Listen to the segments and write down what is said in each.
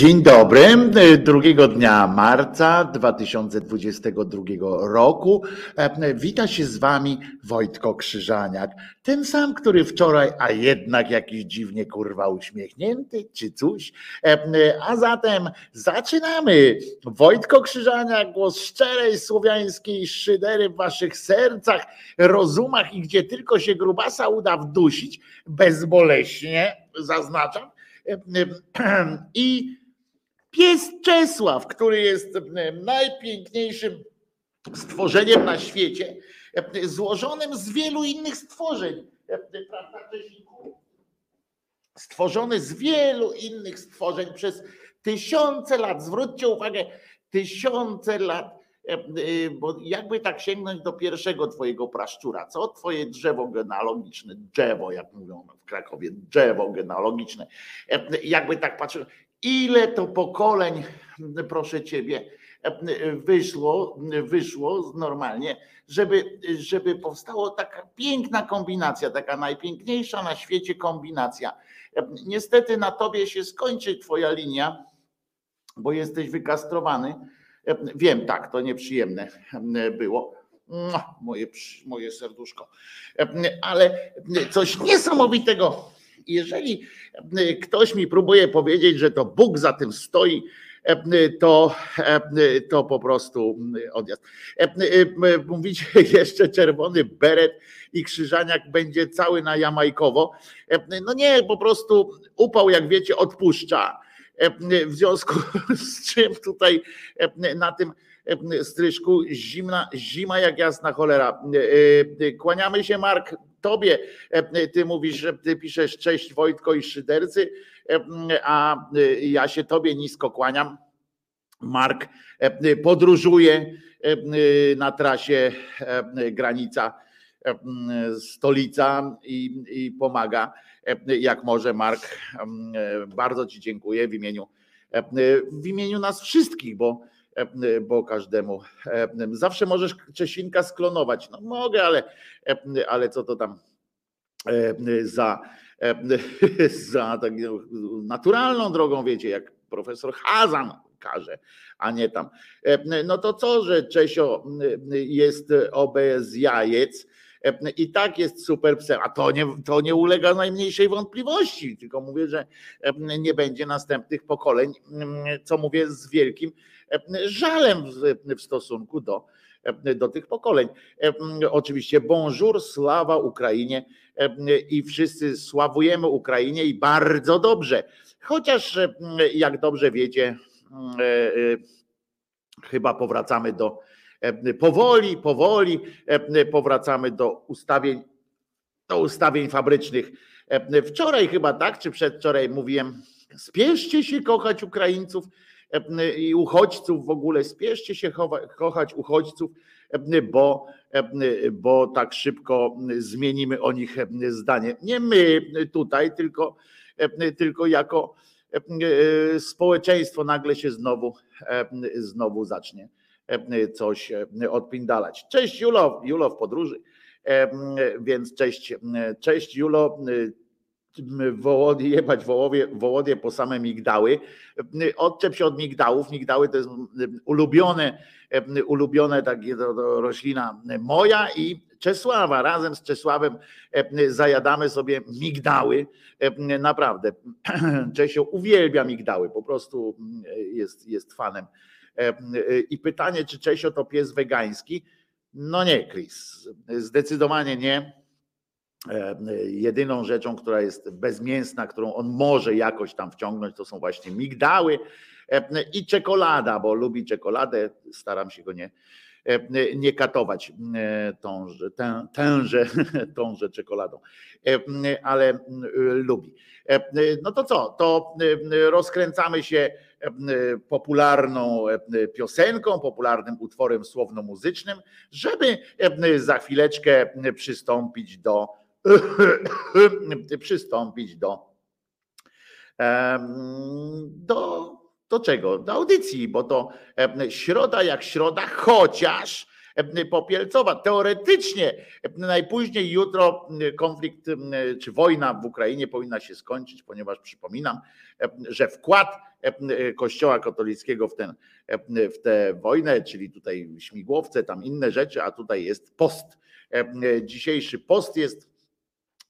Dzień dobry, drugiego dnia marca 2022 roku. Wita się z Wami Wojtko Krzyżaniak. Ten sam, który wczoraj, a jednak jakiś dziwnie kurwa uśmiechnięty, czy coś. A zatem zaczynamy. Wojtko Krzyżaniak, głos szczerej słowiańskiej szydery w Waszych sercach, rozumach i gdzie tylko się grubasa uda wdusić, bezboleśnie, zaznaczam. I Pies Czesław, który jest najpiękniejszym stworzeniem na świecie, złożonym z wielu innych stworzeń. Prawda, Stworzony z wielu innych stworzeń przez tysiące lat. Zwróćcie uwagę, tysiące lat. Bo jakby tak sięgnąć do pierwszego twojego praszczura, co twoje drzewo genealogiczne, drzewo, jak mówią w Krakowie, drzewo genealogiczne, jakby tak patrzyć, Ile to pokoleń, proszę ciebie, wyszło, wyszło normalnie, żeby, żeby powstała taka piękna kombinacja, taka najpiękniejsza na świecie kombinacja. Niestety na tobie się skończy twoja linia, bo jesteś wykastrowany. Wiem, tak, to nieprzyjemne było. Moje, moje serduszko. Ale coś niesamowitego jeżeli e, ktoś mi próbuje powiedzieć, że to Bóg za tym stoi, e, to, e, to po prostu odjazd. Mówicie jeszcze czerwony beret i krzyżaniak będzie cały na jamajkowo. No nie, po prostu upał, jak wiecie, odpuszcza. W związku z czym tutaj na tym stryżku zimna, zima jak jasna cholera. Kłaniamy się, Mark, tobie. E, ty mówisz, ty piszesz cześć Wojtko i Szydercy, e, a e, ja się tobie nisko kłaniam. Mark podróżuje na trasie granica stolica i, i pomaga jak może Mark. Bardzo Ci dziękuję w imieniu w imieniu nas wszystkich, bo bo każdemu. E, zawsze możesz Czesinka sklonować. No mogę, ale, e, ale co to tam za, za tak naturalną drogą, wiecie, jak profesor Hazan każe, a nie tam. No to co, że Czesio jest obez jajec, i tak jest super psem, a to nie, to nie ulega najmniejszej wątpliwości, tylko mówię, że nie będzie następnych pokoleń, co mówię z wielkim żalem w stosunku do, do tych pokoleń. Oczywiście bonjour, sława Ukrainie i wszyscy sławujemy Ukrainie i bardzo dobrze. Chociaż jak dobrze wiecie, chyba powracamy do powoli, powoli powracamy do ustawień, do ustawień fabrycznych. Wczoraj chyba tak, czy przedwczoraj mówiłem, spieszcie się kochać Ukraińców i uchodźców w ogóle. Spieszcie się kochać uchodźców, bo, bo tak szybko zmienimy o nich zdanie. Nie my tutaj, tylko, tylko jako społeczeństwo nagle się znowu, znowu zacznie coś odpindalać. Cześć Julo, Julo w podróży, więc cześć, cześć Julo, Wołody, jebać wołowie, wołodie po same migdały. Odczep się od migdałów. Migdały to jest ulubione, ulubione takie roślina moja i Czesława. Razem z Czesławem zajadamy sobie migdały. Naprawdę. Czesio uwielbia migdały, po prostu jest, jest fanem. I pytanie, czy Czesio to pies wegański? No nie, Chris. Zdecydowanie nie jedyną rzeczą, która jest bezmięsna, którą on może jakoś tam wciągnąć, to są właśnie migdały e, i czekolada, bo lubi czekoladę. Staram się go nie, e, nie katować tąże, tę, tęże, tąże czekoladą, ale lubi. No to co? To rozkręcamy się popularną piosenką, popularnym utworem słowno-muzycznym, żeby za chwileczkę przystąpić do przystąpić do, do, do czego? Do audycji, bo to środa jak środa, chociaż Popielcowa. Teoretycznie najpóźniej jutro konflikt czy wojna w Ukrainie powinna się skończyć, ponieważ przypominam, że wkład Kościoła katolickiego w, ten, w tę wojnę, czyli tutaj śmigłowce, tam inne rzeczy, a tutaj jest post. Dzisiejszy post jest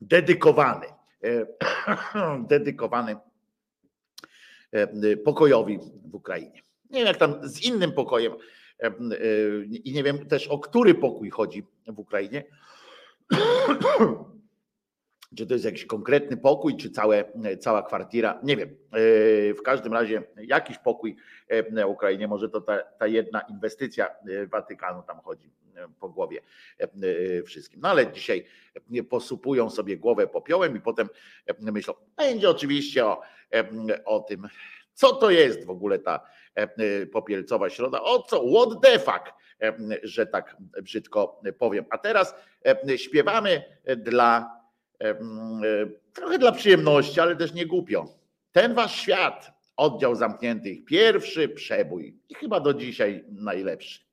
dedykowany, dedykowany pokojowi w Ukrainie. Nie wiem, jak tam z innym pokojem i nie wiem też o który pokój chodzi w Ukrainie. Czy to jest jakiś konkretny pokój, czy całe, cała kwartira? Nie wiem. W każdym razie jakiś pokój na Ukrainie, może to ta, ta jedna inwestycja Watykanu tam chodzi po głowie wszystkim. No ale dzisiaj posupują sobie głowę popiołem i potem myślą, będzie oczywiście o, o tym, co to jest w ogóle ta popielcowa środa? O co? What the fuck? Że tak brzydko powiem. A teraz śpiewamy dla trochę dla przyjemności, ale też nie głupio. Ten wasz świat, oddział zamkniętych, pierwszy przebój i chyba do dzisiaj najlepszy.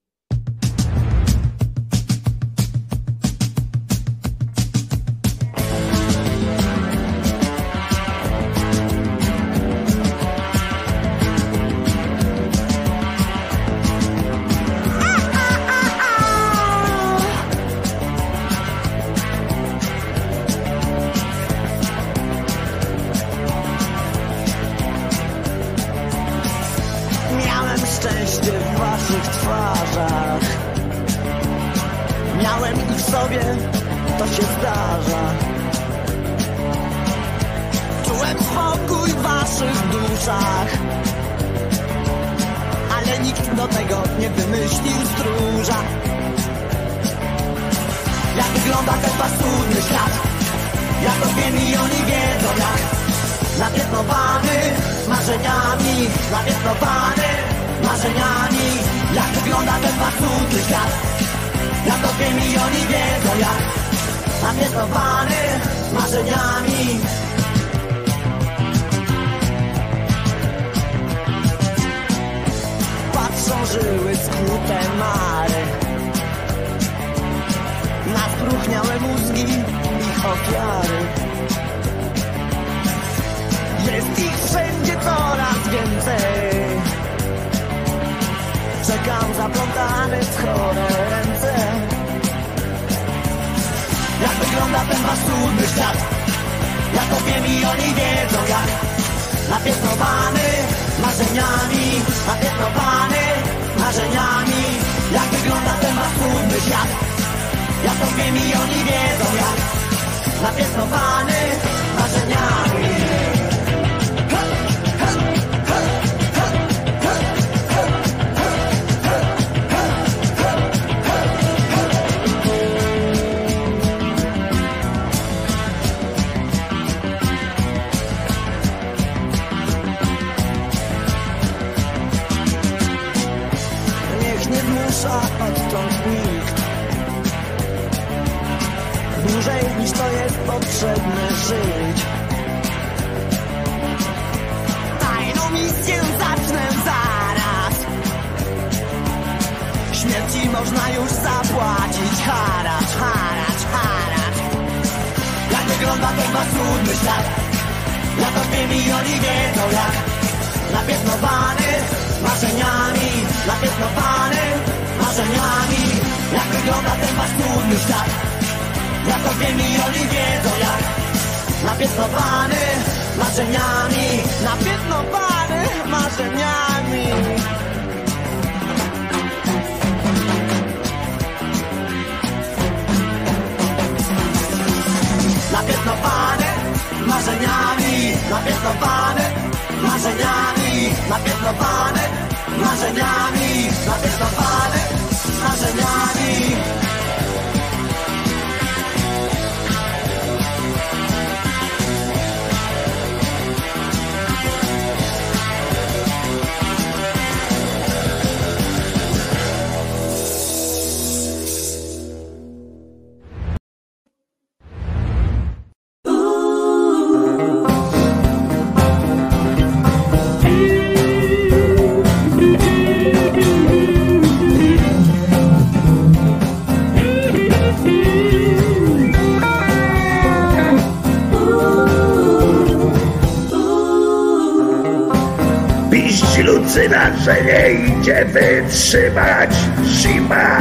Lucyna, że nie idzie wytrzymać zima.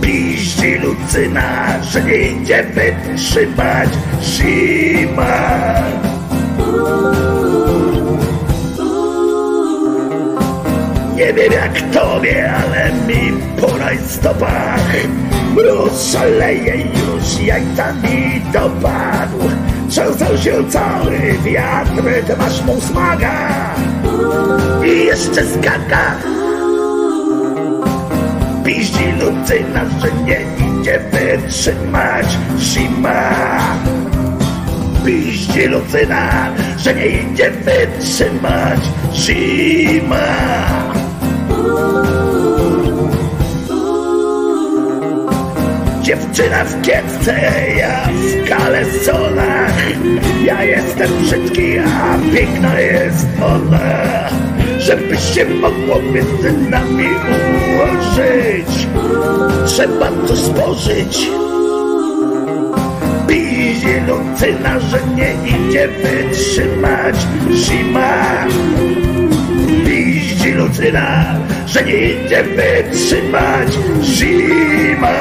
Piści Lucyna, że nie idzie wytrzymać zima. Nie wiem jak tobie, ale mi po rajstopach Mróz szaleje już, jajcami dopadł Trzęsał się cały wiatr, ty masz mu smaga I jeszcze skaka Piździ Lucyna, że nie idzie wytrzymać. Zima Piździ Lucyna, że nie idzie wytrzymać. Zima Dziewczyna w kiepce, ja w kalesonach. Ja jestem brzydki, a piękna jest ona Żeby się mogło między nami ułożyć. Trzeba to spożyć Pizie Lucyna, że nie idzie wytrzymać. Zima Piździ Lucyna, że nie idzie wytrzymać zima.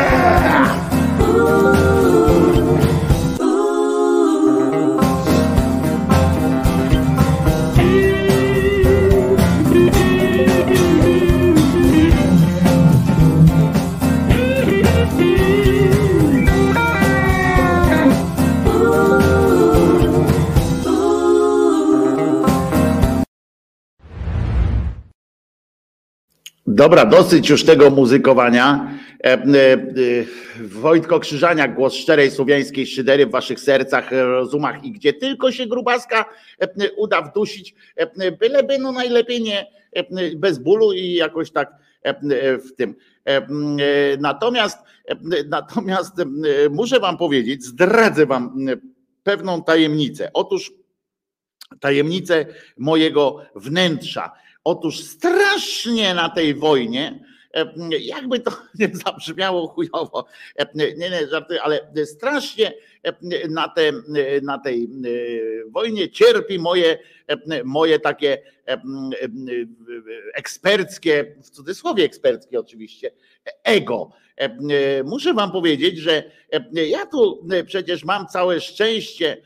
Dobra, dosyć już tego muzykowania. E, e, e, Wojtko Krzyżaniak, głos szczerej słowiańskiej szydery w waszych sercach, rozumach i gdzie tylko się grubaska uda wdusić, byleby no najlepiej nie bez bólu i jakoś tak w tym. Natomiast, natomiast muszę wam powiedzieć, zdradzę wam pewną tajemnicę. Otóż tajemnicę mojego wnętrza Otóż strasznie na tej wojnie, e, jakby to nie zabrzmiało chujowo, e, nie, nie, ale strasznie e, na, te, na tej wojnie cierpi moje, moje takie eksperckie, w cudzysłowie eksperckie oczywiście, ego. Muszę wam powiedzieć, że ja tu przecież mam całe szczęście,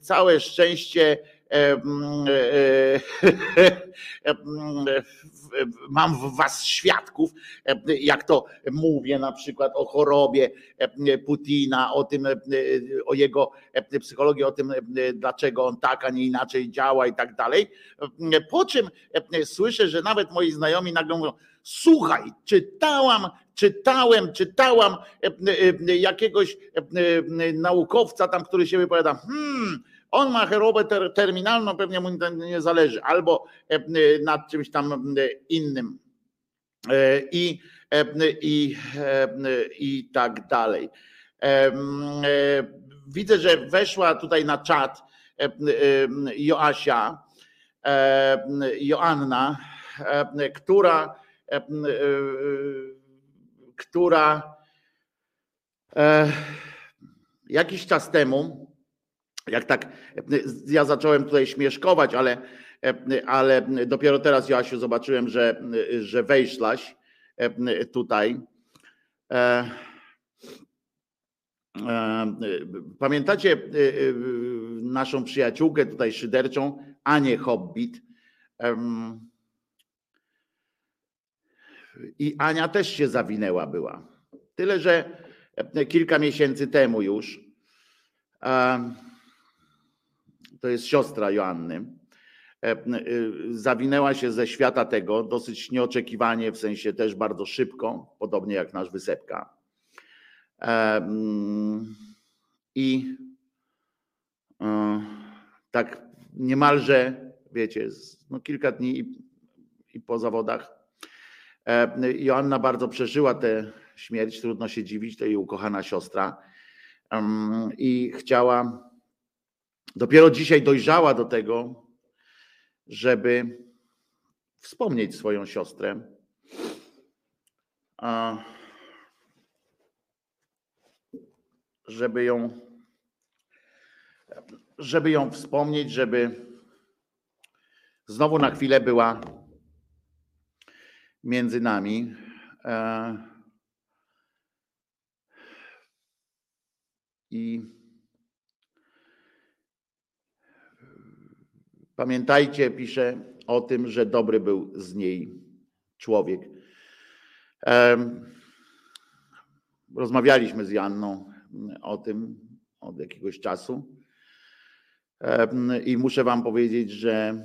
całe szczęście mam w was świadków, jak to mówię na przykład o chorobie Putina, o tym, o jego psychologii, o tym, dlaczego on tak, a nie inaczej działa i tak dalej. Po czym słyszę, że nawet moi znajomi nagle mówią, słuchaj, czytałam, czytałem, czytałam jakiegoś naukowca tam, który się wypowiada, hmm, on ma chorobę ter terminalną, pewnie mu nie zależy, albo e, e, nad czymś tam e, innym. I, i, i tak dalej. Widzę, że weszła tutaj na czat Joasia, Joanna, która, która jakiś czas temu jak tak, ja zacząłem tutaj śmieszkować, ale, ale dopiero teraz, Joasiu, zobaczyłem, że, że wejszłaś tutaj. E, e, pamiętacie e, naszą przyjaciółkę tutaj szyderczą, Anię Hobbit? I Ania też się zawinęła była. Tyle, że kilka miesięcy temu już to jest siostra Joanny, e, e, zawinęła się ze świata tego dosyć nieoczekiwanie, w sensie też bardzo szybko, podobnie jak nasz Wysepka. E, mm, I tak niemalże, wiecie, no kilka dni i, po zawodach. Joanna bardzo przeżyła tę śmierć, trudno się dziwić, to jej ukochana siostra. I chciała Dopiero dzisiaj dojrzała do tego, żeby wspomnieć swoją siostrę. Żeby ją, żeby ją wspomnieć, żeby znowu na chwilę była między nami. E, I pamiętajcie, pisze o tym, że dobry był z niej człowiek. Rozmawialiśmy z Janną o tym od jakiegoś czasu. I muszę Wam powiedzieć, że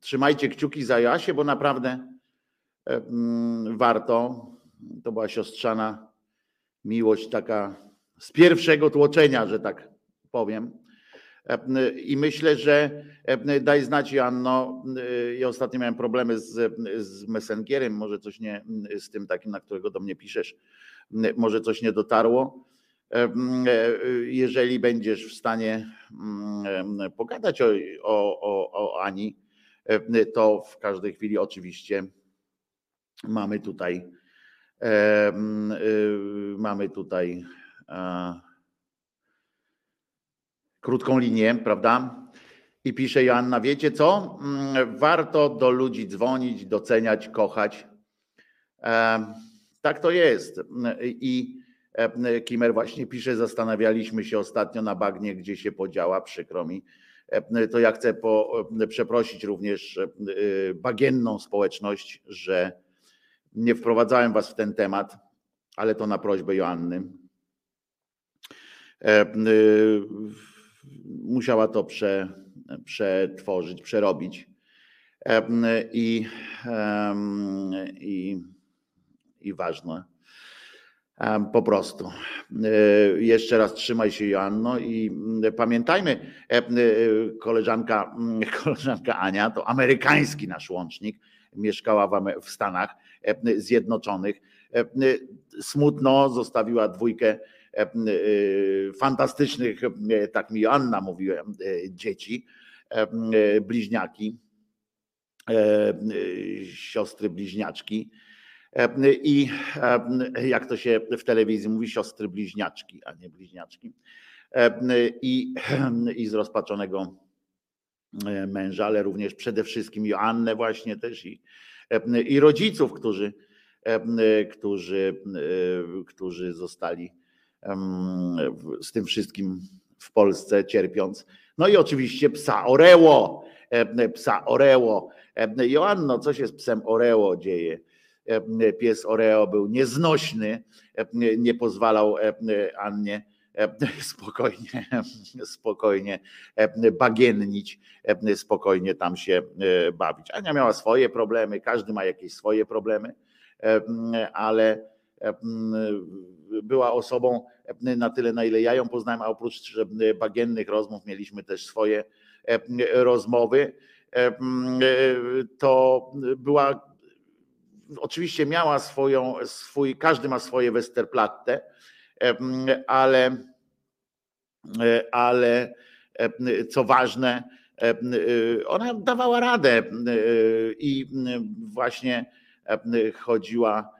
trzymajcie kciuki za Jasię, bo naprawdę warto. To była siostrzana miłość taka z pierwszego tłoczenia, że tak powiem. I myślę, że daj znać Janno, ja ostatnio miałem problemy z, z Messengerem, może coś nie z tym takim, na którego do mnie piszesz, może coś nie dotarło. Jeżeli będziesz w stanie pogadać o, o, o Ani, to w każdej chwili oczywiście mamy tutaj mamy tutaj krótką linię, prawda? I pisze Joanna, wiecie co? Mm, warto do ludzi dzwonić, doceniać, kochać. Tak to jest. I Kimer właśnie pisze, zastanawialiśmy się ostatnio na bagnie, gdzie się podziała, przykro mi. To ja chcę po, przeprosić również bagienną społeczność, że nie wprowadzałem was w ten temat, ale to na prośbę Joanny. E, y, musiała to prze, przetworzyć, przerobić. E, I, i, i ważne. Po prostu. E, jeszcze raz trzymaj się, Joanno, i pamiętajmy, koleżanka, koleżanka Ania to amerykański nasz łącznik, mieszkała w Stanach Zjednoczonych. Smutno zostawiła dwójkę E, e, fantastycznych, e, tak mi Anna mówiła, dzieci, bliźniaki, siostry bliźniaczki. I jak to się w telewizji mówi, siostry bliźniaczki, a nie bliźniaczki. I, i z rozpaczonego męża, ale również przede wszystkim Joannę właśnie też i, i rodziców, którzy, którzy, którzy zostali z tym wszystkim w Polsce cierpiąc. No i oczywiście psa Oreło, psa Oreło. Joanno, co się z psem Oreo dzieje? Pies Oreo był nieznośny, nie pozwalał Annie spokojnie, spokojnie bagiennić, spokojnie tam się bawić. Ania miała swoje problemy, każdy ma jakieś swoje problemy, ale była osobą na tyle, na ile ja ją poznałem, a oprócz bagiennych rozmów mieliśmy też swoje rozmowy. To była, oczywiście miała swoją, swój, każdy ma swoje Westerplatte, ale, ale co ważne, ona dawała radę i właśnie chodziła E,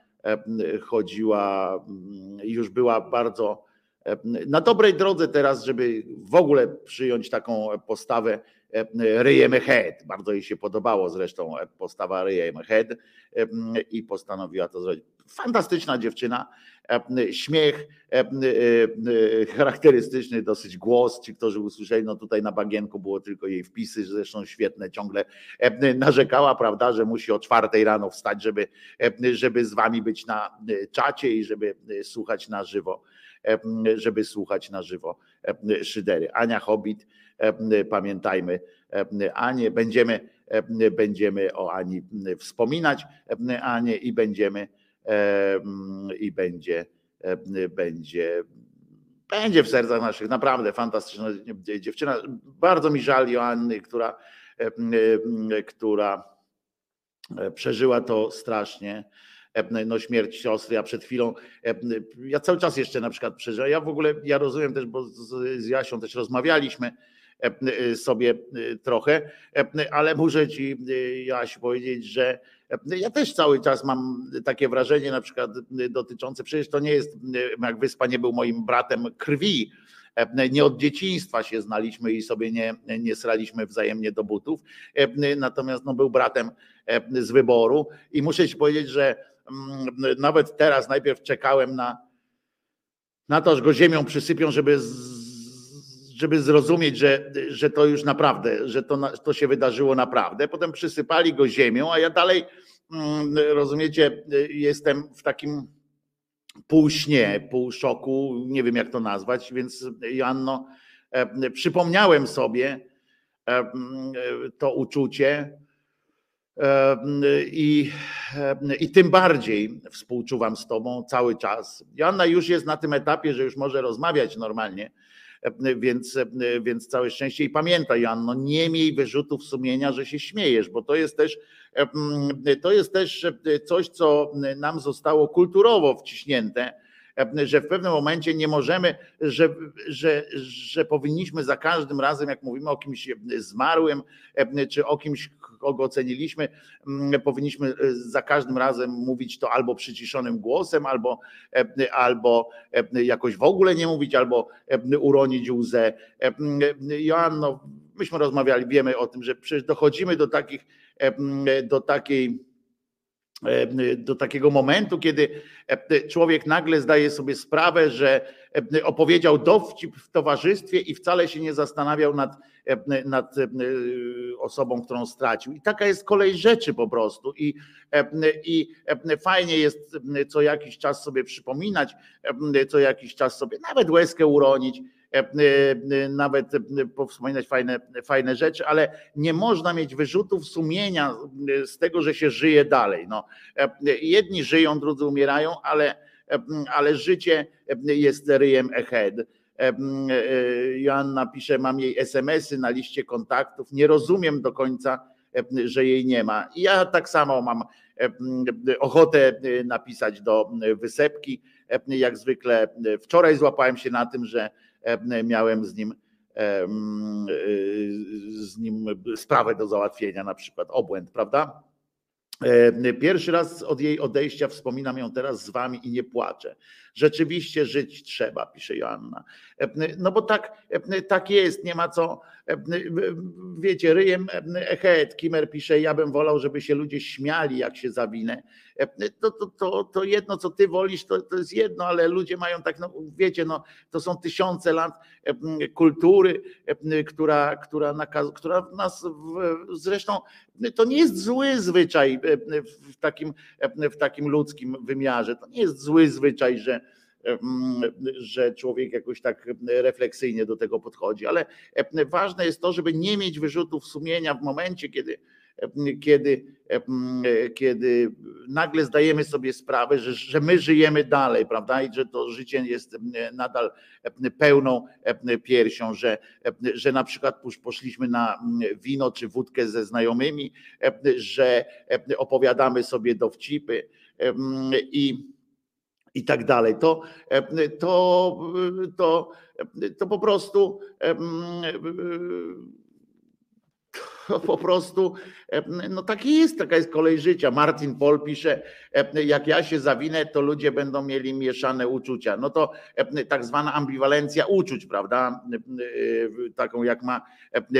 chodziła, mm, już była bardzo e, na dobrej drodze teraz, żeby w ogóle przyjąć taką postawę e, ryjemy head. Bardzo jej się podobało zresztą postawa ryjemy head i postanowiła to zrobić. Fantastyczna dziewczyna, śmiech, charakterystyczny dosyć głos. Ci, którzy usłyszeli, no tutaj na bagienku było tylko jej wpisy, zresztą świetne, ciągle narzekała, prawda, że musi o czwartej rano wstać, żeby, żeby z wami być na czacie i żeby słuchać na żywo, żeby słuchać na żywo szydery. Ania Hobbit, pamiętajmy, Anię, będziemy, będziemy o Ani wspominać, Anię i będziemy i będzie, będzie, będzie w sercach naszych naprawdę fantastyczna dziewczyna. Bardzo mi żal Joanny, która, która e, przeżyła to strasznie. No śmierć siostry, ja przed chwilą, ja cały czas jeszcze na przykład przeżyłem, ja w ogóle, ja rozumiem też, bo z Jasią też rozmawialiśmy, sobie trochę, ale muszę ci Jaś powiedzieć, że ja też cały czas mam takie wrażenie, na przykład dotyczące, przecież to nie jest, jak Wyspa nie był moim bratem krwi, Nie od dzieciństwa się znaliśmy i sobie nie, nie sraliśmy wzajemnie do butów, natomiast no, był bratem z wyboru i muszę ci powiedzieć, że mm, nawet teraz najpierw czekałem na, na to, że go ziemią przysypią, żeby żeby zrozumieć, że, że to już naprawdę, że to, to się wydarzyło naprawdę. Potem przysypali go ziemią, a ja dalej, mm, rozumiecie, jestem w takim półśnie, pół szoku, nie wiem jak to nazwać, więc Joanno, e, przypomniałem sobie e, to uczucie e, i, i tym bardziej współczuwam z tobą cały czas. Joanna już jest na tym etapie, że już może rozmawiać normalnie, więc, więc całe szczęście. I pamiętaj Joanno, nie miej wyrzutów sumienia, że się śmiejesz, bo to jest też to jest też coś, co nam zostało kulturowo wciśnięte, że w pewnym momencie nie możemy, że, że, że powinniśmy za każdym razem, jak mówimy o kimś zmarłym, czy o kimś, kogo oceniliśmy, powinniśmy za każdym razem mówić to albo przyciszonym głosem, albo, albo jakoś w ogóle nie mówić, albo uronić łzę. Joanno, myśmy rozmawiali, wiemy o tym, że przecież dochodzimy do takich, do takiej do takiego momentu, kiedy człowiek nagle zdaje sobie sprawę, że opowiedział dowcip w towarzystwie i wcale się nie zastanawiał nad, nad osobą, którą stracił. I taka jest kolej rzeczy po prostu. I, I fajnie jest co jakiś czas sobie przypominać, co jakiś czas sobie nawet łezkę uronić E, e, nawet powspominać fajne, fajne rzeczy, ale nie można mieć wyrzutów sumienia z tego, że się żyje dalej. No, e, jedni żyją, drudzy umierają, ale, ale życie jest ryjem ahead. Joanna pisze, mam jej SMS-y na liście kontaktów, nie rozumiem do końca, że jej nie ma. Ja tak samo mam ochotę napisać do wysepki. Jak zwykle wczoraj złapałem się na tym, że E, miałem z nim e, z nim sprawę do załatwienia, na przykład obłęd, prawda? E, pierwszy raz od jej odejścia wspominam ją teraz z wami i nie płaczę. Rzeczywiście żyć trzeba, pisze Joanna. No bo tak, tak jest, nie ma co. Wiecie, ryjem Echet, Kimer pisze, ja bym wolał, żeby się ludzie śmiali, jak się zawinę. To, to, to, to jedno, co ty wolisz, to, to jest jedno, ale ludzie mają tak, no wiecie, no, to są tysiące lat kultury, która, która, nakaz, która nas zresztą to nie jest zły zwyczaj w takim, w takim ludzkim wymiarze. To nie jest zły zwyczaj, że że człowiek jakoś tak refleksyjnie do tego podchodzi, ale ważne jest to, żeby nie mieć wyrzutów sumienia w momencie, kiedy, kiedy, kiedy nagle zdajemy sobie sprawę, że, że my żyjemy dalej, prawda? I że to życie jest nadal pełną piersią, że, że na przykład poszliśmy na wino czy wódkę ze znajomymi, że opowiadamy sobie dowcipy i i tak dalej. To, to, to, to po prostu po prostu no taki jest, taka jest kolej życia. Martin Pol pisze, jak ja się zawinę, to ludzie będą mieli mieszane uczucia. No to tak zwana ambiwalencja uczuć, prawda? Taką jak ma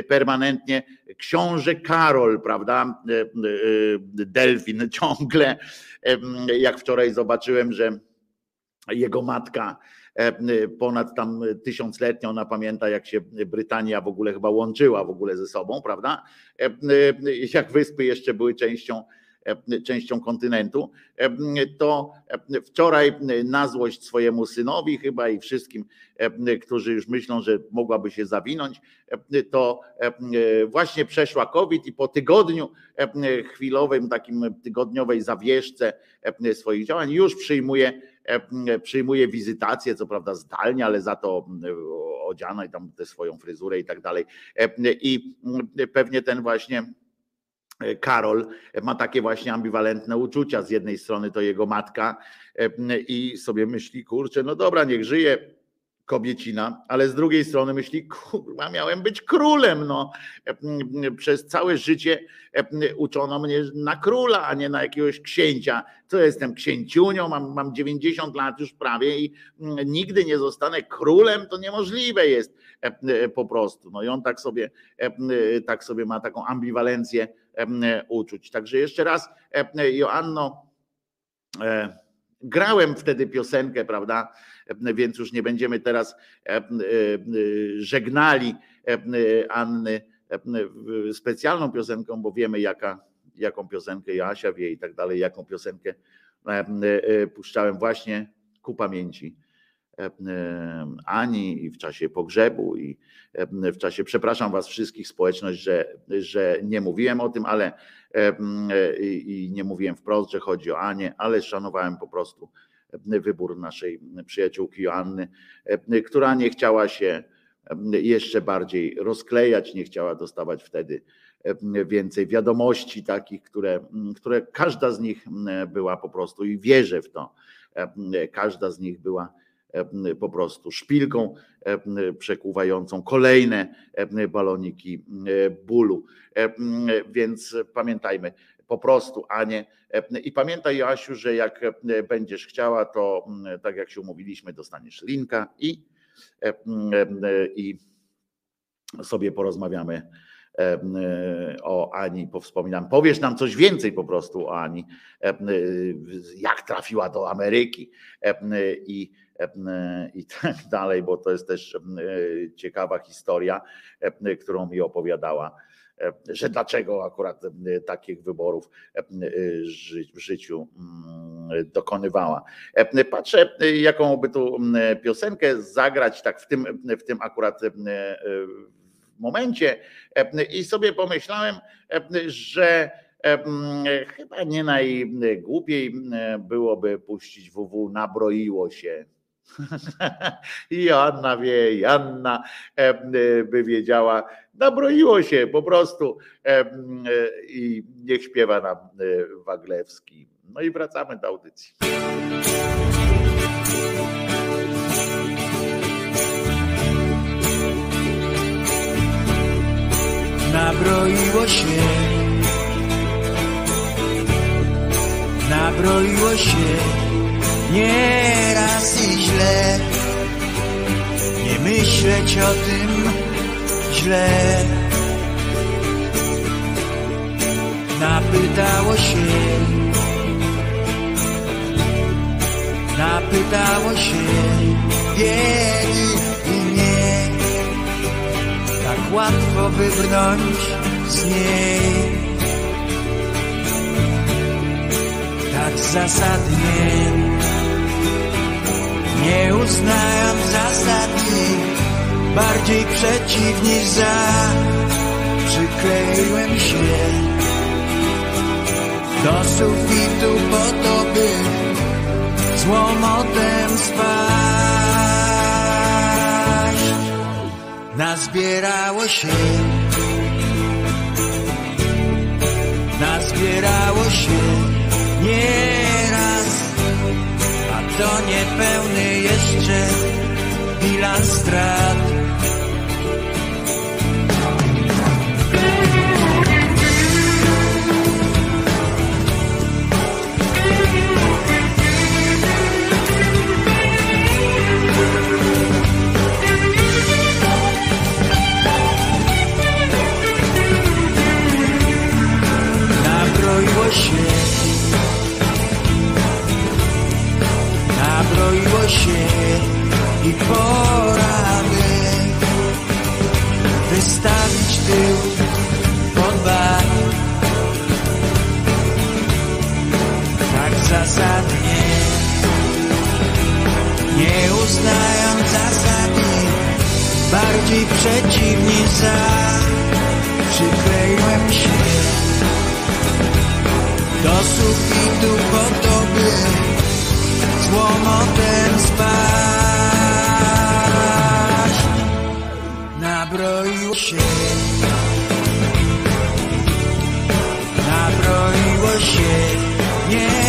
permanentnie książę Karol, prawda? Delfin ciągle, jak wczoraj zobaczyłem, że jego matka e, ponad tam tysiącletnia, ona pamięta jak się Brytania w ogóle chyba łączyła w ogóle ze sobą, prawda? E, jak wyspy jeszcze były częścią częścią kontynentu, to wczoraj na złość swojemu synowi chyba i wszystkim, którzy już myślą, że mogłaby się zawinąć, to właśnie przeszła COVID i po tygodniu chwilowym, takim tygodniowej zawieszce swoich działań już przyjmuje przyjmuje wizytację, co prawda zdalnie, ale za to odziana i tam tę swoją fryzurę i tak dalej. I pewnie ten właśnie Karol ma takie właśnie ambiwalentne uczucia. Z jednej strony to jego matka i sobie myśli, kurczę, no dobra, niech żyje kobiecina, ale z drugiej strony myśli, kurwa, miałem być królem. No. Przez całe życie uczono mnie na króla, a nie na jakiegoś księcia. Co jestem księciunią, mam, mam 90 lat już prawie i nigdy nie zostanę królem, to niemożliwe jest po prostu. No i on tak sobie, tak sobie ma taką ambiwalencję uczuć. Także jeszcze raz, Joanno, e, grałem wtedy piosenkę, prawda? Więc już nie będziemy teraz żegnali Anny specjalną piosenką, bo wiemy, jaka, jaką piosenkę Jasia wie i tak dalej, jaką piosenkę puszczałem właśnie ku pamięci ani i w czasie pogrzebu i w czasie, przepraszam Was wszystkich, społeczność, że, że nie mówiłem o tym, ale i nie mówiłem wprost, że chodzi o Anię, ale szanowałem po prostu wybór naszej przyjaciółki Joanny, która nie chciała się jeszcze bardziej rozklejać, nie chciała dostawać wtedy więcej wiadomości takich, które, które każda z nich była po prostu i wierzę w to, każda z nich była po prostu szpilką przekuwającą kolejne baloniki bólu. Więc pamiętajmy, po prostu, a nie. I pamiętaj, Joasiu, że jak będziesz chciała, to tak jak się umówiliśmy, dostaniesz linka i, i sobie porozmawiamy o Ani, powspominam. Powiesz nam coś więcej po prostu o Ani, jak trafiła do Ameryki i i tak dalej, bo to jest też ciekawa historia, którą mi opowiadała, że dlaczego akurat takich wyborów w życiu mm, dokonywała. Patrzę, jaką by tu piosenkę zagrać, tak w tym, w tym akurat momencie i sobie pomyślałem, że chyba nie najgłupiej byłoby puścić WW Nabroiło się i Joanna wie, Janna by wiedziała, nabroiło się po prostu i niech śpiewa nam Waglewski. No i wracamy do audycji. Nabroiło się, nabroiło się nieraz i źle. Nie myśleć o tym źle. Napytało się. Napytało się. Biegi i nie Tak łatwo wybrnąć z niej. Tak zasadnie nie uznając zasady, bardziej przeciw niż za. Przykleiłem się. Do sufitu po to, by z łomotem spać. Nazbierało się, nazbierało się. Nieraz to niepełny jeszcze bilans strat. Się i pora by wystawić tył pod bar. Tak zasadnie, nie uznając zasady, bardziej przeciwni za. Przykleiłem się do sufitu po to, by łomotem spać. Nabroiło się, nabroiło się. Nie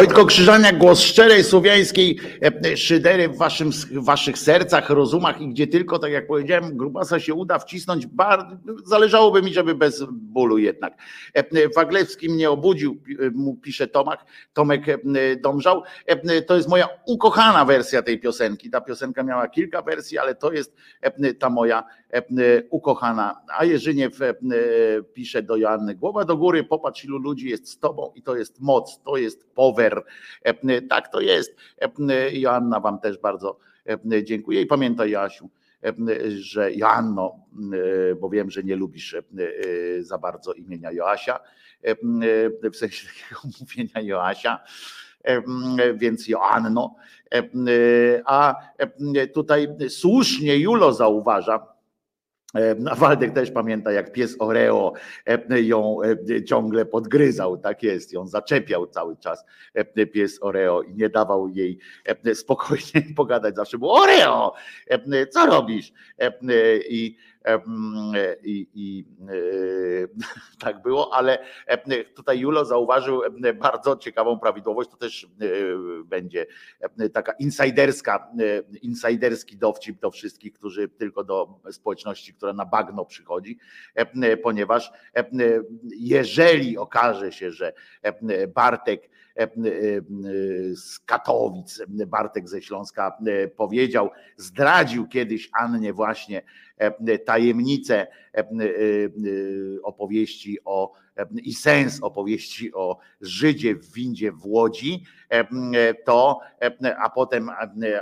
Wojtko Krzyżania, głos szczerej słowiańskiej e, szydery w, waszym, w waszych sercach, rozumach i gdzie tylko, tak jak powiedziałem, grubasa się uda wcisnąć. Bar... Zależałoby mi, żeby bez bólu jednak. E, Waglewski mnie obudził, mu pisze Tomak, Tomek Domżał. To jest moja ukochana wersja tej piosenki. Ta piosenka miała kilka wersji, ale to jest ta moja ukochana. A Jerzyniew pisze do Joanny, głowa do góry, popatrz ilu ludzi jest z tobą i to jest moc, to jest power. Tak to jest. Joanna wam też bardzo dziękuję i pamiętaj Jasiu, że Joanno, bo wiem, że nie lubisz za bardzo imienia Joasia, w sensie takiego mówienia Joasia, więc Joanno. A tutaj słusznie Julo zauważa, a Waldek też pamięta, jak pies Oreo ją ciągle podgryzał, tak jest, ją zaczepiał cały czas pies Oreo i nie dawał jej spokojnie pogadać, zawsze było Oreo, co robisz? I i, i tak było, ale tutaj Julo zauważył bardzo ciekawą prawidłowość, to też będzie taka insiderska, insiderski dowcip do wszystkich, którzy tylko do społeczności, która na bagno przychodzi, ponieważ jeżeli okaże się, że Bartek z Katowic, Bartek ze Śląska powiedział, zdradził kiedyś Annie właśnie tajemnicę opowieści o i sens opowieści o Żydzie w windzie w Łodzi, to a potem,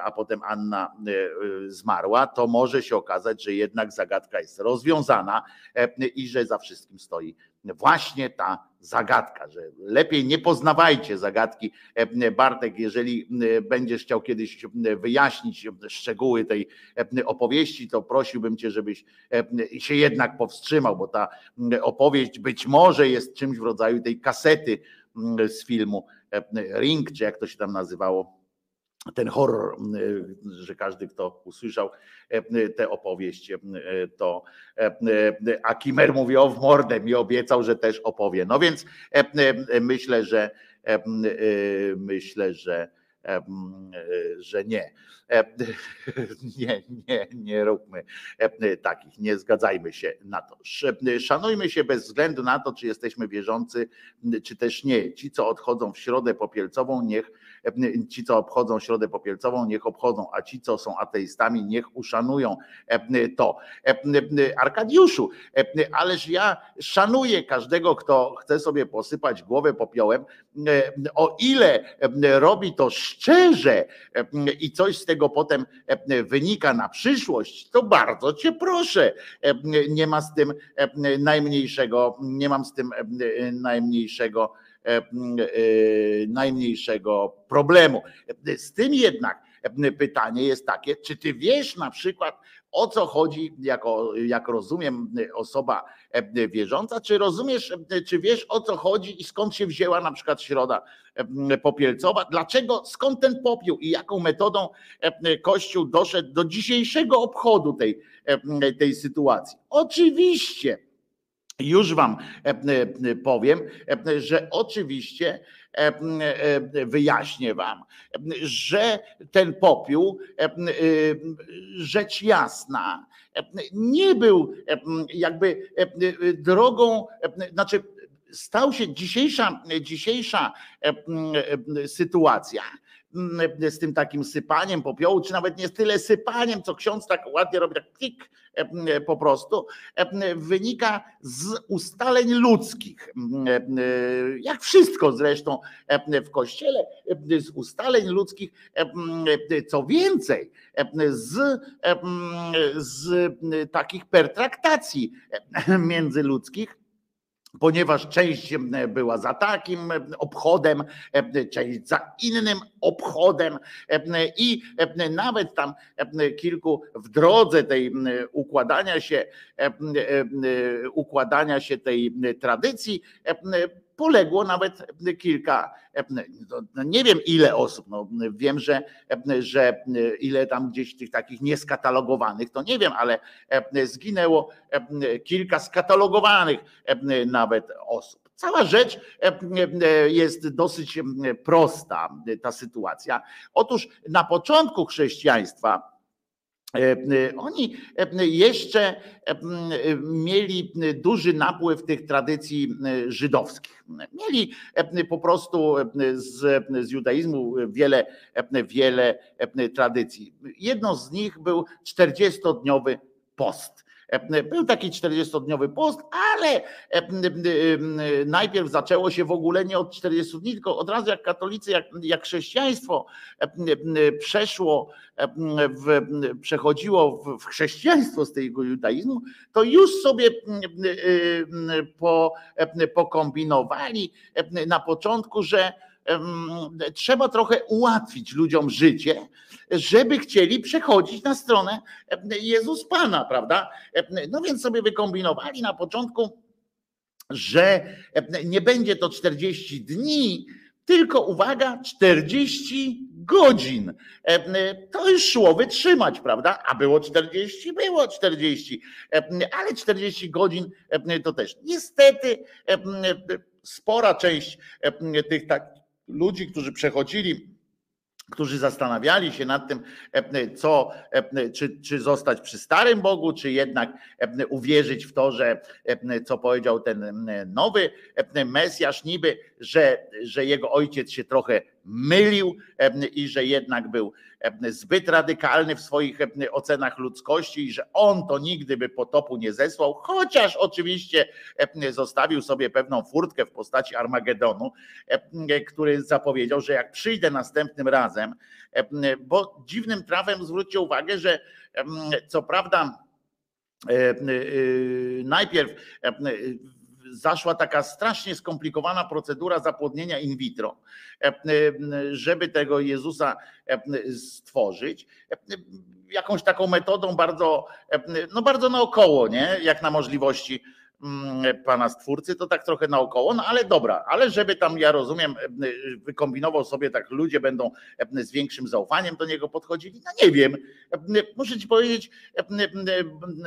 a potem Anna zmarła, to może się okazać, że jednak zagadka jest rozwiązana i że za wszystkim stoi właśnie ta zagadka, że lepiej nie poznawajcie zagadki. Bartek, jeżeli będziesz chciał kiedyś wyjaśnić szczegóły tej opowieści, to prosiłbym cię, żebyś się jednak powstrzymał, bo ta opowieść być może jest czymś w rodzaju tej kasety z filmu Ring, czy jak to się tam nazywało ten horror, że każdy, kto usłyszał tę opowieść, to a Kimer mówi o w mordę, mi obiecał, że też opowie. No więc myślę, że myślę, że że nie. Nie, nie, nie róbmy takich, nie zgadzajmy się na to. Szanujmy się bez względu na to, czy jesteśmy wierzący, czy też nie. Ci, co odchodzą w środę popielcową, niech ci, co obchodzą środę popielcową, niech obchodzą, a ci, co są ateistami, niech uszanują to. Arkadiuszu, ależ ja szanuję każdego, kto chce sobie posypać głowę popiołem, o ile robi to szczerze i coś z tego potem wynika na przyszłość, to bardzo cię proszę. Nie ma z tym najmniejszego, nie mam z tym najmniejszego najmniejszego problemu. Z tym jednak pytanie jest takie, czy ty wiesz na przykład o co chodzi, jako, jak rozumiem, osoba wierząca, czy rozumiesz, czy wiesz o co chodzi i skąd się wzięła na przykład środa popielcowa, dlaczego, skąd ten popiół i jaką metodą Kościół doszedł do dzisiejszego obchodu tej, tej sytuacji. Oczywiście, już Wam powiem, że oczywiście wyjaśnię Wam, że ten popiół, rzecz jasna, nie był jakby drogą, znaczy stał się dzisiejsza, dzisiejsza sytuacja z tym takim sypaniem popiołu, czy nawet nie tyle sypaniem, co ksiądz tak ładnie robi, tak klik po prostu, wynika z ustaleń ludzkich. Jak wszystko zresztą w kościele, z ustaleń ludzkich, co więcej, z, z takich pertraktacji międzyludzkich, ponieważ część była za takim obchodem, część za innym obchodem i nawet tam kilku w drodze tej układania się, układania się tej tradycji poległo nawet kilka, no nie wiem ile osób, no wiem, że, że ile tam gdzieś tych takich nieskatalogowanych, to nie wiem, ale zginęło kilka skatalogowanych nawet osób. Cała rzecz jest dosyć prosta, ta sytuacja. Otóż na początku chrześcijaństwa, oni e, jeszcze mieli duży napływ tych tradycji żydowskich. Mieli po prostu z, z judaizmu wiele, wiele tradycji. Jedną z nich był 40-dniowy post. Był taki 40-dniowy post, ale najpierw zaczęło się w ogóle nie od 40 dni, tylko od razu jak katolicy, jak, jak chrześcijaństwo przeszło, w, przechodziło w chrześcijaństwo z tego judaizmu, to już sobie po, pokombinowali na początku, że trzeba trochę ułatwić ludziom życie, żeby chcieli przechodzić na stronę Jezus Pana, prawda? No więc sobie wykombinowali na początku, że nie będzie to 40 dni, tylko uwaga, 40 godzin. To już szło wytrzymać, prawda? A było 40, było 40, ale 40 godzin to też. Niestety spora część tych tak ludzi, którzy przechodzili, którzy zastanawiali się nad tym, e, co, e, czy, czy zostać przy starym Bogu, czy jednak e, uwierzyć w to, że co powiedział ten nowy Mesjasz, niby, że, że jego ojciec się trochę mylił i że jednak był zbyt radykalny w swoich ocenach ludzkości i że on to nigdy by potopu nie zesłał, chociaż oczywiście zostawił sobie pewną furtkę w postaci Armagedonu, który zapowiedział, że jak przyjdę następnym razem, bo dziwnym trafem zwróćcie uwagę, że co prawda najpierw zaszła taka strasznie skomplikowana procedura zapłodnienia in vitro, e, żeby tego Jezusa e, stworzyć. E, jakąś taką metodą bardzo, no bardzo naokoło, nie? Jak na możliwości pana stwórcy, to tak trochę naokoło, no ale dobra, ale żeby tam, ja rozumiem, e, wykombinował sobie tak, ludzie będą e, z większym zaufaniem do niego podchodzili, no nie wiem, e, muszę ci powiedzieć,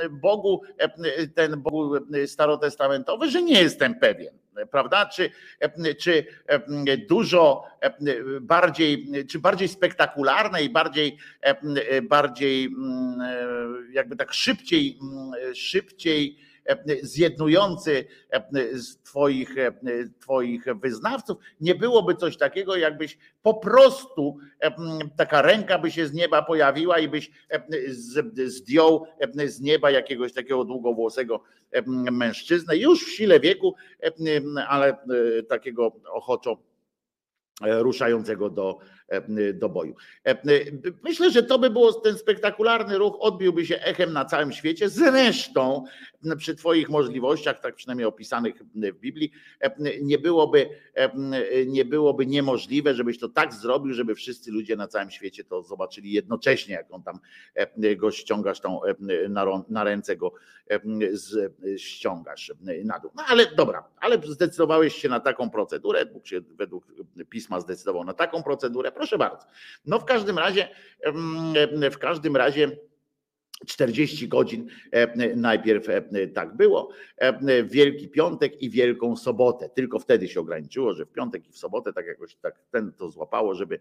Bogu, ten Bogu starotestamentowy, że nie jestem pewien, prawda, czy, czy dużo bardziej, czy bardziej spektakularne i bardziej, bardziej jakby tak szybciej, szybciej, zjednujący twoich, twoich wyznawców. Nie byłoby coś takiego, jakbyś po prostu taka ręka by się z nieba pojawiła i byś zdjął z nieba jakiegoś takiego długowłosego mężczyznę, już w sile wieku, ale e, takiego ochoczo e, ruszającego do, E, do boju. E, myślę, że to by było ten spektakularny ruch, odbiłby się echem na całym świecie. Zresztą przy Twoich możliwościach, tak przynajmniej opisanych w Biblii, e, nie byłoby, nie byłoby niemożliwe, żebyś to tak zrobił, żeby wszyscy ludzie na całym świecie to zobaczyli jednocześnie, jak on tam go ściągasz tą, na ręce go ściągasz na dół. No ale dobra, ale zdecydowałeś się na taką procedurę, Bóg się według pisma zdecydował na taką procedurę Proszę bardzo. No w każdym razie, w każdym razie 40 godzin najpierw tak było. Wielki Piątek i Wielką Sobotę. Tylko wtedy się ograniczyło, że w piątek i w sobotę tak jakoś tak ten to złapało, żeby,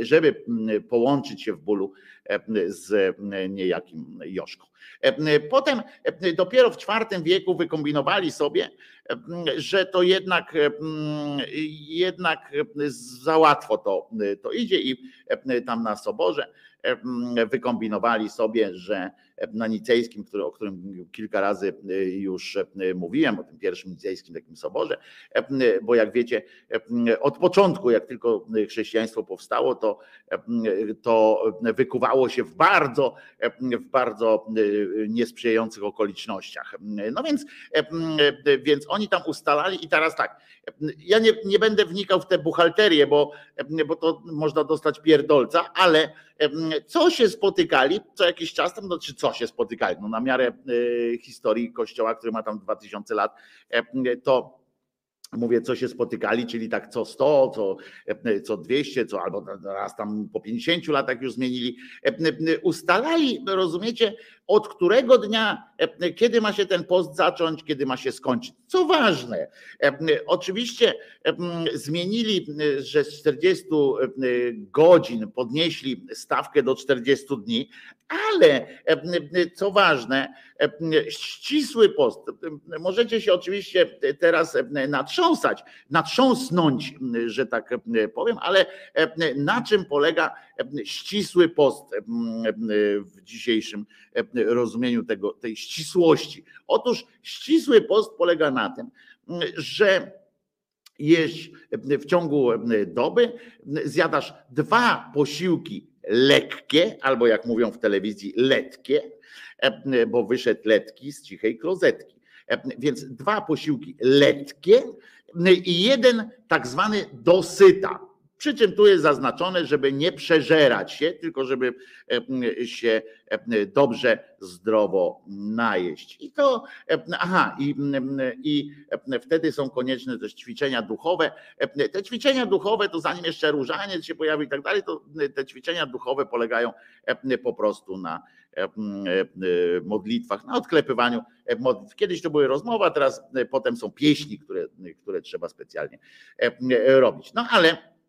żeby połączyć się w bólu z niejakim Joszką. Potem dopiero w IV wieku wykombinowali sobie, że to jednak, jednak za łatwo to, to idzie i tam na soborze wykombinowali sobie, że na nicejskim, który, o którym kilka razy już mówiłem, o tym pierwszym nicejskim takim soborze, bo jak wiecie, od początku, jak tylko chrześcijaństwo powstało, to, to wykuwało się w bardzo, w bardzo niesprzyjających okolicznościach. No więc, więc oni tam ustalali i teraz tak, ja nie, nie będę wnikał w tę buchalterię, bo, bo to można dostać pierdolca, ale co się spotykali co jakiś czas tam, no, czy co się spotykali, no na miarę y, historii kościoła, który ma tam 2000 lat, to mówię, co się spotykali, czyli tak co 100, co, co 200, co albo raz tam po 50 latach już zmienili, ustalali, rozumiecie, od którego dnia, kiedy ma się ten post zacząć, kiedy ma się skończyć. Co ważne, oczywiście zmienili, że z 40 godzin podnieśli stawkę do 40 dni, ale co ważne, ścisły post. Możecie się oczywiście teraz natrząsać, natrząsnąć, że tak powiem, ale na czym polega ścisły post w dzisiejszym rozumieniu tego, tej ścisłości? Otóż ścisły post polega na tym, że jeść w ciągu doby, zjadasz dwa posiłki lekkie, albo jak mówią w telewizji, letkie, bo wyszedł letki z cichej klozetki. Więc dwa posiłki letkie i jeden tak zwany dosyta. Przy czym tu jest zaznaczone, żeby nie przeżerać się, tylko żeby się dobrze, zdrowo najeść. I to, aha, i, i wtedy są konieczne też ćwiczenia duchowe. Te ćwiczenia duchowe, to zanim jeszcze różaniec się pojawi i tak dalej, to te ćwiczenia duchowe polegają po prostu na modlitwach, na odklepywaniu modlitw. Kiedyś to były rozmowa, teraz potem są pieśni, które, które trzeba specjalnie robić. No ale E, e, e,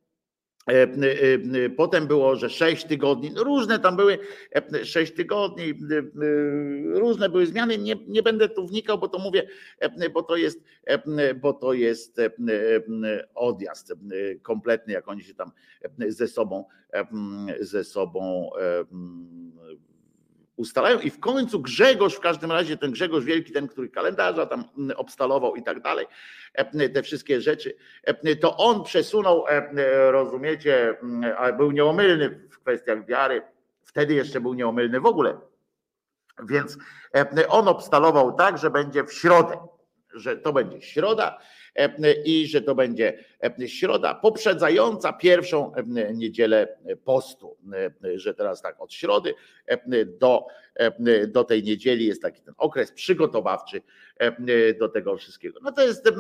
potem było, że sześć tygodni, no różne tam były, sześć tygodni, różne były zmiany. Nie, nie będę tu wnikał, bo to mówię, bo to jest, bo to jest odjazd kompletny, jak oni się tam ze sobą, ze sobą ustalają i w końcu Grzegorz, w każdym razie ten Grzegorz Wielki, ten, który kalendarza tam obstalował i tak dalej, te wszystkie rzeczy, to on przesunął, rozumiecie, był nieomylny w kwestiach wiary, wtedy jeszcze był nieomylny w ogóle, więc on obstalował tak, że będzie w środę, że to będzie środa, i że to będzie środa poprzedzająca pierwszą niedzielę postu, że teraz tak od środy do, do tej niedzieli jest taki ten okres przygotowawczy do tego wszystkiego. No to jest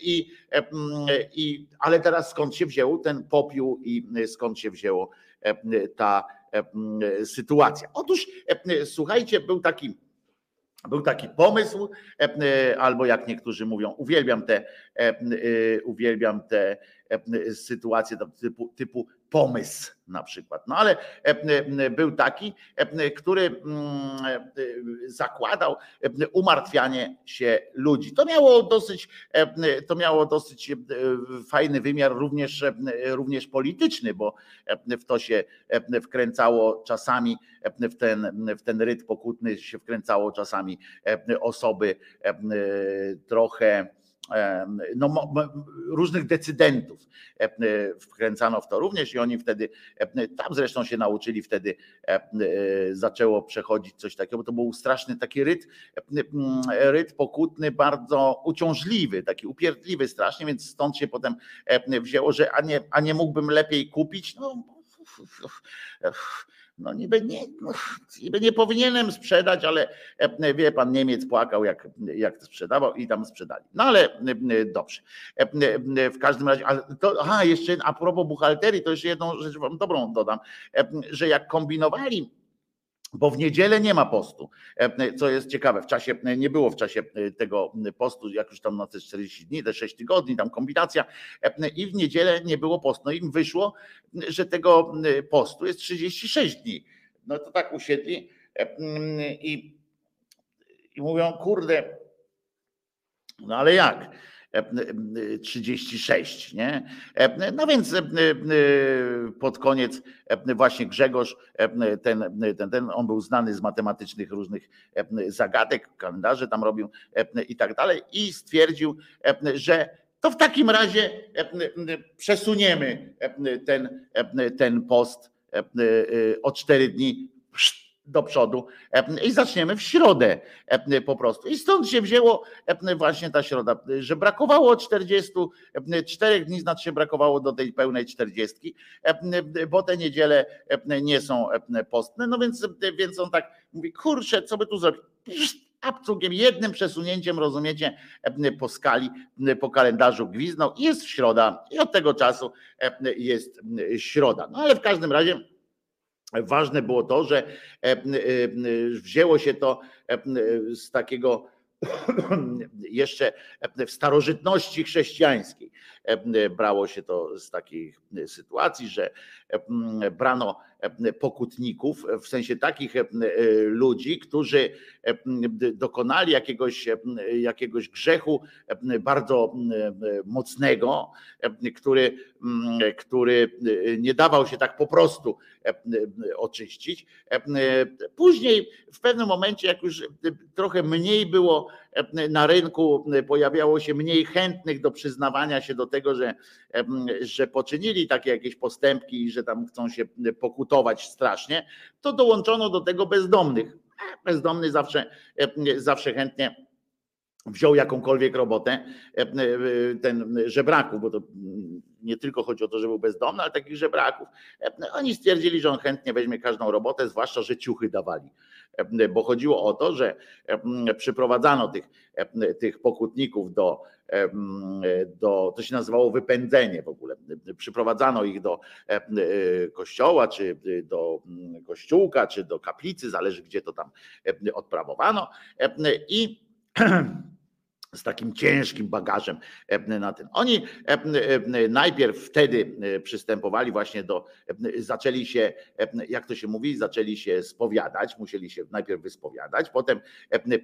i, i ale teraz skąd się wziął ten popiół i skąd się wzięło ta sytuacja? Otóż słuchajcie, był taki był taki pomysł, e, e, albo jak niektórzy mówią, uwielbiam te, e, uwielbiam te sytuacje typu, typu pomysł na przykład. No ale był taki, który mm, zakładał umartwianie się ludzi. To miało dosyć, to miało dosyć fajny wymiar również, również polityczny, bo w to się wkręcało czasami w ten, w ten ryt pokutny się wkręcało czasami osoby trochę no, różnych decydentów e, wkręcano w to również i oni wtedy, e, tam zresztą się nauczyli, wtedy e, zaczęło przechodzić coś takiego, bo to był straszny taki ryt, ryt pokutny, bardzo uciążliwy, taki upierdliwy strasznie, więc stąd się potem wzięło, że a nie, a nie mógłbym lepiej kupić, no no niby nie, no, niby nie powinienem sprzedać, ale e, wie pan, Niemiec płakał, jak, jak sprzedawał i tam sprzedali. No ale e, dobrze. E, w każdym razie, ale to, aha, jeszcze a propos buchalterii, to jeszcze jedną rzecz wam dobrą dodam, że jak kombinowali bo w niedzielę nie ma postu, e, co jest ciekawe. W czasie nie było w czasie e, tego postu, jak już tam na te 40 dni, te 6 tygodni, tam kombinacja, e, i w niedzielę nie było postu. No im wyszło, że tego postu jest 36 dni. No to tak usiedli i, i mówią, kurde, no ale jak? 36, nie? No więc pod koniec właśnie Grzegorz, ten, ten, ten, on był znany z matematycznych różnych zagadek, kalendarze tam robił i tak dalej i stwierdził, że to w takim razie przesuniemy ten, ten post o cztery dni do przodu i zaczniemy w środę po prostu. I stąd się wzięło właśnie ta środa, że brakowało 44 dni, znaczy brakowało do tej pełnej 40, bo te niedziele nie są postne, no więc, więc on tak mówi, kurczę, co by tu zrobić? Abcugiem, jednym przesunięciem, rozumiecie, po skali, po kalendarzu gwiznął i jest środa i od tego czasu jest środa. No ale w każdym razie ważne było to, że wzięło się to z takiego jeszcze w starożytności chrześcijańskiej. Brało się to z takich sytuacji, że brano pokutników, w sensie takich ludzi, którzy dokonali jakiegoś, jakiegoś grzechu bardzo mocnego, który, który nie dawał się tak po prostu oczyścić. Później w pewnym momencie, jak już trochę mniej było na rynku, pojawiało się mniej chętnych do przyznawania się do tego, że, że poczynili takie jakieś postępki i że tam chcą się pokutować strasznie, to dołączono do tego bezdomnych. Bezdomny zawsze, zawsze chętnie wziął jakąkolwiek robotę, ten żebraków, bo to nie tylko chodzi o to, że był bezdomny, ale takich żebraków. Oni stwierdzili, że on chętnie weźmie każdą robotę, zwłaszcza, że ciuchy dawali. Bo chodziło o to, że przyprowadzano tych, tych pokutników do, do, to się nazywało wypędzenie w ogóle. Przyprowadzano ich do kościoła, czy do kościółka, czy do kaplicy, zależy gdzie to tam odprawowano. I z takim ciężkim bagażem na tym. Oni najpierw wtedy przystępowali właśnie do, zaczęli się, jak to się mówi, zaczęli się spowiadać, musieli się najpierw wyspowiadać, potem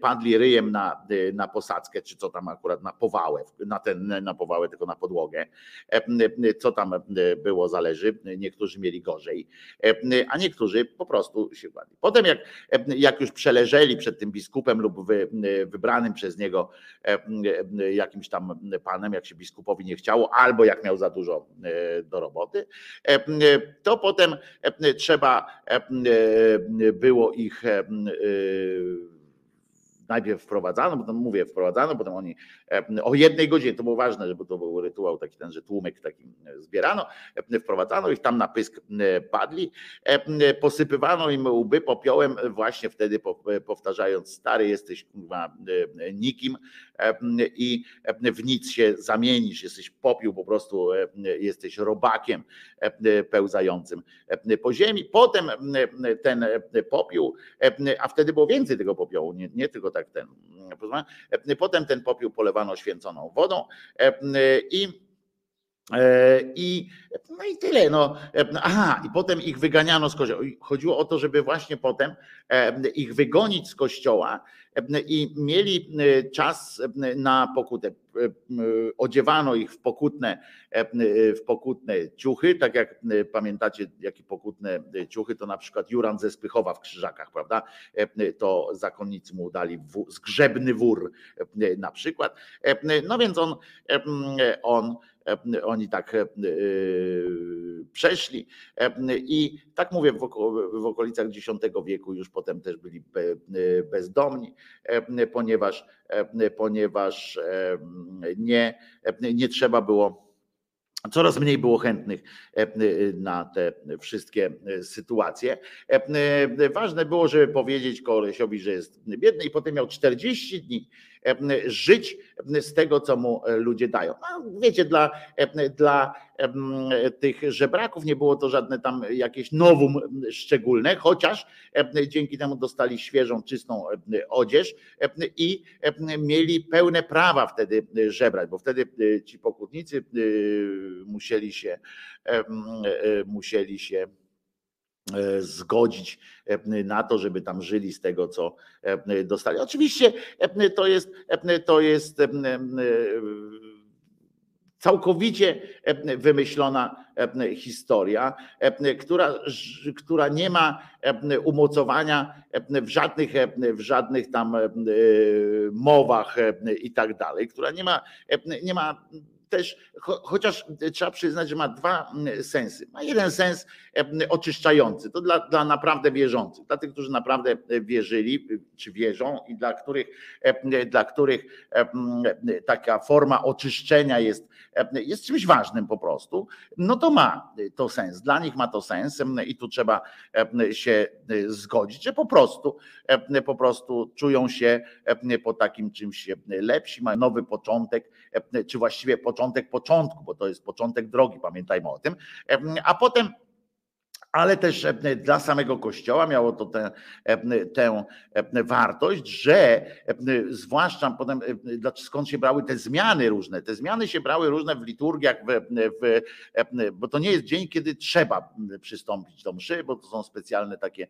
padli ryjem na, na posadzkę, czy co tam akurat na powałę, na ten, na powałę, tylko na podłogę, co tam było zależy, niektórzy mieli gorzej, a niektórzy po prostu się kładli. Potem jak, jak już przeleżeli przed tym biskupem lub wy, wybranym przez niego jakimś tam panem, jak się biskupowi nie chciało, albo jak miał za dużo e, do roboty, e, to potem e, trzeba było ich najpierw wprowadzano, potem mówię wprowadzano, potem oni e, o jednej godzinie, to było ważne, żeby to był rytuał taki ten, że tłumek taki e, zbierano, e, wprowadzano ich tam na pysk padli, posypywano im łby popiołem właśnie wtedy powtarzając stary jesteś kurwa nikim i w nic się zamienisz, jesteś popiół po prostu, jesteś robakiem pełzającym po ziemi. Potem ten popiół, a wtedy było więcej tego popiołu, nie, nie tylko tak ten. Potem ten popiół polewano święconą wodą i i, no i tyle. No. Aha, i potem ich wyganiano z kościoła. Chodziło o to, żeby właśnie potem ich wygonić z kościoła i mieli czas na pokutę. Odziewano ich w pokutne, w pokutne ciuchy, tak jak pamiętacie, jakie pokutne ciuchy, to na przykład Juran ze Spychowa w Krzyżakach, prawda? To zakonnicy mu dali zgrzebny wór na przykład. No więc on, on oni tak przeszli i tak mówię w okolicach X wieku już potem też byli bezdomni, ponieważ, ponieważ nie, nie trzeba było Coraz mniej było chętnych na te wszystkie sytuacje. Ważne było, żeby powiedzieć kolesiowi, że jest biedny i potem miał 40 dni żyć z tego, co mu ludzie dają. No, wiecie, dla, dla tych żebraków nie było to żadne tam jakieś nowum szczególne, chociaż dzięki temu dostali świeżą, czystą odzież i mieli pełne prawa wtedy żebrać, bo wtedy ci pokutnicy musieli się musieli się E, zgodzić e, na to, żeby tam żyli z tego, co e, dostali. Oczywiście to jest, to jest całkowicie wymyślona historia, która, która nie ma umocowania w żadnych, w żadnych tam mowach i tak dalej, która nie ma, nie ma też, chociaż trzeba przyznać, że ma dwa mm, sensy. Ma jeden sens oczyszczający, to dla, dla naprawdę wierzących, dla tych, którzy naprawdę wierzyli, czy wierzą i dla których, dla których taka forma oczyszczenia jest, jest czymś ważnym po prostu, no to ma to sens. Dla nich ma to sens i tu trzeba się zgodzić, że po prostu, po prostu czują się po takim czymś lepsi, mają nowy początek, czy właściwie początek początek początku, bo to jest początek drogi, pamiętajmy o tym. A potem ale też e, dla samego Kościoła miało to tę, e, tę e, wartość, że zwłaszcza potem, skąd się brały te zmiany różne. Te zmiany się brały różne w liturgiach, w, w, bo to nie jest dzień, kiedy trzeba przystąpić do mszy, bo to są specjalne takie,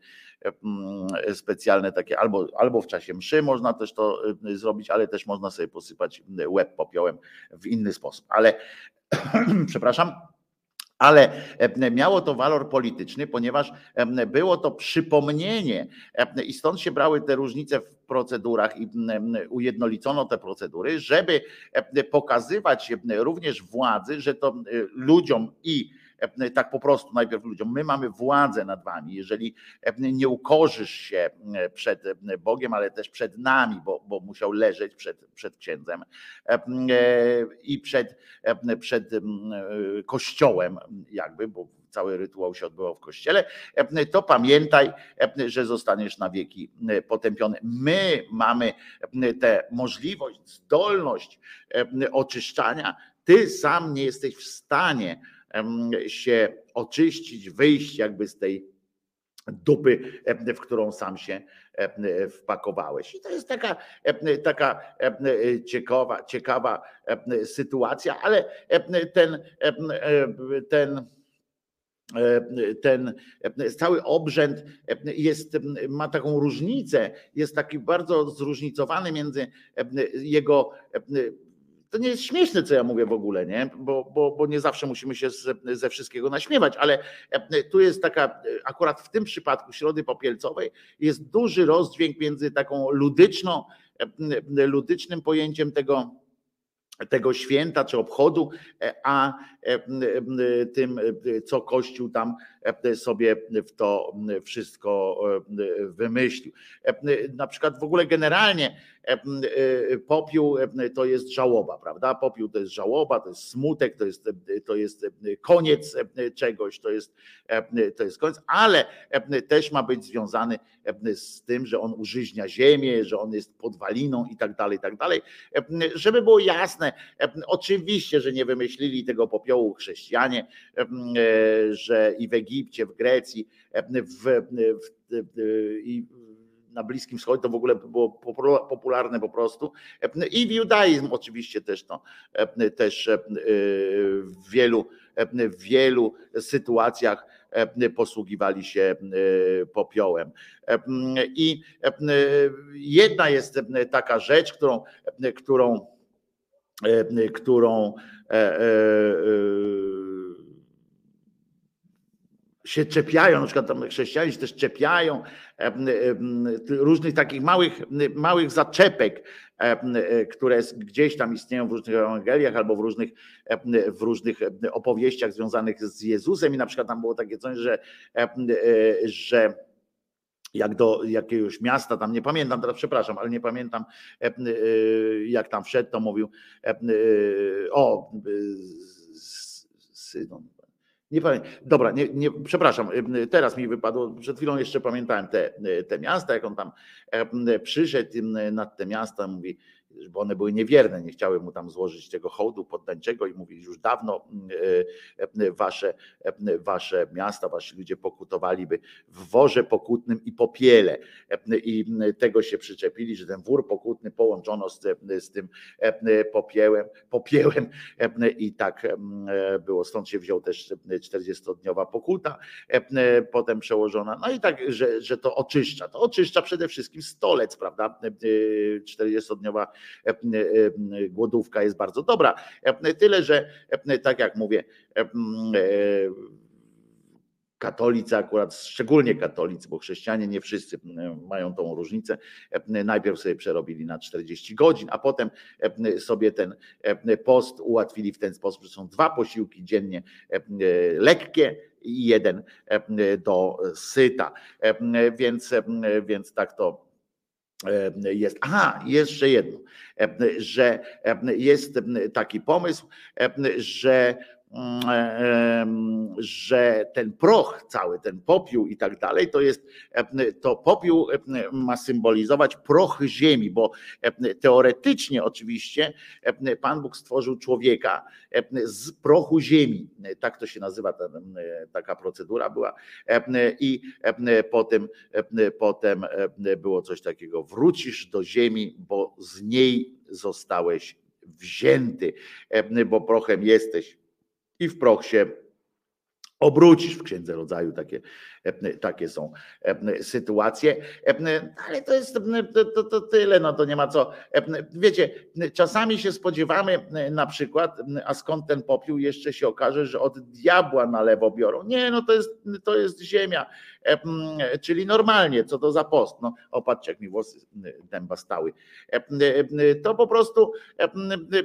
specjalne takie, albo, albo w czasie mszy można też to zrobić, ale też można sobie posypać łeb popiołem w inny sposób. Ale przepraszam ale e, miało to walor polityczny, ponieważ e, było to przypomnienie e, i stąd się brały te różnice w procedurach i ujednolicono te procedury, żeby pokazywać również władzy, że to ludziom i tak po prostu najpierw ludziom, my mamy władzę nad wami, jeżeli e, nie ukorzysz się e, przed Bogiem, ale też przed nami, bo, bo musiał leżeć przed, przed księdzem i przed, przed kościołem jakby, bo cały rytuał się odbywał w kościele, to pamiętaj, że zostaniesz na wieki potępiony. My mamy tę możliwość, zdolność oczyszczania. Ty sam nie jesteś w stanie się oczyścić, wyjść jakby z tej dupy, w którą sam się wpakowałeś. I to jest taka, taka ciekawa, ciekawa sytuacja, ale ten, ten ten cały obrzęd jest, ma taką różnicę, jest taki bardzo zróżnicowany między jego to nie jest śmieszne, co ja mówię w ogóle, nie? Bo, bo, bo nie zawsze musimy się ze, ze wszystkiego naśmiewać, ale e, tu jest taka, e, akurat w tym przypadku Środy Popielcowej jest duży rozdźwięk między taką ludyczną, e, ludycznym pojęciem tego, tego święta czy obchodu, a tym, co Kościół tam sobie w to wszystko wymyślił. Na przykład w ogóle generalnie popiół to jest żałoba, prawda? Popiół to jest żałoba, to jest smutek, to jest, to jest koniec czegoś, to jest, to jest koniec, ale też ma być związany z tym, że on użyźnia ziemię, że on jest podwaliną i tak dalej, i tak dalej. Żeby było jasne, oczywiście, że nie wymyślili tego popiołu chrześcijanie, że i w Egipcie, w Grecji, w, w, w, i na Bliskim Wschodzie to w ogóle było popularne po prostu. I w judaizm oczywiście też to też w wielu, w wielu sytuacjach posługiwali się popiołem. I jedna jest taka rzecz, którą, którą, którą się czepiają, na przykład tam chrześcijanie się też czepiają różnych takich małych, małych zaczepek, które gdzieś tam istnieją w różnych Ewangeliach albo w różnych, w różnych opowieściach związanych z Jezusem. I na przykład tam było takie coś, że, że jak do jakiegoś miasta, tam nie pamiętam teraz, przepraszam, ale nie pamiętam, jak tam wszedł, to mówił o Sydon, nie pamiętam. Dobra, nie, nie, przepraszam, teraz mi wypadło, przed chwilą jeszcze pamiętałem te, te miasta, jak on tam przyszedł nad te miasta, mówi, bo one były niewierne, nie chciały mu tam złożyć tego hołdu poddańczego i mówili już dawno e, wasze, wasze miasta, wasi ludzie pokutowaliby w worze pokutnym i popiele. I tego się przyczepili, że ten wór pokutny połączono z, z tym popiełem, popiełem i tak było, stąd się wziął też 40-dniowa pokuta, potem przełożona, no i tak, że, że to oczyszcza, to oczyszcza przede wszystkim stolec, prawda, 40-dniowa E, e, głodówka jest bardzo dobra. E, tyle, że tak jak mówię, katolicy akurat, szczególnie katolicy, bo chrześcijanie nie wszyscy mają tą różnicę, najpierw sobie przerobili na 40 godzin, a potem sobie ten post ułatwili w ten sposób, że są dwa posiłki dziennie lekkie i jeden do syta. Więc, więc tak to jest. Aha, jeszcze jedno, że jest taki pomysł, że że ten proch cały, ten popiół i tak dalej, to jest, to popiół ma symbolizować proch ziemi, bo teoretycznie oczywiście Pan Bóg stworzył człowieka z prochu ziemi. Tak to się nazywa, taka procedura była. I potem, potem było coś takiego, wrócisz do ziemi, bo z niej zostałeś wzięty, bo prochem jesteś i w proch się obrócisz w księdze rodzaju takie, takie są sytuacje, ale to jest to, to, tyle, no to nie ma co. Wiecie, czasami się spodziewamy na przykład, a skąd ten popiół jeszcze się okaże, że od diabła na lewo biorą. Nie, no to jest, to jest ziemia, czyli normalnie, co to za post. No, opatrzcie, jak mi włosy dęba stały. To po prostu,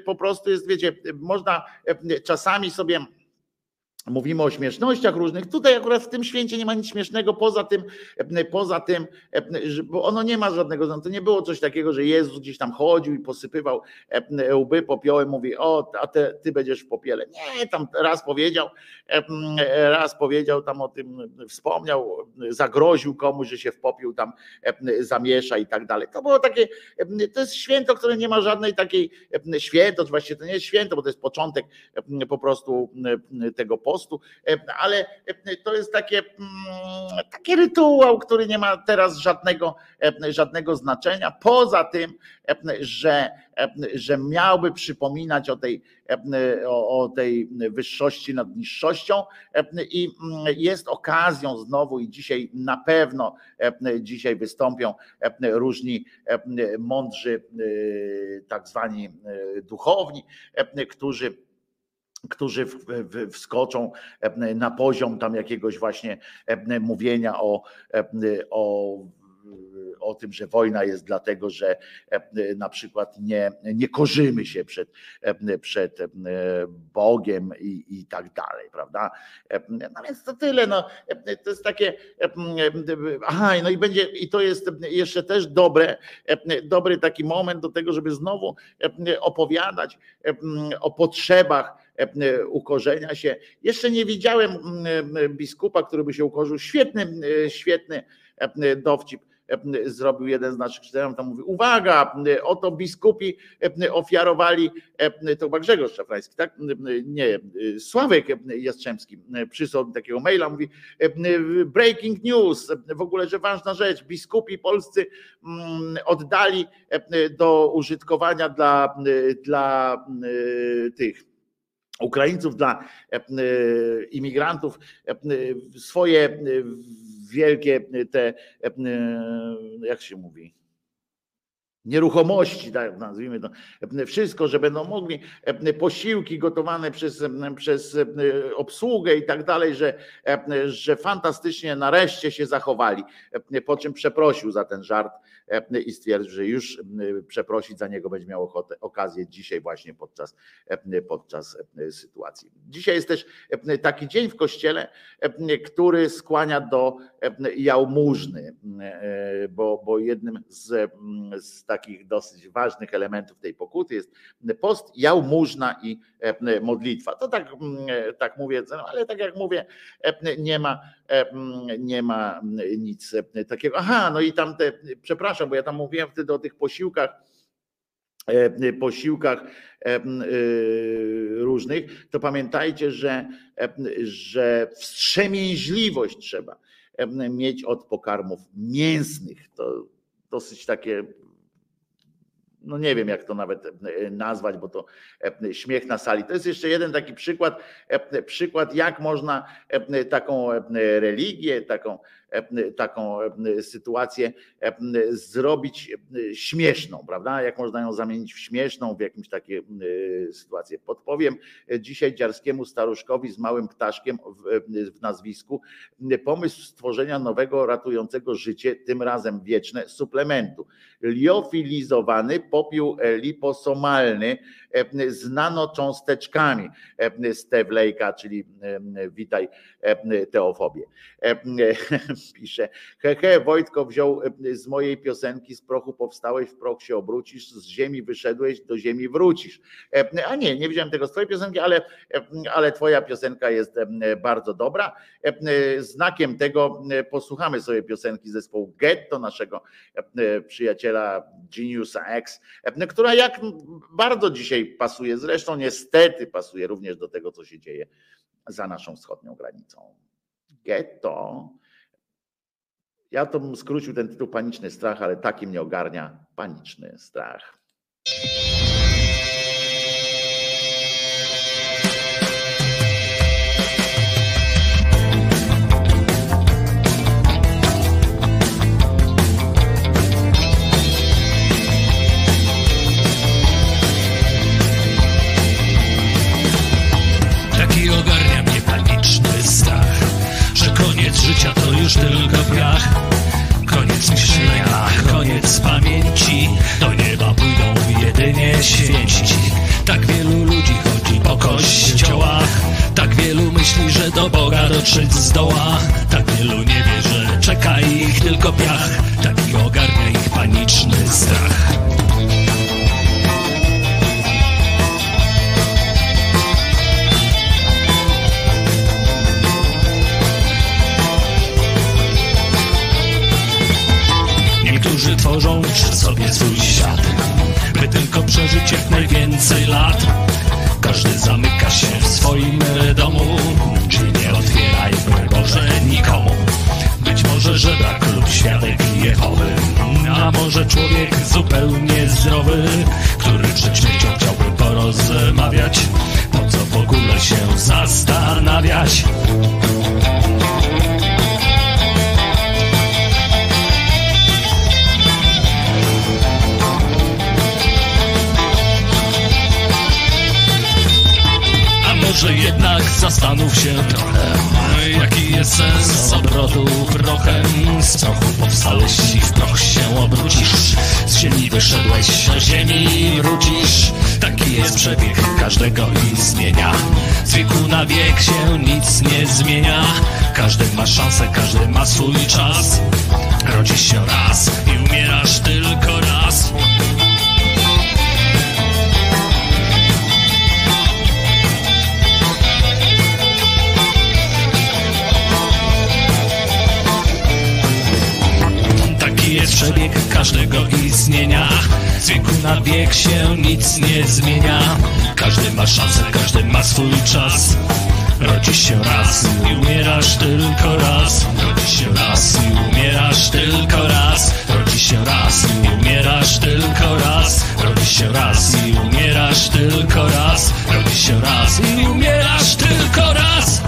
po prostu jest, wiecie, można czasami sobie Mówimy o śmiesznościach różnych. Tutaj akurat w tym święcie nie ma nic śmiesznego poza tym, poza tym, bo ono nie ma żadnego, to nie było coś takiego, że Jezus gdzieś tam chodził i posypywał łby popiołem, mówi, o, a te, ty będziesz w popiele. Nie, tam raz powiedział, raz powiedział tam o tym, wspomniał, zagroził komuś, że się w popiół tam zamiesza i tak dalej. To było takie, to jest święto, które nie ma żadnej takiej święto, właściwie to nie jest święto, bo to jest początek po prostu tego postu, e, ale e, to jest takie, mm, taki rytuał, który nie ma teraz żadnego, e, żadnego znaczenia, poza tym, że, że miałby przypominać o tej, o, tej wyższości nad niższością i mm, jest okazją znowu i dzisiaj na pewno dzisiaj wystąpią różni mądrzy, tak zwani duchowni, którzy którzy wskoczą na poziom tam jakiegoś właśnie mówienia o, o o tym, że wojna jest dlatego, że na przykład nie, nie korzymy się przed, przed Bogiem i, i tak dalej, prawda? No więc to tyle, no, to jest takie, aha, no i będzie, i to jest jeszcze też dobre, dobry taki moment do tego, żeby znowu opowiadać o potrzebach ukorzenia się. Jeszcze nie widziałem biskupa, który by się ukorzył. Świetny, świetny dowcip zrobił jeden z naszych czytelników, tam mówi, uwaga, oto biskupi ofiarowali, to chyba Grzegorz Szafrański, tak? Nie, Sławek Jastrzębski przysłał takiego maila, mówi, breaking news, w ogóle, że ważna rzecz, biskupi polscy mm, oddali do użytkowania dla, dla tych Ukraińców, dla imigrantów swoje wielkie te, jak się mówi, nieruchomości, tak nazwijmy to, wszystko, że będą mogli, posiłki gotowane przez, przez obsługę i tak dalej, że, że fantastycznie nareszcie się zachowali. Po czym przeprosił za ten żart i stwierdził, że już przeprosić za niego będzie miał ochotę, okazję dzisiaj właśnie podczas, podczas sytuacji. Dzisiaj jest też taki dzień w kościele, który skłania do jałmużny, bo, bo jednym z, z takich dosyć ważnych elementów tej pokuty jest post, jałmużna i modlitwa. To tak, tak mówię, no, ale tak jak mówię, nie ma, nie ma nic takiego. Aha, no i tam te, przepraszam, bo ja tam mówiłem wtedy o tych posiłkach, posiłkach różnych, to pamiętajcie, że, że wstrzemięźliwość trzeba mieć od pokarmów mięsnych. To dosyć takie no nie wiem jak to nawet e, nazwać, bo to e, śmiech na sali. To jest jeszcze jeden taki przykład, e, przykład jak można taką religię, taką E, taką e, sytuację e, zrobić śmieszną, prawda? Jak można ją zamienić w śmieszną, w jakimś takie sytuację. Podpowiem dzisiaj dziarskiemu staruszkowi z małym ptaszkiem w nazwisku pomysł stworzenia nowego ratującego życie, tym razem wieczne, suplementu. Liofilizowany popiół liposomalny z nanocząsteczkami Stewlejka, czyli witaj teofobię. Pisze, hehe, Wojtko wziął z mojej piosenki z prochu powstałeś, w proch się obrócisz, z ziemi wyszedłeś, do ziemi wrócisz. A nie, nie wziąłem tego z twojej piosenki, ale, ale twoja piosenka jest bardzo dobra. Znakiem tego posłuchamy sobie piosenki zespołu Getto, naszego przyjaciela Geniusa X, która jak bardzo dzisiaj pasuje, zresztą niestety pasuje również do tego, co się dzieje za naszą wschodnią granicą. Getto. Ja to bym skrócił ten tytuł Paniczny Strach, ale taki mnie ogarnia paniczny strach. Już tylko piach Koniec myślenia, koniec pamięci. Do nieba pójdą jedynie święci. Tak wielu ludzi chodzi po kościołach. Tak wielu myśli, że do Boga dotrzeć zdoła. Tak wielu nie wie, że czeka ich tylko piach. Taki ogarnia ich paniczny strach Tworzą sobie swój świat. By tylko przeżyć jak najwięcej lat. Każdy zamyka się w swoim domu. Czy nie otwieraj, Boże, nikomu. Być może żebrak lub świadek Jehowy A może człowiek zupełnie zdrowy Który przed śmiercią chciałby porozmawiać. Po co w ogóle się zastanawiać może jednak zastanów się trochę Jaki jest sens obrotu prochem. Z prochu powstałeś i w proch się obrócisz. Z ziemi wyszedłeś, do ziemi wrócisz. Taki jest przebieg każdego istnienia Z wieku na wiek się nic nie zmienia. Każdy ma szansę, każdy ma swój czas. Rodzisz się raz i umierasz tylko przebieg każdego istnienia. Z wieku na wiek się nic nie zmienia. Każdy ma szansę, każdy ma swój czas. Rodzisz się raz i umierasz tylko raz. Rodzisz się raz i umierasz tylko raz. Rodzisz się raz i umierasz tylko raz. Rodzisz się raz i umierasz tylko raz. Rodzisz się raz i umierasz tylko raz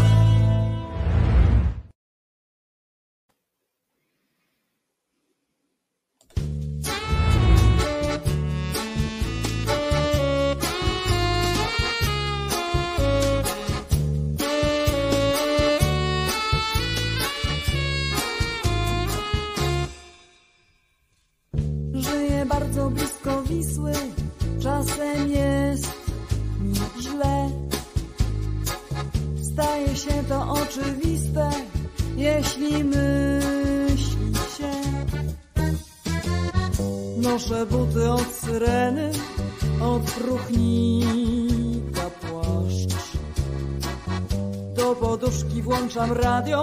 Escucham radio.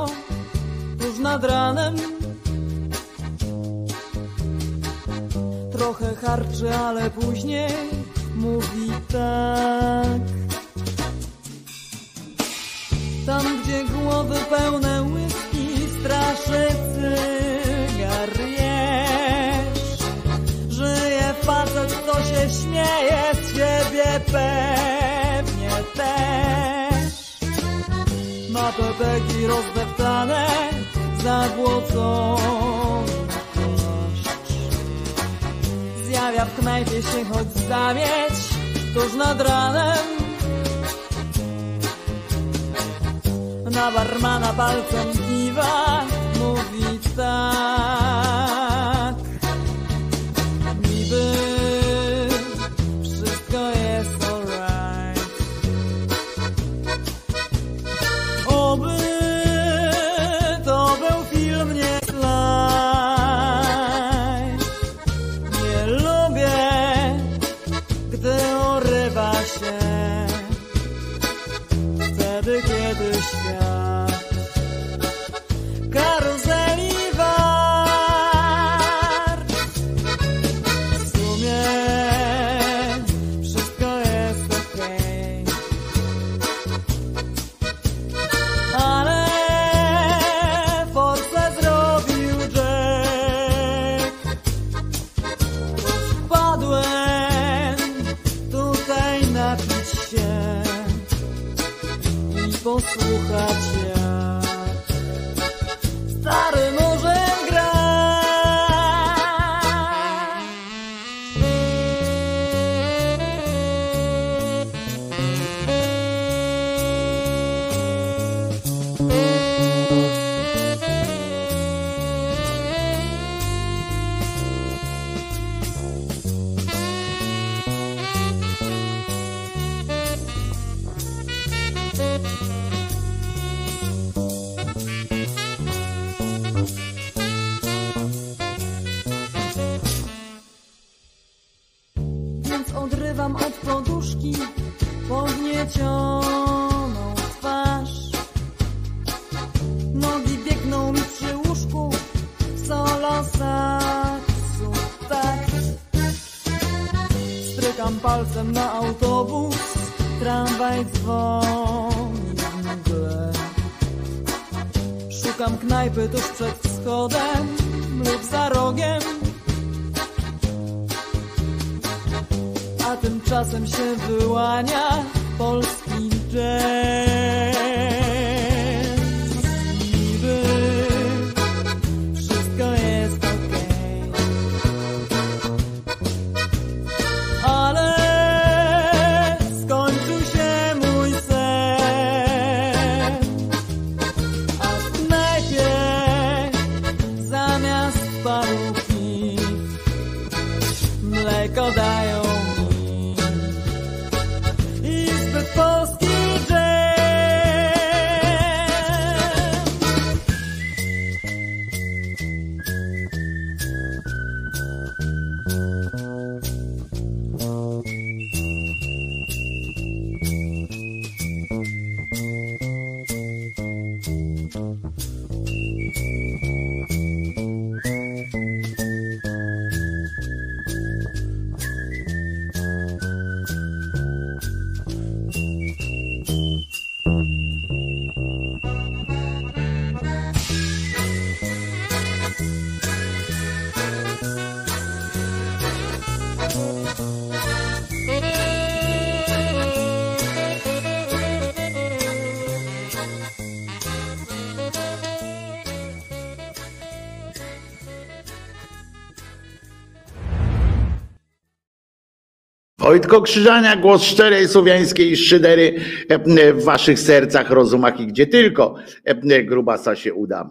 Wojtko Krzyżania, głos szczerej słowiańskiej szydery e, w waszych sercach, rozumach i gdzie tylko e, grubasa się uda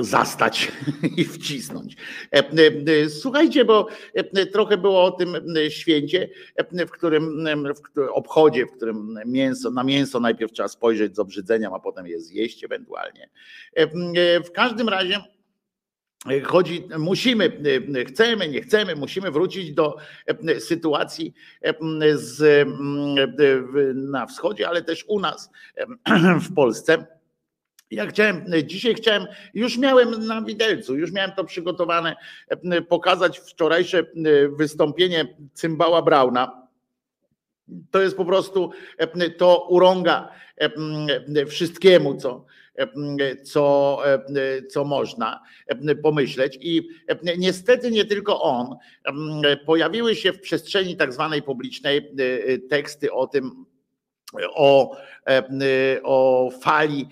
zastać i wcisnąć. E, e, Słuchajcie, bo e, trochę było o tym e, święcie, e, w którym e, w obchodzie, w którym mięso, na mięso najpierw trzeba spojrzeć z obrzydzeniem, a potem je zjeść ewentualnie. E, e, W każdym razie chodzi, musimy, e, chcemy, nie chcemy, musimy wrócić do e, sytuacji e, z, e, w- na wschodzie, ale też u nas w Polsce. Ja chciałem, dzisiaj chciałem, już miałem na widelcu, już miałem to przygotowane, pokazać wczorajsze wystąpienie Cymbała Brauna. To jest po prostu, to urąga wszystkiemu, co, co, co można pomyśleć. I niestety nie tylko on. Pojawiły się w przestrzeni tak zwanej publicznej teksty o tym, o, o fali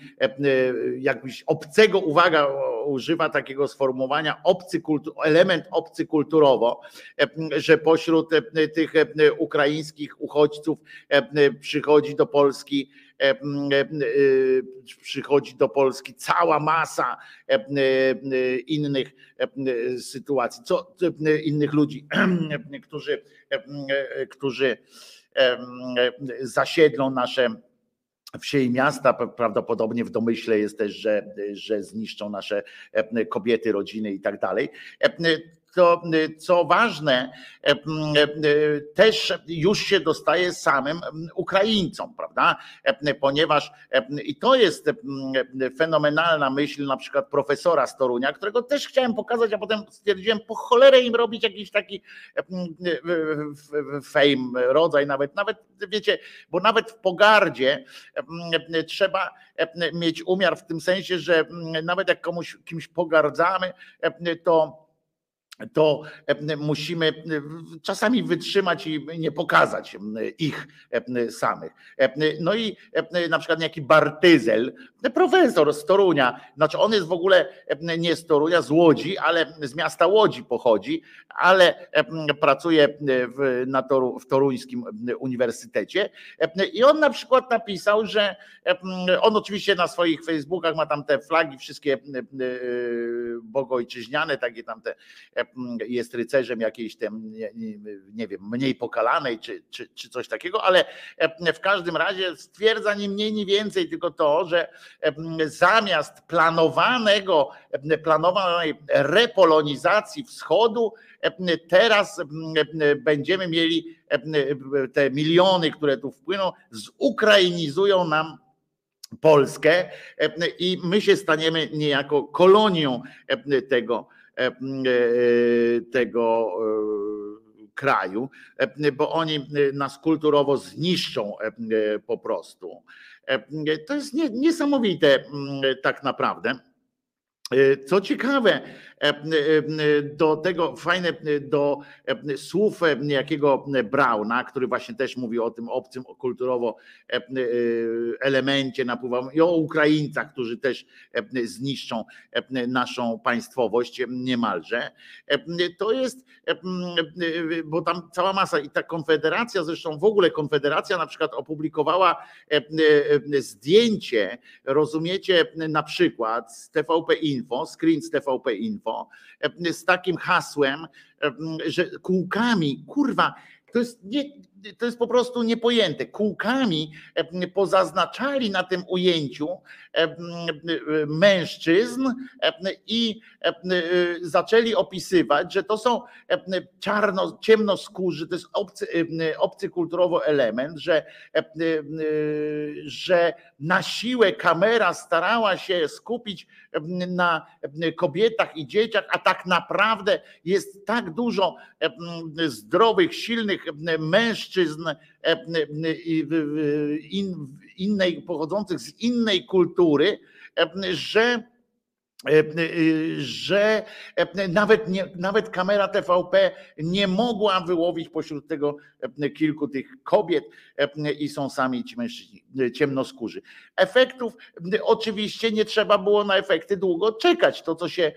jakbyś obcego, uwaga, używa takiego sformułowania, obcy kultu, element obcy kulturowo, e, że pośród tych ukraińskich uchodźców przychodzi do Polski przychodzi do Polski cała masa e, e, innych sytuacji, co, innych ludzi, którzy, e, którzy zasiedlą nasze wsie i miasta. Prawdopodobnie w domyśle jest też, że, że zniszczą nasze kobiety, rodziny i tak dalej. E, to co ważne, też już się dostaje samym Ukraińcom, prawda? Ponieważ i to jest fenomenalna myśl na przykład profesora z Torunia, którego też chciałem pokazać, a potem stwierdziłem, po cholerę im robić jakiś taki fame, rodzaj nawet, nawet wiecie, bo nawet w pogardzie trzeba mieć umiar w tym sensie, że nawet jak komuś kimś pogardzamy, to to e, musimy e, czasami wytrzymać i nie pokazać ich e, samych. No i na przykład jaki Bartyzel, profesor z Torunia, znaczy on jest w ogóle nie z Torunia, z Łodzi, ale z miasta Łodzi pochodzi, ale pracuje w, na Toru, w Toruńskim Uniwersytecie i on na przykład napisał, że on oczywiście na swoich Facebookach ma tam te flagi wszystkie bogojczyźniane, takie tam te jest rycerzem jakiejś tam, nie, wiem, mniej pokalanej czy, czy, czy coś takiego, ale w każdym razie stwierdza nie mniej, nie więcej, tylko to, że zamiast planowanego, planowanej repolonizacji wschodu, teraz będziemy mieli te miliony, które tu wpłyną, zukrainizują nam Polskę i my się staniemy niejako kolonią tego E, e, tego e, kraju, bo oni nas kulturowo zniszczą po prostu. To jest niesamowite tak naprawdę. Co ciekawe, do tego fajne, do słów niejakiego Brauna, który właśnie też mówi o tym obcym kulturowo elemencie napływam i o Ukraińcach, którzy też zniszczą naszą państwowość niemalże. To jest, bo tam cała masa i ta konfederacja, zresztą w ogóle konfederacja na przykład opublikowała zdjęcie, rozumiecie, na przykład z TVP Info, screen z TVP Info, E, z takim hasłem, e, że kółkami, kurwa, to jest, nie, to jest po prostu niepojęte. Kółkami e, pozaznaczali na tym ujęciu mężczyzn i zaczęli opisywać, że to są czarno, ciemnoskórzy, to jest obcy, obcy kulturowo element, że, że na siłę kamera starała się skupić na kobietach i dzieciach, a tak naprawdę jest tak dużo zdrowych, silnych mężczyzn innej, pochodzących z innej kultury, że że e, nawet, nie, nawet kamera TVP nie mogła wyłowić pośród tego kilku tych kobiet i są sami ci mężczyźni ciemnoskórzy. Efektów oczywiście nie trzeba było na efekty długo czekać. To, co się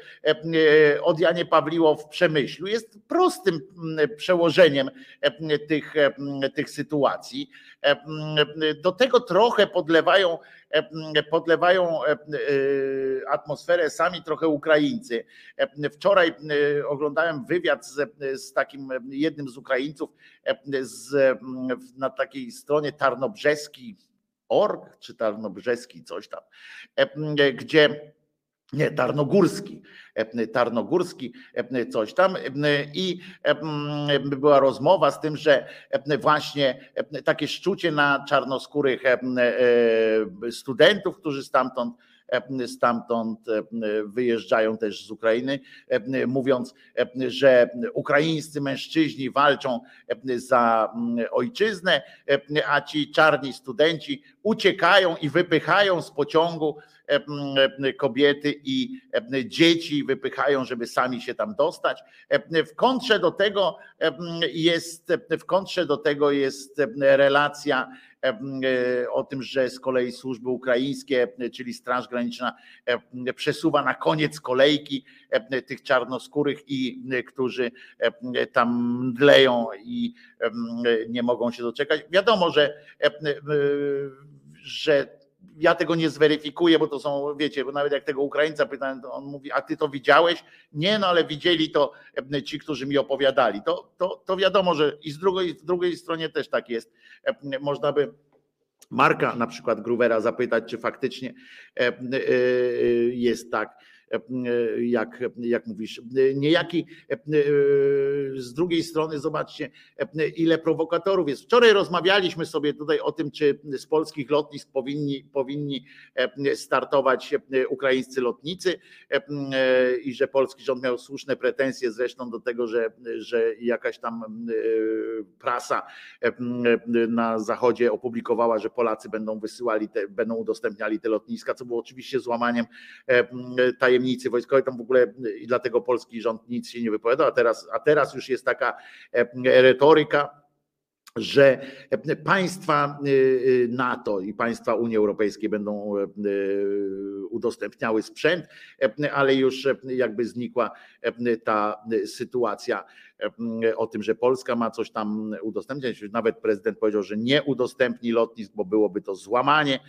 od Janie Pawliło w przemyślu, jest prostym przełożeniem tych, tych sytuacji. Do tego trochę podlewają E, podlewają e, e, atmosferę sami trochę Ukraińcy. Wczoraj oglądałem wywiad z, z takim jednym z Ukraińców z, na takiej stronie tarnobrzeski org, czy tarnobrzeski, coś tam, gdzie nie, Tarnogórski, Tarnogórski, coś tam. I była rozmowa z tym, że właśnie takie szczucie na czarnoskórych studentów, którzy stamtąd stamtąd wyjeżdżają też z Ukrainy, mówiąc, że ukraińscy mężczyźni walczą za ojczyznę, a ci czarni studenci uciekają i wypychają z pociągu kobiety i dzieci, wypychają, żeby sami się tam dostać. W kontrze do tego jest, w kontrze do tego jest relacja E, o tym, że z kolei służby ukraińskie, czyli Straż Graniczna, przesuwa na koniec kolejki tych czarnoskórych i którzy tam mdleją i nie mogą się doczekać. Wiadomo, że, że ja tego nie zweryfikuję, bo to są, wiecie, bo nawet jak tego Ukraińca pytałem, to on mówi, a ty to widziałeś? Nie, no ale widzieli to ci, którzy mi opowiadali. To, to, to wiadomo, że i z drugiej, z drugiej stronie też tak jest. Można by Marka na przykład Gruvera zapytać, czy faktycznie jest tak jak, jak mówisz. Niejaki z drugiej strony zobaczcie, ile prowokatorów jest. Wczoraj rozmawialiśmy sobie tutaj o tym, czy z polskich lotnisk powinni, powinni startować ukraińscy lotnicy i że polski rząd miał słuszne pretensje zresztą do tego, że, że jakaś tam prasa na zachodzie opublikowała, że Polacy będą wysyłali, te, będą udostępniali te lotniska, co było oczywiście złamaniem tajemnicy wojskowej. Tam w ogóle i dlatego polski rząd nic się nie wypowiadał, a teraz, a teraz już jest taka retoryka że państwa NATO i państwa Unii Europejskiej będą udostępniały sprzęt, ale już jakby znikła ta sytuacja o tym, że Polska ma coś tam udostępniać. Nawet prezydent powiedział, że nie udostępni lotnisk, bo byłoby to złamanie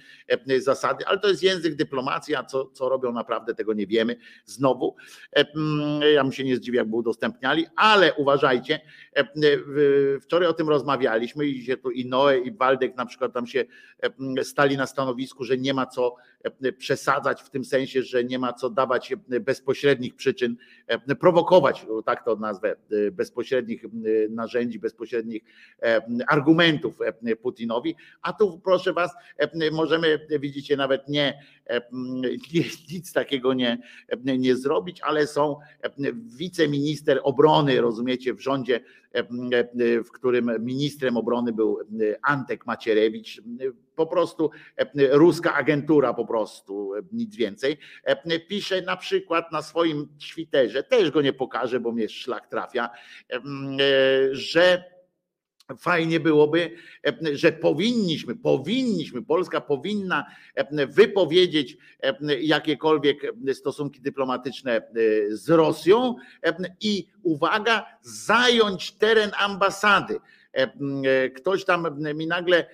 zasady, ale to jest język dyplomacji, a co, co robią naprawdę tego nie wiemy. Znowu, ja bym się nie zdziwił, jakby udostępniali, ale uważajcie, wczoraj o tym rozmawialiśmy i się tu i Noe i Waldek na przykład tam się stali na stanowisku, że nie ma co przesadzać w tym sensie, że nie ma co dawać bezpośrednich przyczyn, prowokować, tak to nazwę, bezpośrednich narzędzi, bezpośrednich argumentów Putinowi, a tu proszę was, możemy, widzicie, nawet nie, nic takiego nie, nie zrobić, ale są wiceminister obrony, rozumiecie, w rządzie, w którym ministrem obrony był Antek Macierewicz, po prostu ruska agentura, po prostu nic więcej. Pisze na przykład na swoim Twitterze, też go nie pokażę, bo mnie szlak trafia, że fajnie byłoby, że powinniśmy, powinniśmy, Polska powinna wypowiedzieć jakiekolwiek stosunki dyplomatyczne z Rosją i uwaga, zająć teren ambasady. Ktoś tam mi nagle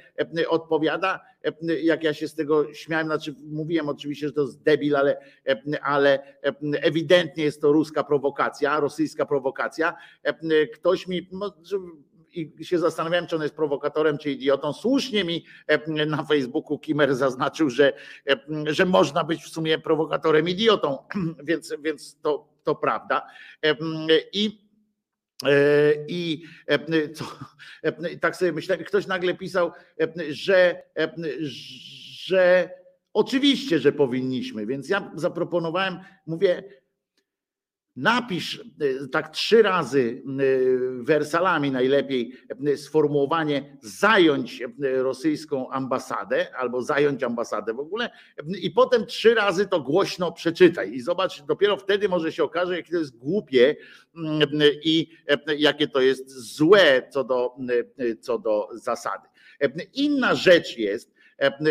odpowiada, jak ja się z tego śmiałem, znaczy mówiłem oczywiście, że to jest debil, ale, ale ewidentnie jest to ruska prowokacja, rosyjska prowokacja. Ktoś mi, i się zastanawiałem, czy on jest prowokatorem, czy idiotą. Słusznie mi na Facebooku Kimer zaznaczył, że, że można być w sumie prowokatorem, idiotą, więc, więc to, to prawda. I i co, tak sobie myślałem, ktoś nagle pisał, że, że oczywiście, że powinniśmy, więc ja zaproponowałem, mówię, Napisz e, tak trzy razy e, wersalami najlepiej e, sformułowanie zająć rosyjską ambasadę albo zająć ambasadę w ogóle i potem trzy razy to głośno przeczytaj i zobacz, dopiero wtedy może się okaże, jakie to jest głupie i jakie to jest złe co do, co do zasady. Inna rzecz jest,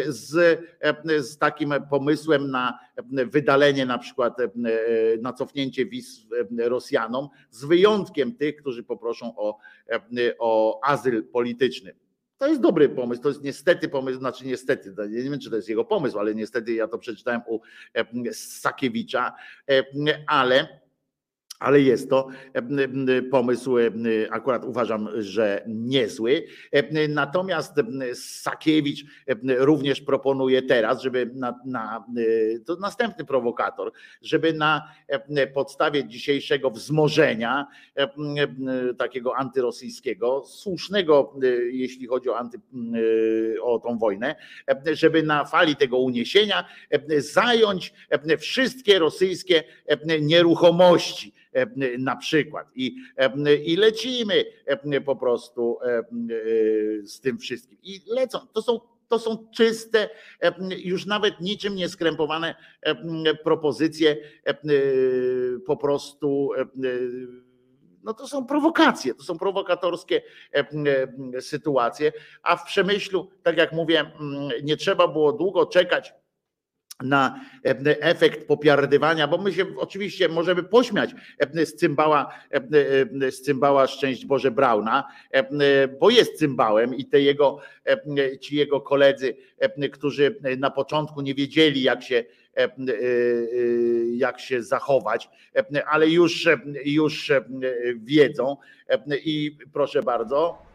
z, z takim pomysłem na wydalenie na przykład na cofnięcie wiz Rosjanom, z wyjątkiem tych, którzy poproszą o, o azyl polityczny. To jest dobry pomysł, to jest niestety pomysł, znaczy niestety, nie wiem czy to jest jego pomysł, ale niestety ja to przeczytałem u Sakiewicza, ale ale jest to pomysł, akurat uważam, że niezły. Natomiast Sakiewicz również proponuje teraz, żeby na, na to następny prowokator, żeby na podstawie dzisiejszego wzmożenia takiego antyrosyjskiego, słusznego, jeśli chodzi o, anty, o tą wojnę, żeby na fali tego uniesienia zająć wszystkie rosyjskie nieruchomości E, na przykład. I, e, i lecimy e, po prostu z tym wszystkim. I lecą. To są to są czyste, już nawet niczym nie skrępowane propozycje, po prostu no to są prowokacje, to są prowokatorskie sytuacje, a w przemyślu, tak jak mówię, nie trzeba było długo czekać na e, efekt popiardywania, bo my się oczywiście możemy pośmiać e, z cymbała, e, z cymbała szczęść Boże Brauna, bo jest cymbałem i te jego, ci jego koledzy, którzy na początku nie wiedzieli jak się jak się zachować, ale już, już wiedzą i proszę bardzo,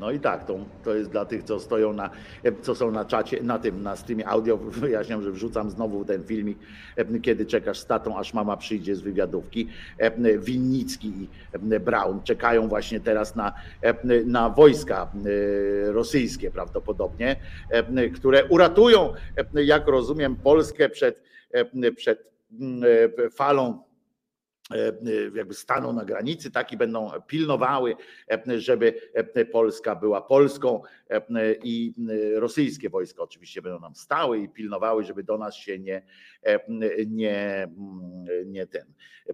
No i tak, to, to jest dla tych, co stoją na, co są na czacie, na tym, na streamie audio. Wyjaśniam, że wrzucam znowu ten filmik, kiedy czekasz z tatą, aż mama przyjdzie z wywiadówki. Winnicki i Brown czekają właśnie teraz na, na wojska rosyjskie prawdopodobnie, które uratują, jak rozumiem, Polskę przed, przed falą E, jakby staną na granicy, tak i będą pilnowały, e, żeby e, Polska była Polską i rosyjskie wojska oczywiście będą nam stały i pilnowały, żeby do nas się nie, nie, nie ten,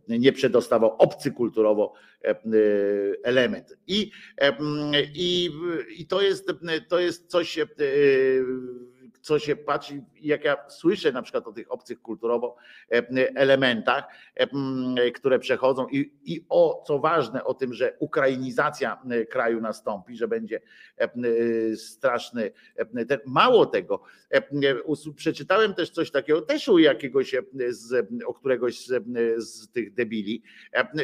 nie przedostawał obcy kulturowo element. I, i, i to, jest, to jest coś co się patrzy, jak ja słyszę na przykład o tych obcych kulturowo e, elementach, e, które przechodzą i, i o co ważne, o tym, że ukrainizacja kraju nastąpi, że będzie e, straszny. Mało tego, przeczytałem też coś takiego, też u jakiegoś, z, o któregoś z, z tych debili,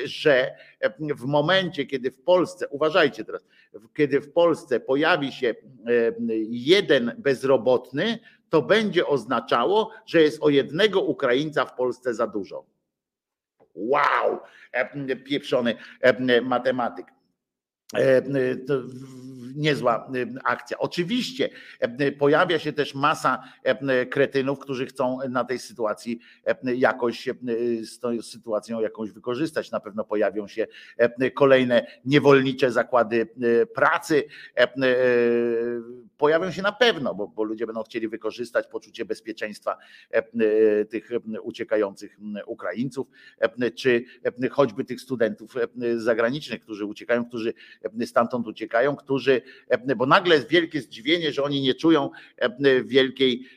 że w momencie, kiedy w Polsce, uważajcie teraz, kiedy w Polsce pojawi się jeden bezrobotny, to będzie oznaczało, że jest o jednego Ukraińca w Polsce za dużo. Wow, pieprzony matematyk. Niezła akcja. Oczywiście pojawia się też masa kretynów, którzy chcą na tej sytuacji jakoś z tą sytuacją jakąś wykorzystać. Na pewno pojawią się kolejne niewolnicze zakłady pracy. Pojawią się na pewno, bo, bo ludzie będą chcieli wykorzystać poczucie bezpieczeństwa tych uciekających Ukraińców, czy choćby tych studentów zagranicznych, którzy uciekają, którzy stamtąd uciekają, którzy, bo nagle jest wielkie zdziwienie, że oni nie czują wielkiej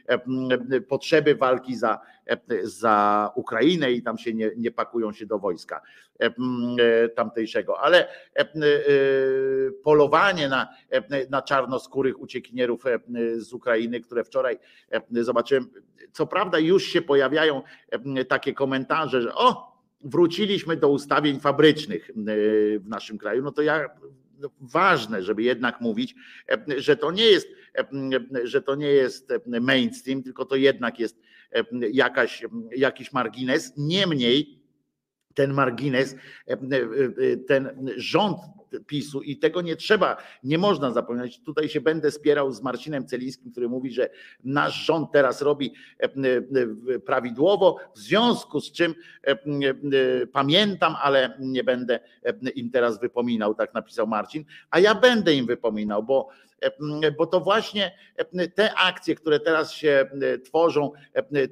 potrzeby walki za, za Ukrainę i tam się nie, nie pakują się do wojska tamtejszego, ale polowanie na, na czarnoskórych uciekinierów z Ukrainy, które wczoraj zobaczyłem, co prawda już się pojawiają takie komentarze, że o, wróciliśmy do ustawień fabrycznych w naszym kraju, no to ja no, ważne, żeby jednak mówić, że to nie jest, że to nie jest mainstream, tylko to jednak jest jakaś, jakiś margines. Niemniej ten margines, ten rząd PiSu i tego nie trzeba, nie można zapominać. Tutaj się będę spierał z Marcinem Celińskim, który mówi, że nasz rząd teraz robi e, e, prawidłowo, w związku z czym e, pamiętam, ale nie będę im teraz wypominał, tak napisał Marcin, a ja będę im wypominał, bo bo to właśnie te akcje, które teraz się tworzą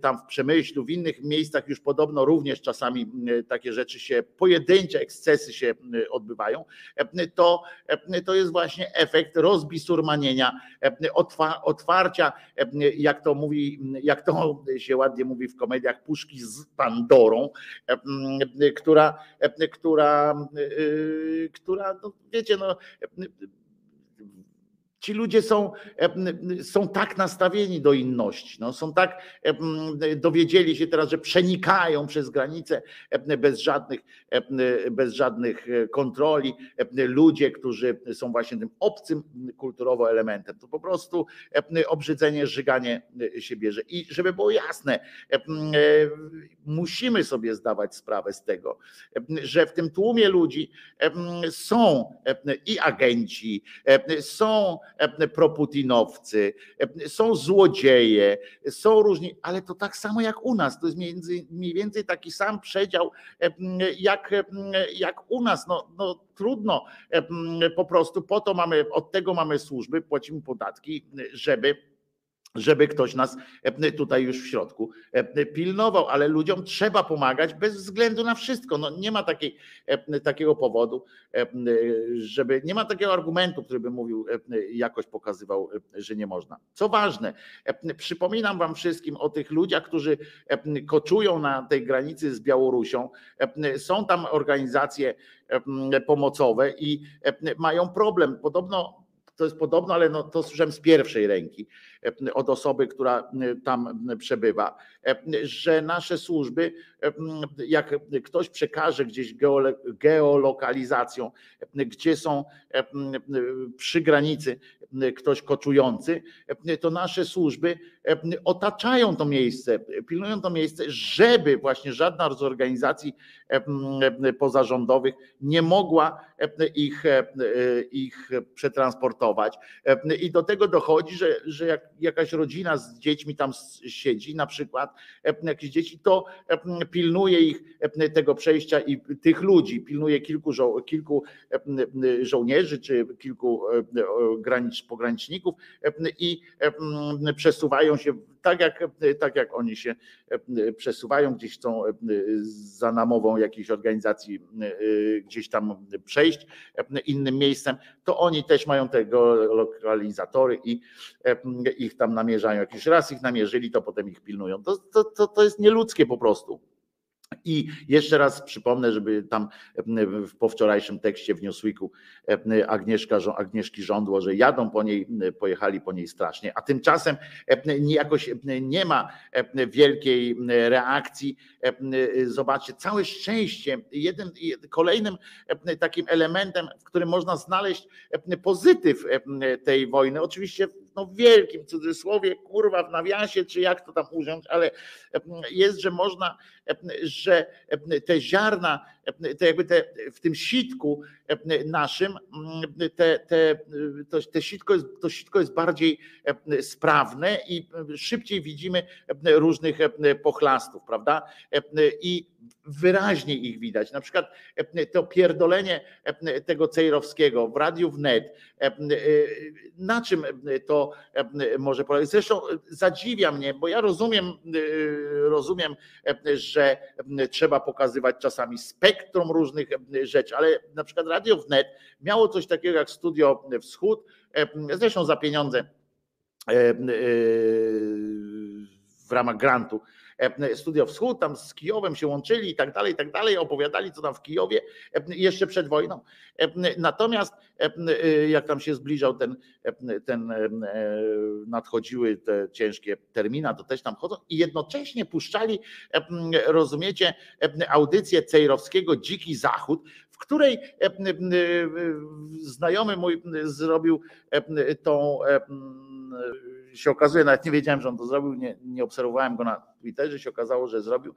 tam w Przemyślu, w innych miejscach już podobno również czasami takie rzeczy się, pojedyncze ekscesy się odbywają, to, to jest właśnie efekt rozbisurmanienia, otwarcia, jak to mówi, jak to się ładnie mówi w komediach, puszki z Pandorą, która, która, która no wiecie, no Ci ludzie są, są tak nastawieni do inności, no, są tak dowiedzieli się teraz, że przenikają przez granice bez żadnych, bez żadnych e, kontroli. Ludzie, którzy są właśnie tym obcym kulturowo elementem, to po prostu obrzydzenie, żyganie e, się bierze. I żeby było jasne, e, musimy sobie zdawać sprawę z tego, że w tym tłumie ludzi są i agenci, są E, proputinowcy, e, są złodzieje, są różni, ale to tak samo jak u nas. To jest mniej więcej taki sam przedział e, jak, jak u nas. No, no trudno po prostu, po to mamy, od tego mamy służby, płacimy podatki, żeby żeby ktoś nas e, tutaj już w środku e, pilnował, ale ludziom trzeba pomagać bez względu na wszystko. No nie ma takiej, e, takiego powodu, żeby nie ma takiego argumentu, który by mówił, jakoś pokazywał, że nie można. Co ważne, przypominam wam wszystkim o tych ludziach, którzy koczują na tej granicy z Białorusią. Są tam organizacje pomocowe i mają problem. Podobno to jest podobno, ale no, to słyszałem z pierwszej ręki, od osoby, która tam przebywa, że nasze służby, jak ktoś przekaże gdzieś geolokalizacją, gdzie są przy granicy ktoś koczujący, to nasze służby otaczają to miejsce, pilnują to miejsce, żeby właśnie żadna z organizacji pozarządowych nie mogła ich, ich przetransportować. I do tego dochodzi, że, że jak jakaś rodzina z dziećmi tam siedzi, na przykład jakieś dzieci, to pilnuje ich tego przejścia i tych ludzi, pilnuje kilku, żo kilku żołnierzy czy kilku granicz, pograniczników i przesuwają się tak jak, tak jak oni się przesuwają, gdzieś chcą za namową jakiejś organizacji gdzieś tam przejść innym miejscem, to oni też mają tego lokalizatory i ich tam namierzają. Jakiś raz ich namierzyli, to potem ich pilnują. To, to, to, to jest nieludzkie po prostu. I jeszcze raz przypomnę, żeby tam w powczorajszym tekście w Newsweeku Agnieszka, Agnieszki żądło, że jadą po niej, pojechali po niej strasznie, a tymczasem jakoś nie ma wielkiej reakcji. Zobaczcie, całe szczęście, jeden, kolejnym takim elementem, w którym można znaleźć pozytyw tej wojny, oczywiście no w wielkim cudzysłowie, kurwa w nawiasie, czy jak to tam ująć, ale jest, że można, że te ziarna, te jakby te, w tym sitku naszym, te, te, to, te sitko jest, to sitko jest bardziej sprawne i szybciej widzimy różnych pochlastów, prawda? I wyraźnie ich widać. Na przykład to pierdolenie tego Cejrowskiego w Radiu Wnet, na czym to może polegać? Zresztą zadziwia mnie, bo ja rozumiem, rozumiem, że trzeba pokazywać czasami spektrum różnych rzeczy, ale na przykład Radio Wnet miało coś takiego jak Studio Wschód, zresztą za pieniądze w ramach grantu Studio Wschód, tam z Kijowem się łączyli i tak dalej, i tak dalej, opowiadali co tam w Kijowie jeszcze przed wojną. Natomiast jak tam się zbliżał ten, ten nadchodziły te ciężkie termina, to też tam chodzą i jednocześnie puszczali, rozumiecie, audycję Cejrowskiego Dziki Zachód, w której znajomy mój zrobił tą się okazuje, nawet nie wiedziałem, że on to zrobił, nie, nie obserwowałem go na Twitterze, się okazało, że zrobił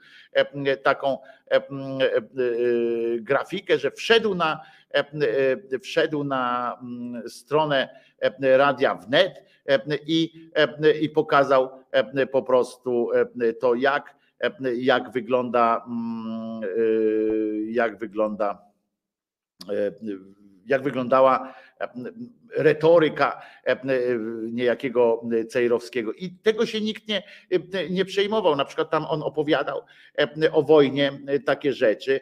taką grafikę, że wszedł na, wszedł na stronę radia wnet i, i pokazał po prostu to, jak, jak wygląda, jak wygląda jak wyglądała retoryka niejakiego Cejrowskiego. I tego się nikt nie, nie przejmował. Na przykład tam on opowiadał o wojnie takie rzeczy.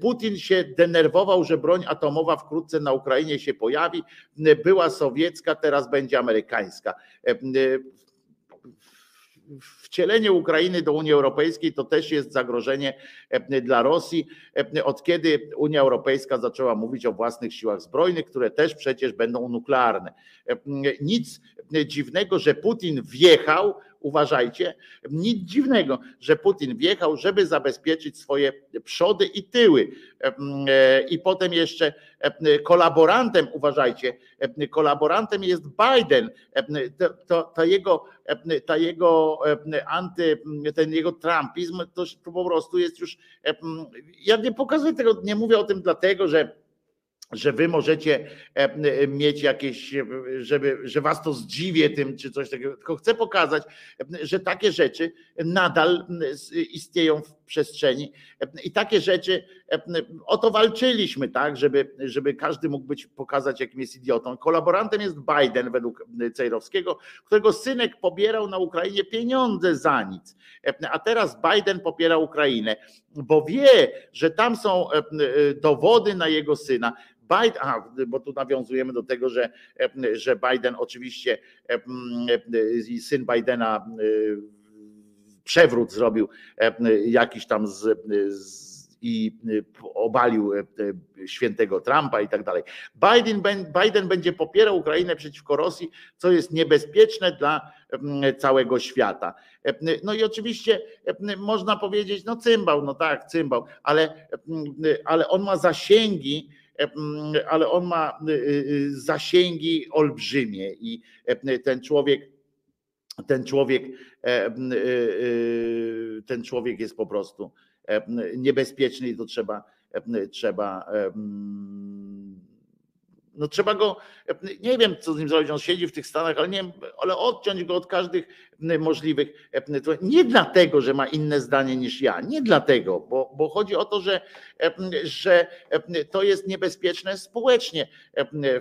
Putin się denerwował, że broń atomowa wkrótce na Ukrainie się pojawi. Była sowiecka, teraz będzie amerykańska wcielenie Ukrainy do Unii Europejskiej to też jest zagrożenie e, dla Rosji. E, od kiedy Unia Europejska zaczęła mówić o własnych siłach zbrojnych, które też przecież będą nuklearne. E, nic dziwnego, że Putin wjechał uważajcie, nic dziwnego, że Putin wjechał, żeby zabezpieczyć swoje przody i tyły. I potem jeszcze kolaborantem, uważajcie, kolaborantem jest Biden. To, to, to jego, ta jego anty, ten jego trumpizm to po prostu jest już. Ja nie pokazuję tego, nie mówię o tym dlatego, że że wy możecie e, mieć jakieś, żeby, że was to zdziwie tym, czy coś takiego, tylko chcę pokazać, że takie rzeczy nadal istnieją w przestrzeni. I takie rzeczy, o to walczyliśmy, tak, żeby, żeby każdy mógł być, pokazać, jakim jest idiotą. Kolaborantem jest Biden według Cejrowskiego, którego synek pobierał na Ukrainie pieniądze za nic, a teraz Biden popiera Ukrainę, bo wie, że tam są dowody na jego syna. Biden, aha, bo tu nawiązujemy do tego, że, że Biden oczywiście, syn Bidena przewrót zrobił jakiś tam z, z i obalił świętego Trumpa i tak dalej. Biden, Biden będzie popierał Ukrainę przeciwko Rosji, co jest niebezpieczne dla całego świata. No i oczywiście można powiedzieć, no cymbał, no tak, cymbał, ale, ale on ma zasięgi, ale on ma zasięgi olbrzymie i ten człowiek ten człowiek, ten człowiek jest po prostu niebezpieczny i to trzeba, trzeba no trzeba go, nie wiem co z nim zrobić, on siedzi w tych Stanach, ale nie ale odciąć go od każdych możliwych, nie dlatego, że ma inne zdanie niż ja, nie dlatego, bo, bo chodzi o to, że, że to jest niebezpieczne społecznie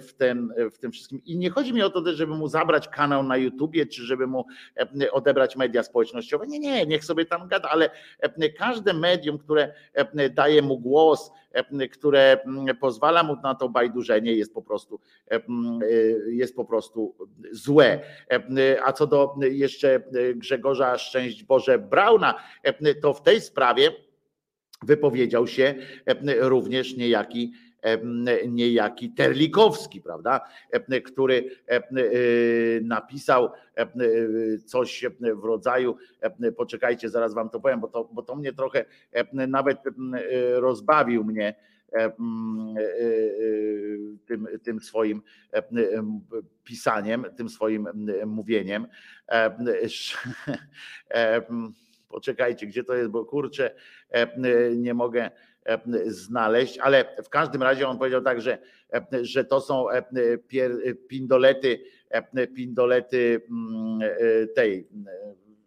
w tym, w tym wszystkim i nie chodzi mi o to, żeby mu zabrać kanał na YouTubie, czy żeby mu odebrać media społecznościowe, nie, nie, niech sobie tam gada, ale każde medium, które daje mu głos, które pozwala mu na to bajdurzenie jest po prostu jest po prostu złe. A co do jeszcze Grzegorza Szczęść Boże Brauna, to w tej sprawie wypowiedział się również niejaki niejaki Terlikowski, prawda, który napisał coś w rodzaju, poczekajcie, zaraz wam to powiem, bo to, bo to mnie trochę nawet rozbawił mnie tym, tym swoim pisaniem, tym swoim mówieniem. Poczekajcie, gdzie to jest, bo kurczę, nie mogę znaleźć, ale w każdym razie on powiedział tak, że, że to są pindolety, pindolety tej,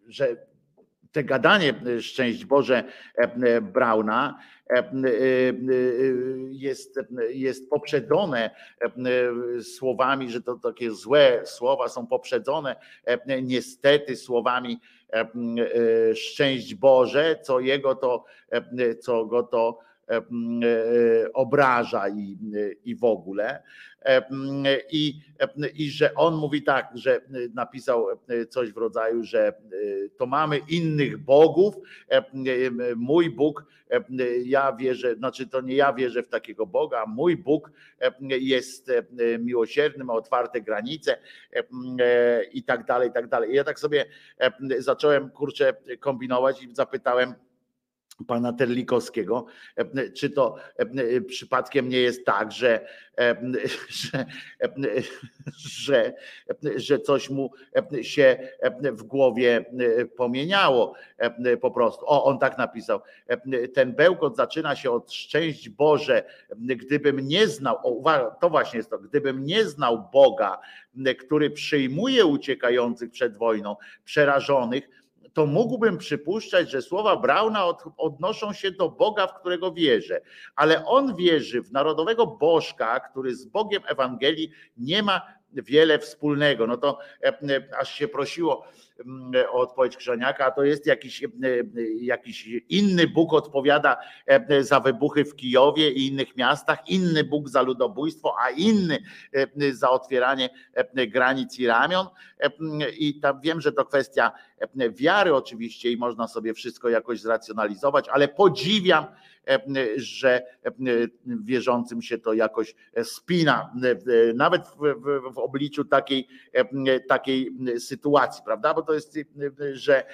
że te gadanie, szczęść Boże, Brauna jest, jest poprzedzone słowami, że to takie złe słowa są poprzedzone niestety słowami szczęść Boże, co jego to, co go to obraża i, i w ogóle. I, I że on mówi tak, że napisał coś w rodzaju, że to mamy innych bogów. Mój Bóg, ja wierzę, znaczy to nie ja wierzę w takiego Boga, mój Bóg jest miłosierny, ma otwarte granice i tak dalej, i tak dalej. I ja tak sobie zacząłem kurczę kombinować i zapytałem, pana Terlikowskiego, czy to przypadkiem nie jest tak, że, że, że, że coś mu się w głowie pomieniało po prostu. O, on tak napisał. Ten bełkot zaczyna się od szczęść Boże, gdybym nie znał, o, to właśnie jest to, gdybym nie znał Boga, który przyjmuje uciekających przed wojną, przerażonych, to mógłbym przypuszczać, że słowa Brauna od, odnoszą się do Boga, w którego wierzę. Ale on wierzy w narodowego bożka, który z Bogiem Ewangelii nie ma wiele wspólnego. No to e, e, aż się prosiło o odpowiedź Krzaniaka, a to jest jakiś, e, jakiś inny Bóg odpowiada za wybuchy w Kijowie i innych miastach, inny Bóg za ludobójstwo, a inny za otwieranie granic i ramion. I tam wiem, że to kwestia wiary oczywiście i można sobie wszystko jakoś zracjonalizować, ale podziwiam że wierzącym się to jakoś spina, nawet w, w, w obliczu takiej, takiej sytuacji, prawda? Bo to jest, że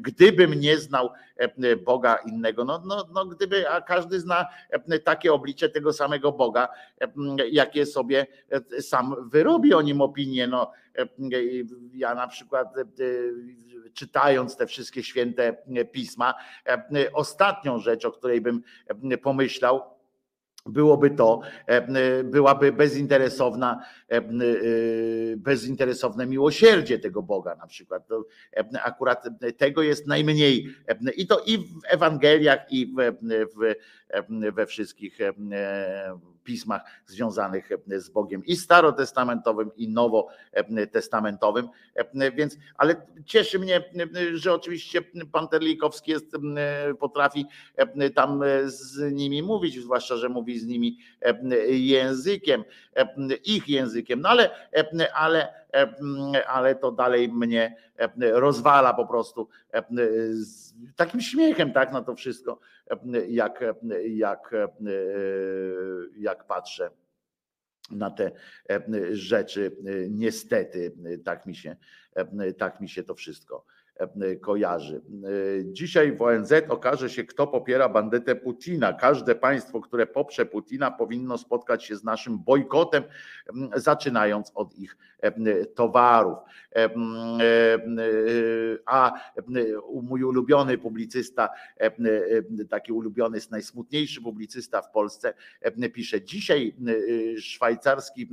gdybym nie znał Boga innego, no, no, no gdyby, a każdy zna takie oblicze tego samego Boga, jakie sobie sam wyrobi o nim opinię. No, ja na przykład czytając te wszystkie święte pisma, ostatnią rzecz, o której bym pomyślał, byłoby to, byłaby bezinteresowna, bezinteresowne miłosierdzie tego Boga na przykład. Akurat tego jest najmniej i to i w Ewangeliach i w, w, we wszystkich pismach związanych e, z Bogiem i starotestamentowym i nowotestamentowym. E, więc, ale cieszy mnie, e, że oczywiście pan Terlikowski jest, potrafi tam z nimi mówić, zwłaszcza, że mówi z nimi językiem, ich językiem, no ale, ale, ale to dalej mnie rozwala po prostu takim śmiechem tak na to wszystko, jak, jak, jak patrzę na te rzeczy. Niestety, tak mi się, tak mi się to wszystko kojarzy. Dzisiaj w ONZ okaże się, kto popiera bandytę Putina. Każde państwo, które poprze Putina, powinno spotkać się z naszym bojkotem, zaczynając od ich towarów. A mój ulubiony publicysta, taki ulubiony, jest najsmutniejszy publicysta w Polsce, pisze: Dzisiaj szwajcarski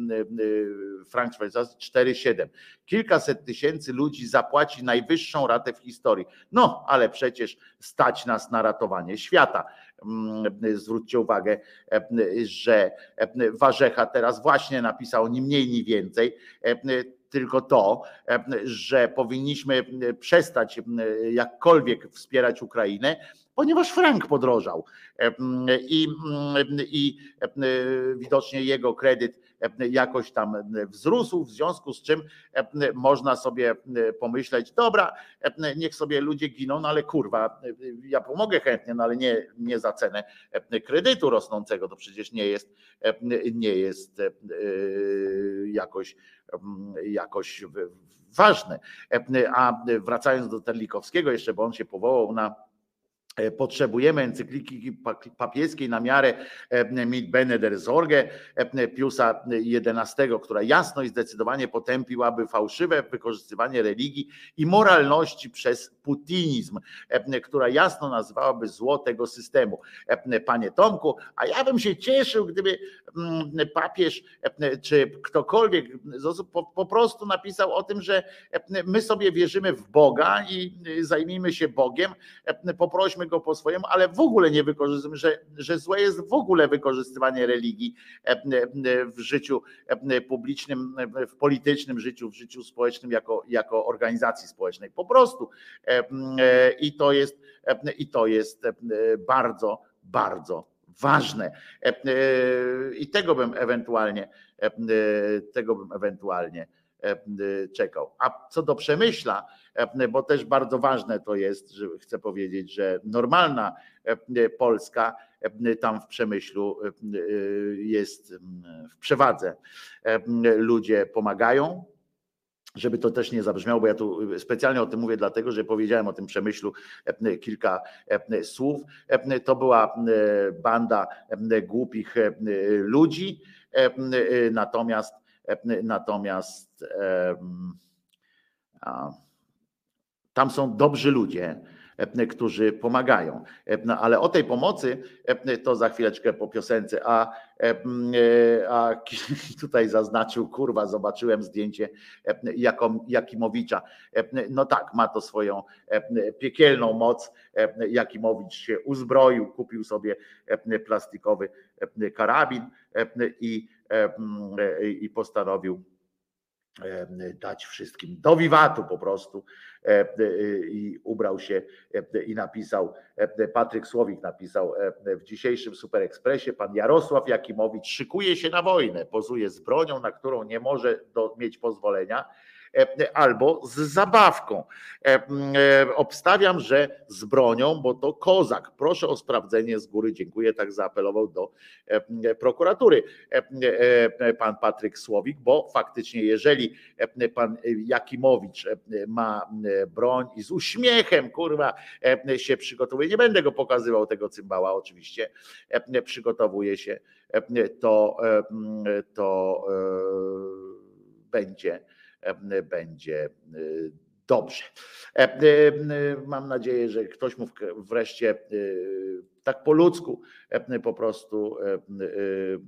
frank szwajcarski 4,7. Kilkaset tysięcy ludzi zapłaci najwyższą ratę w historii. No, ale przecież stać nas na ratowanie świata. Zwróćcie uwagę, że Warzecha teraz właśnie napisał ni mniej, ni więcej tylko to, że powinniśmy przestać jakkolwiek wspierać Ukrainę, ponieważ frank podrożał i, i widocznie jego kredyt jakoś tam wzrósł, w związku z czym można sobie pomyśleć, dobra, niech sobie ludzie giną, no ale kurwa, ja pomogę chętnie, no ale nie, nie za cenę kredytu rosnącego, to przecież nie jest, nie jest jakoś, jakoś ważne. A wracając do Terlikowskiego jeszcze, bo on się powołał na E, potrzebujemy encykliki papieskiej na miarę e, Mit Bene der Sorge e, Piusa XI, która jasno i zdecydowanie potępiłaby fałszywe wykorzystywanie religii i moralności przez putinizm, która jasno nazywałaby zło tego systemu. Panie Tomku, a ja bym się cieszył, gdyby mm, papież czy ktokolwiek z osób po, po prostu napisał o tym, że my sobie wierzymy w Boga i zajmijmy się Bogiem, poprośmy go po swojemu, ale w ogóle nie wykorzystujemy, że, że złe jest w ogóle wykorzystywanie religii e, e, w życiu e, publicznym, w politycznym życiu, w życiu społecznym jako, jako organizacji społecznej. Po prostu. I to jest, i to jest bardzo, bardzo ważne. I tego bym ewentualnie, tego bym ewentualnie czekał. A co do przemyśla, bo też bardzo ważne to jest, że chcę powiedzieć, że normalna Polska tam w przemyślu jest w przewadze. Ludzie pomagają, żeby to też nie zabrzmiało, bo ja tu specjalnie o tym mówię, dlatego że powiedziałem o tym przemyślu kilka słów. To była banda głupich ludzi, natomiast natomiast tam są dobrzy ludzie, którzy pomagają. No, ale o tej pomocy to za chwileczkę po piosence. A, a tutaj zaznaczył, kurwa, zobaczyłem zdjęcie Jakimowicza. No tak, ma to swoją piekielną moc. Jakimowicz się uzbroił, kupił sobie plastikowy karabin i, i postanowił dać wszystkim. Do wiwatu po prostu i ubrał się i napisał, Patryk Słowik napisał w dzisiejszym Super Expressie, pan Jarosław Jakimowicz szykuje się na wojnę, pozuje z bronią, na którą nie może do, mieć pozwolenia, E, albo z zabawką. E, e, obstawiam, że z bronią, bo to kozak. Proszę o sprawdzenie z góry. Dziękuję, tak zaapelował do prokuratury pan Patryk Słowik, bo faktycznie, jeżeli pan Jakimowicz ma broń i z uśmiechem, kurwa, się przygotowuje, nie będę go pokazywał tego cymbała oczywiście, przygotowuje się, to, to będzie będzie e, dobrze. E, e, mam nadzieję, że ktoś mu wreszcie tak po ludzku po prostu,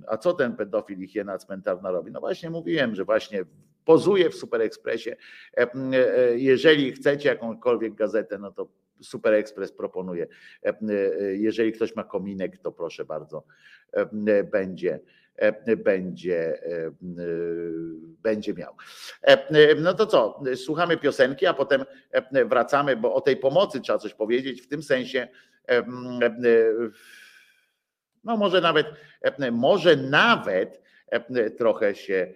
a co ten pedofil i hiena cmentarna robi? No właśnie mówiłem, że właśnie pozuje w Super Expressie. Jeżeli chcecie jakąkolwiek gazetę, no to Super Express proponuje. Jeżeli ktoś ma kominek, to proszę bardzo, będzie E, będzie, e, e, będzie miał. No to co, słuchamy piosenki, a potem wracamy, bo o tej pomocy trzeba coś powiedzieć, w tym sensie no może nawet, może nawet trochę się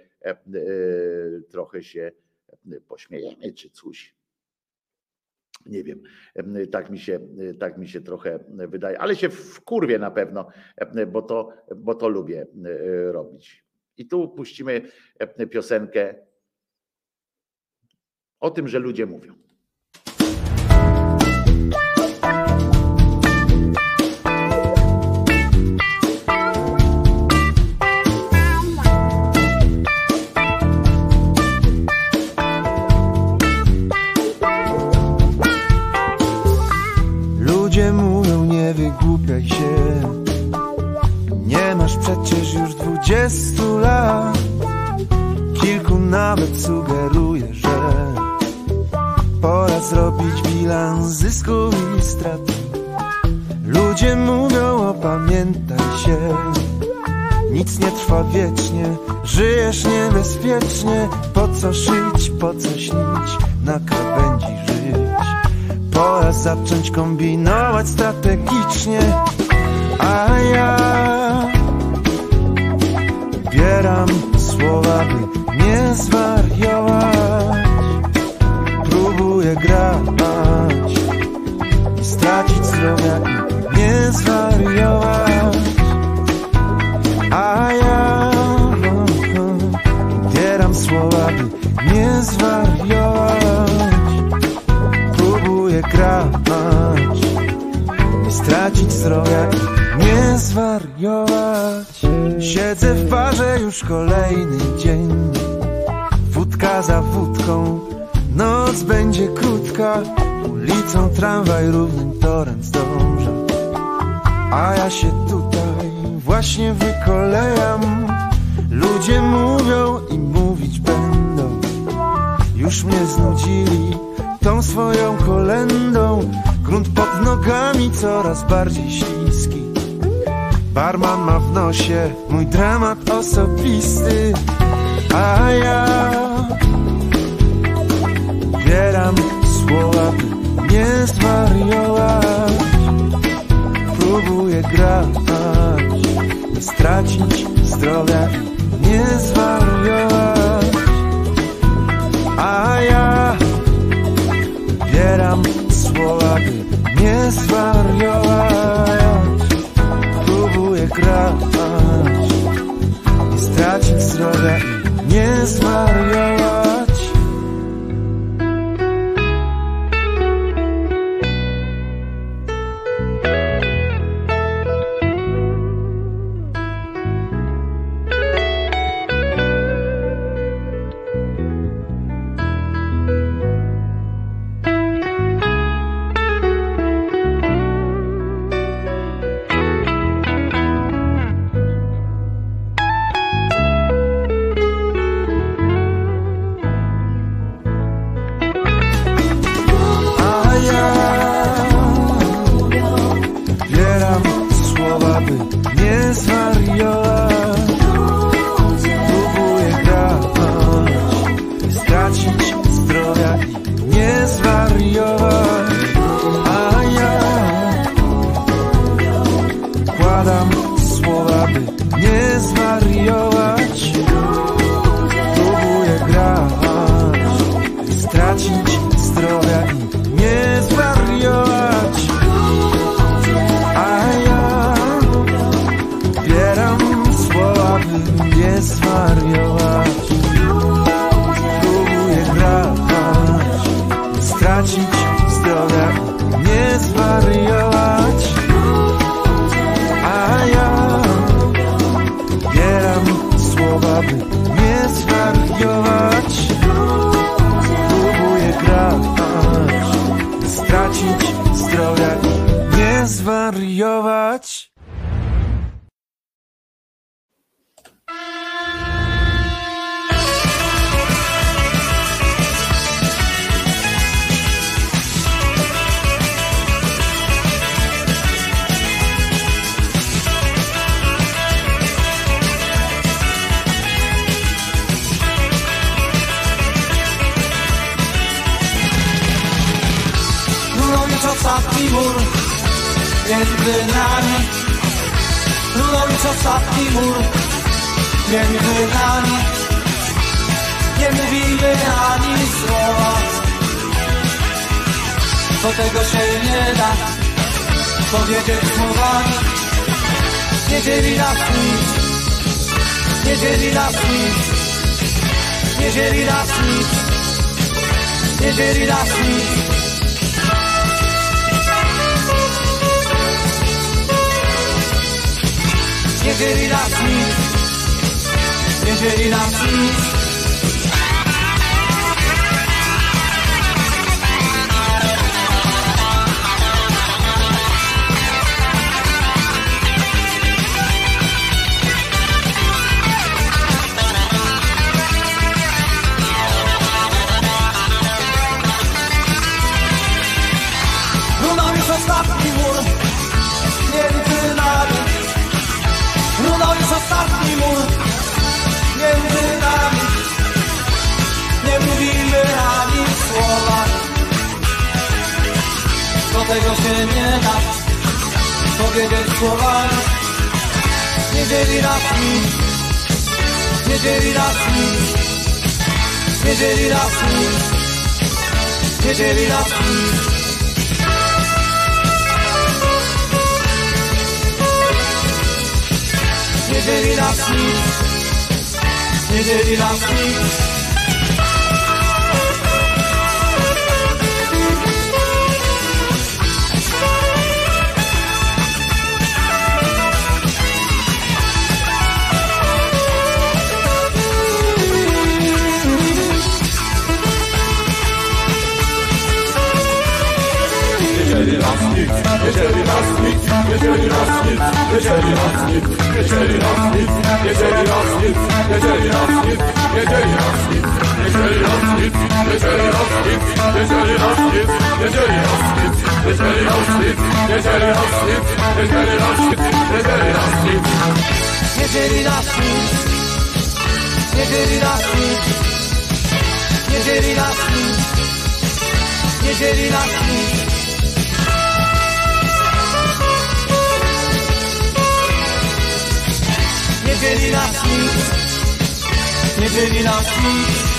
trochę się pośmiejemy czy coś nie wiem, tak mi się, tak mi się trochę wydaje, ale się w kurwie na pewno, bo to, bo to lubię robić. I tu puścimy e, piosenkę o tym, że ludzie mówią. Dwudziestu lat. Kilku nawet sugeruje, że Pora zrobić bilans zysku i strat Ludzie mówią opamiętaj się. Nic nie trwa wiecznie. Żyjesz niebezpiecznie. Po co szyć, po co śnić? Na krawędzi żyć. Pora zacząć kombinować strategicznie. A ja Bieram słowa, by nie zwariować. Próbuję grać stracić zdrowia i nie zwariować. A ja Bieram słowa, by nie zwariować. Próbuję grać stracić zdrowia i nie zwariować Siedzę w barze już kolejny dzień. Wódka za wódką Noc będzie krótka. Ulicą tramwaj równym torem zdąża A ja się tutaj właśnie wykolejam. Ludzie mówią i mówić będą. Już mnie znudzili tą swoją kolendą. Grunt pod nogami coraz bardziej śliski Barman ma w nosie mój dramat osobisty A ja Bieram słowa, by nie zwariować. Próbuję grać Nie stracić zdrowia nie zwariować. A ja bieram słowa, by nie zwariować Próbuję grać Nie stracić zdrowia nie zwariować powiedzieć słowami Nie dzieli nas nic nie dzieli nas nic, nie dzieli nas nic, nie dzieli nas nic. Nie dzieli nas nic, nie dzieli nas nic. Do tego się nie da powiedzieć słowami. Nie dzieli nas nic, nie dzieli nas nic, nie dzieli nas nic, nie dzieli nas nic. Nie dzieli nas nie dzieli nas. Nie dzieli nas nic, nie dzieli nas nic, nie dzieli nas nic, nie dzieli nas nic. Nie dzieli nas nic, nie dzieli nas nic. Never i sleep. Never i sleep.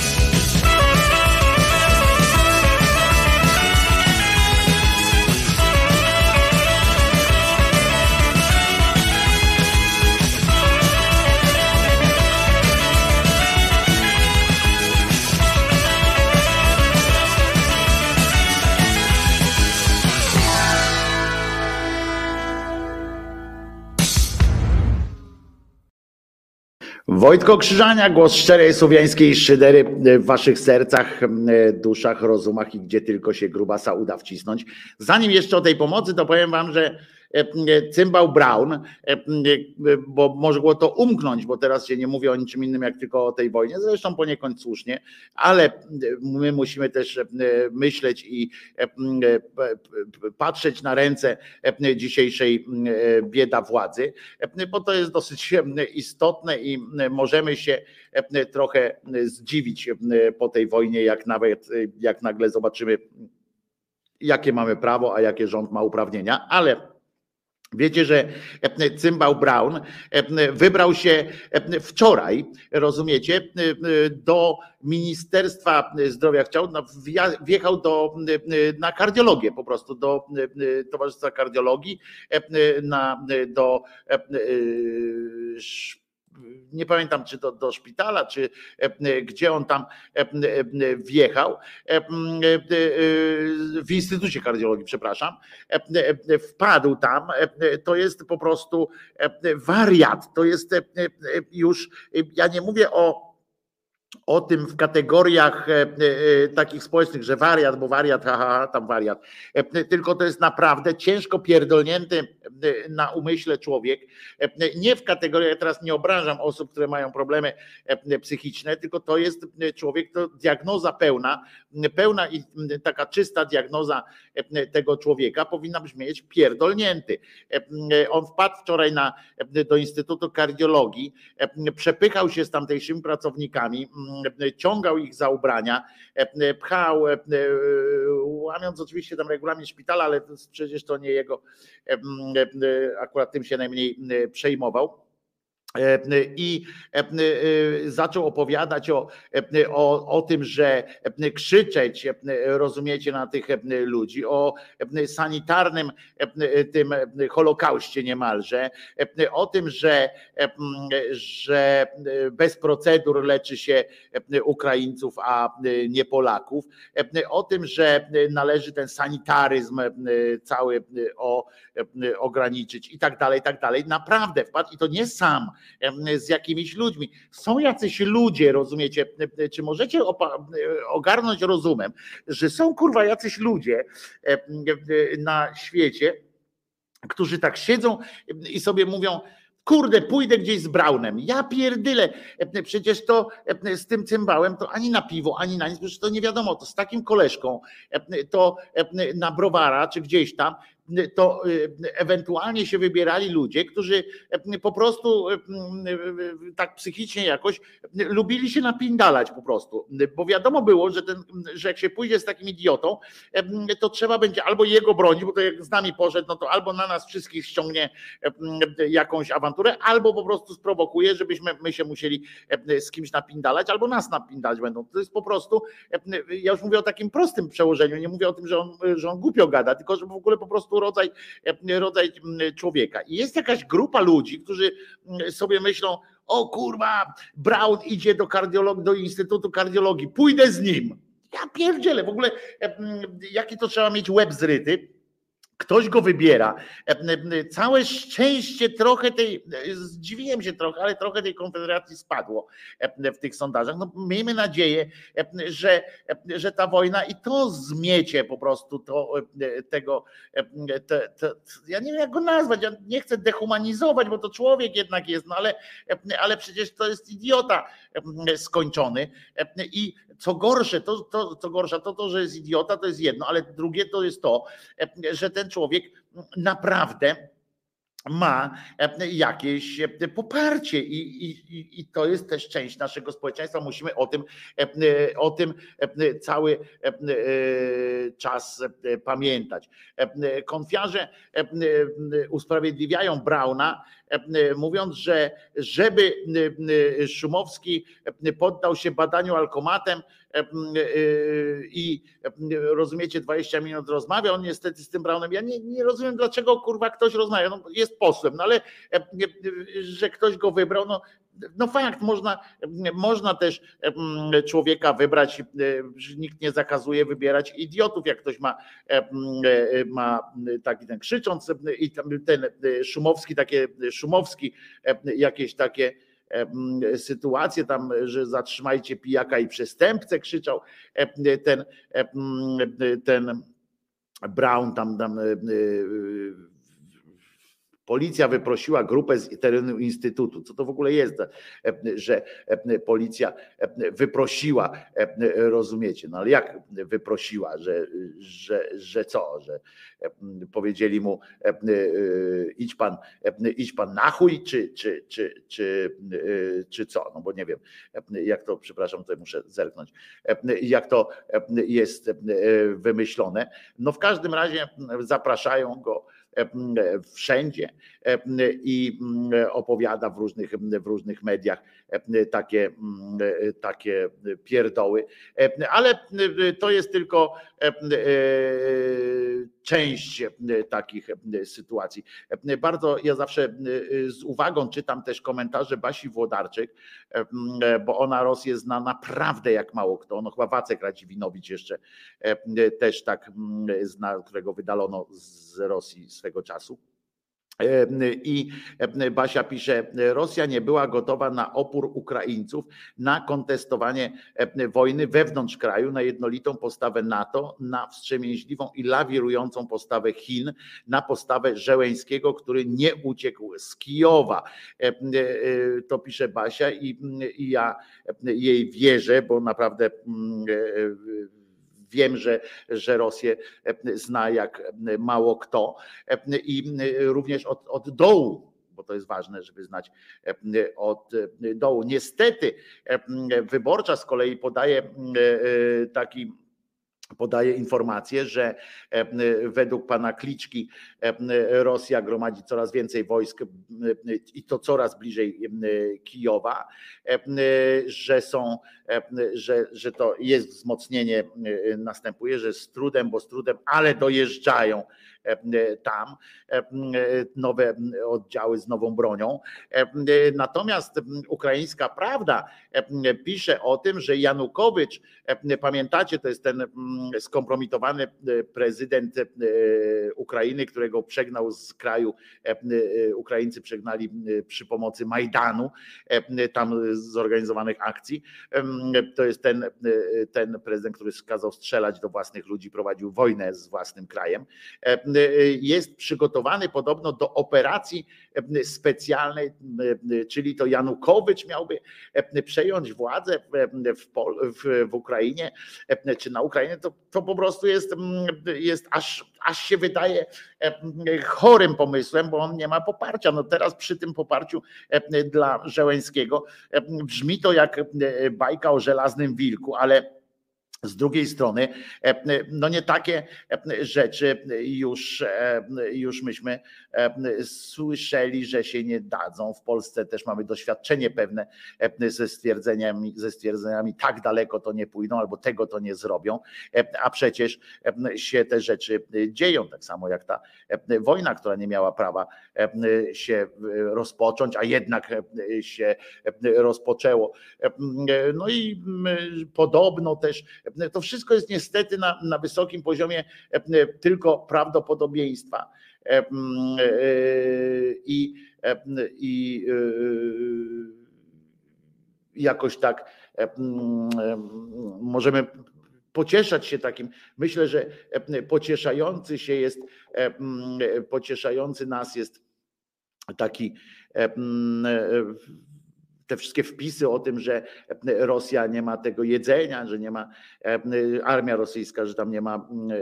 Wojtko Krzyżania, głos szczerej słowiańskiej szydery w waszych sercach, duszach, rozumach i gdzie tylko się grubasa uda wcisnąć. Zanim jeszcze o tej pomocy, to powiem wam, że Cymbał Brown, bo mogło to umknąć, bo teraz się nie mówię o niczym innym, jak tylko o tej wojnie, zresztą poniekąd słusznie, ale my musimy też myśleć i patrzeć na ręce dzisiejszej bieda władzy, bo to jest dosyć istotne i możemy się trochę zdziwić po tej wojnie, jak nawet jak nagle zobaczymy, jakie mamy prawo, a jakie rząd ma uprawnienia, ale Wiecie, że Cymbał Brown wybrał się wczoraj, rozumiecie, do Ministerstwa Zdrowia. Chciał, wjechał do, na kardiologię po prostu, do Towarzystwa Kardiologii, na, do nie pamiętam czy do, do szpitala, czy gdzie on tam wjechał, w Instytucie Kardiologii, przepraszam, wpadł tam, to jest po prostu wariat, to jest już, ja nie mówię o o tym w kategoriach e, e, takich społecznych, że wariat, bo wariat, haha, tam wariat. E, tylko to jest naprawdę ciężko pierdolnięty na umyśle człowiek. Nie w kategoriach, teraz nie obrażam osób, które mają problemy psychiczne, tylko to jest człowiek, to diagnoza pełna, pełna i taka czysta diagnoza tego człowieka powinna brzmieć pierdolnięty. On wpadł wczoraj na, do Instytutu Kardiologii, przepychał się z tamtejszymi pracownikami, ciągał ich za ubrania, pchał, łamiąc oczywiście tam regulamin szpitala, ale przecież to nie jego, akurat tym się najmniej przejmował. E, I e, e, zaczął opowiadać o, o, o tym, że krzyczeć, rozumiecie, na tych ludzi, o sanitarnym tym holokauście niemalże, o tym, że, że bez procedur leczy się Ukraińców, a nie Polaków, o tym, że należy ten sanitaryzm cały ograniczyć i tak dalej, i tak dalej. Naprawdę wpadł i to nie sam z jakimiś ludźmi. Są jacyś ludzie, rozumiecie? Czy możecie ogarnąć rozumem, że są kurwa jacyś ludzie na świecie, którzy tak siedzą i sobie mówią, kurde, pójdę gdzieś z Braunem. Ja pierdyle, przecież to z tym cymbałem to ani na piwo, ani na nic, przecież to nie wiadomo, to z takim koleżką, to na browara czy gdzieś tam, to y, ewentualnie się wybierali ludzie, którzy y, po prostu y, tak psychicznie jakoś lubili się napindalać po prostu, bo wiadomo było, że, ten, że jak się pójdzie z takim idiotą, to trzeba będzie albo jego bronić, bo to jak z nami poszedł, no to albo na nas wszystkich ściągnie jakąś awanturę, albo po prostu sprowokuje, żebyśmy my się musieli z kimś napindalać, albo nas napindalać będą. To jest po prostu, ja już mówię o takim prostym przełożeniu, nie mówię o tym, że on, że on głupio gada, tylko że w ogóle po prostu prostu rodzaj, e, rodzaj człowieka. I jest jakaś grupa ludzi, którzy sobie myślą, o kurwa, Brown idzie do kardiologii, do Instytutu Kardiologii, pójdę z nim. Ja pierdzielę, w ogóle e, jaki to trzeba mieć łeb zryty, Ktoś go wybiera. E, całe szczęście trochę tej, zdziwiłem się trochę, ale trochę tej konfederacji spadło w tych sondażach. No, miejmy nadzieję, że, że ta wojna i to zmiecie po prostu to, tego, te, te, ja nie wiem jak go nazwać, ja nie chcę dehumanizować, bo to człowiek jednak jest, no ale, ale przecież to jest idiota skończony i co gorsze, to, to, co gorsza, to to, że jest idiota, to jest jedno, ale drugie to jest to, że ten człowiek naprawdę ma jakieś poparcie i, i, i to jest też część naszego społeczeństwa. Musimy o tym, o tym cały czas pamiętać. Konfiarze usprawiedliwiają Brauna, mówiąc, że żeby Szumowski poddał się badaniu alkomatem, E, e, i rozumiecie, 20 minut rozmawia, on niestety z tym Brownem, ja nie, nie rozumiem dlaczego kurwa ktoś rozmawia, no jest posłem, no ale e, że ktoś go wybrał, no no fakt, można, można też człowieka wybrać, nikt nie zakazuje wybierać idiotów, jak ktoś ma, ma taki ten krzycząc i ten Szumowski, takie Szumowski, jakieś takie sytuację tam, że zatrzymajcie pijaka i przestępcę, krzyczał ten, ten Brown tam, tam Policja wyprosiła grupę z terenu Instytutu. Co to w ogóle jest, że policja wyprosiła, rozumiecie? No ale jak wyprosiła, że, że, że co, że powiedzieli mu idź pan, idź pan na chuj, czy, czy, czy, czy, czy co? No bo nie wiem, jak to, przepraszam, tutaj muszę zerknąć, jak to jest wymyślone. No w każdym razie zapraszają go wszędzie i opowiada w różnych, w różnych mediach takie, takie pierdoły. Ale to jest tylko część takich sytuacji. Bardzo ja zawsze z uwagą czytam też komentarze Basi Włodarczyk, bo ona Rosję zna naprawdę jak mało kto. No chyba Wacek Radziwinowicz jeszcze też tak zna, którego wydalono z Rosji swego czasu. I Basia pisze, Rosja nie była gotowa na opór Ukraińców, na kontestowanie wojny wewnątrz kraju, na jednolitą postawę NATO, na wstrzemięźliwą i lawirującą postawę Chin, na postawę Żeleńskiego, który nie uciekł z Kijowa. To pisze Basia i, i ja jej wierzę, bo naprawdę Wiem, że, że Rosję e, zna jak e, mało kto i e, również od, od dołu bo to jest ważne, żeby znać od dołu. Niestety, wyborcza z kolei podaje taki podaje informację, że e, według pana Kliczki e, Rosja gromadzi coraz więcej wojsk e, i to coraz bliżej Kijowa, że są, że, że to jest wzmocnienie następuje, że z trudem, bo z trudem, ale dojeżdżają tam nowe oddziały z nową bronią. Natomiast ukraińska prawda pisze o tym, że Janukowycz, pamiętacie, to jest ten skompromitowany prezydent Ukrainy, którego przegnał z kraju, Ukraińcy przegnali przy pomocy Majdanu, tam zorganizowanych akcji. To jest ten, ten prezydent, który skazał strzelać do własnych ludzi, prowadził wojnę z własnym krajem jest przygotowany podobno do operacji specjalnej, czyli to Janukowycz miałby przejąć władzę w, w, Ukrainie, czy na Ukrainie, to, to po prostu jest, jest aż, aż się wydaje chorym pomysłem, bo on nie ma poparcia. No teraz przy tym poparciu dla Żeleńskiego brzmi to jak bajka o żelaznym wilku, ale z drugiej strony, e, no nie takie e, rzeczy już, e, już myśmy słyszeli, że się nie dadzą. W Polsce też mamy doświadczenie pewne ze stwierdzeniami, ze stwierdzeniami tak daleko to nie pójdą, albo tego to nie zrobią, a przecież się te rzeczy dzieją, tak samo jak ta wojna, która nie miała prawa się rozpocząć, a jednak się rozpoczęło. No i podobno też to wszystko jest niestety na, na wysokim poziomie e, tylko prawdopodobieństwa. E, mm, e, I, i jakoś tak możemy pocieszać się takim. Myślę, że pocieszający się jest, pocieszający nas jest taki te wszystkie wpisy o tym, że Rosja nie ma tego jedzenia, że nie ma armia rosyjska, że tam nie ma mm, e,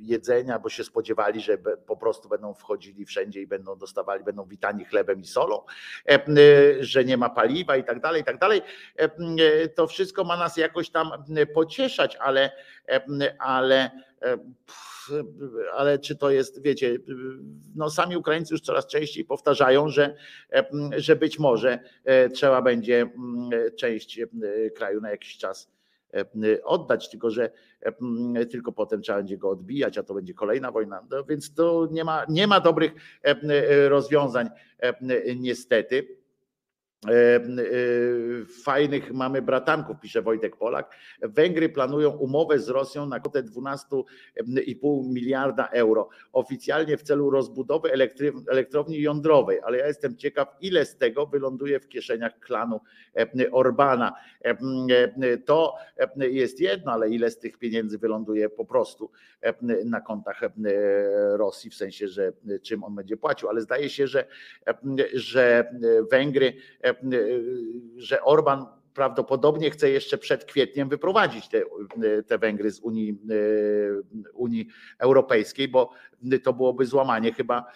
jedzenia, bo się spodziewali, że po prostu będą wchodzili wszędzie i będą dostawali, będą witani chlebem i solą, e, że nie ma paliwa i tak dalej, i tak dalej. E, to wszystko ma nas jakoś tam pocieszać, ale, ale ale czy to jest, wiecie, no sami Ukraińcy już coraz częściej powtarzają, że, że być może e, trzeba będzie mm, część e, kraju na jakiś czas oddać, tylko że tylko potem trzeba będzie go odbijać, a to będzie kolejna wojna. No, więc to nie ma, nie ma dobrych rozwiązań niestety. E, e, fajnych mamy bratanków, pisze Wojtek Polak. Węgry planują umowę z Rosją na kwotę 12,5 miliarda euro. Oficjalnie w celu rozbudowy elektrowni jądrowej, ale ja jestem ciekaw, ile z tego wyląduje w kieszeniach klanu e, Orbana. To jest jedno, ale ile z tych pieniędzy wyląduje po prostu na kontach Rosji, w sensie, że czym on będzie płacił, ale zdaje się, że, że Węgry że Orban prawdopodobnie chce jeszcze przed kwietniem wyprowadzić te, te Węgry z Unii, Unii Europejskiej, bo to byłoby złamanie chyba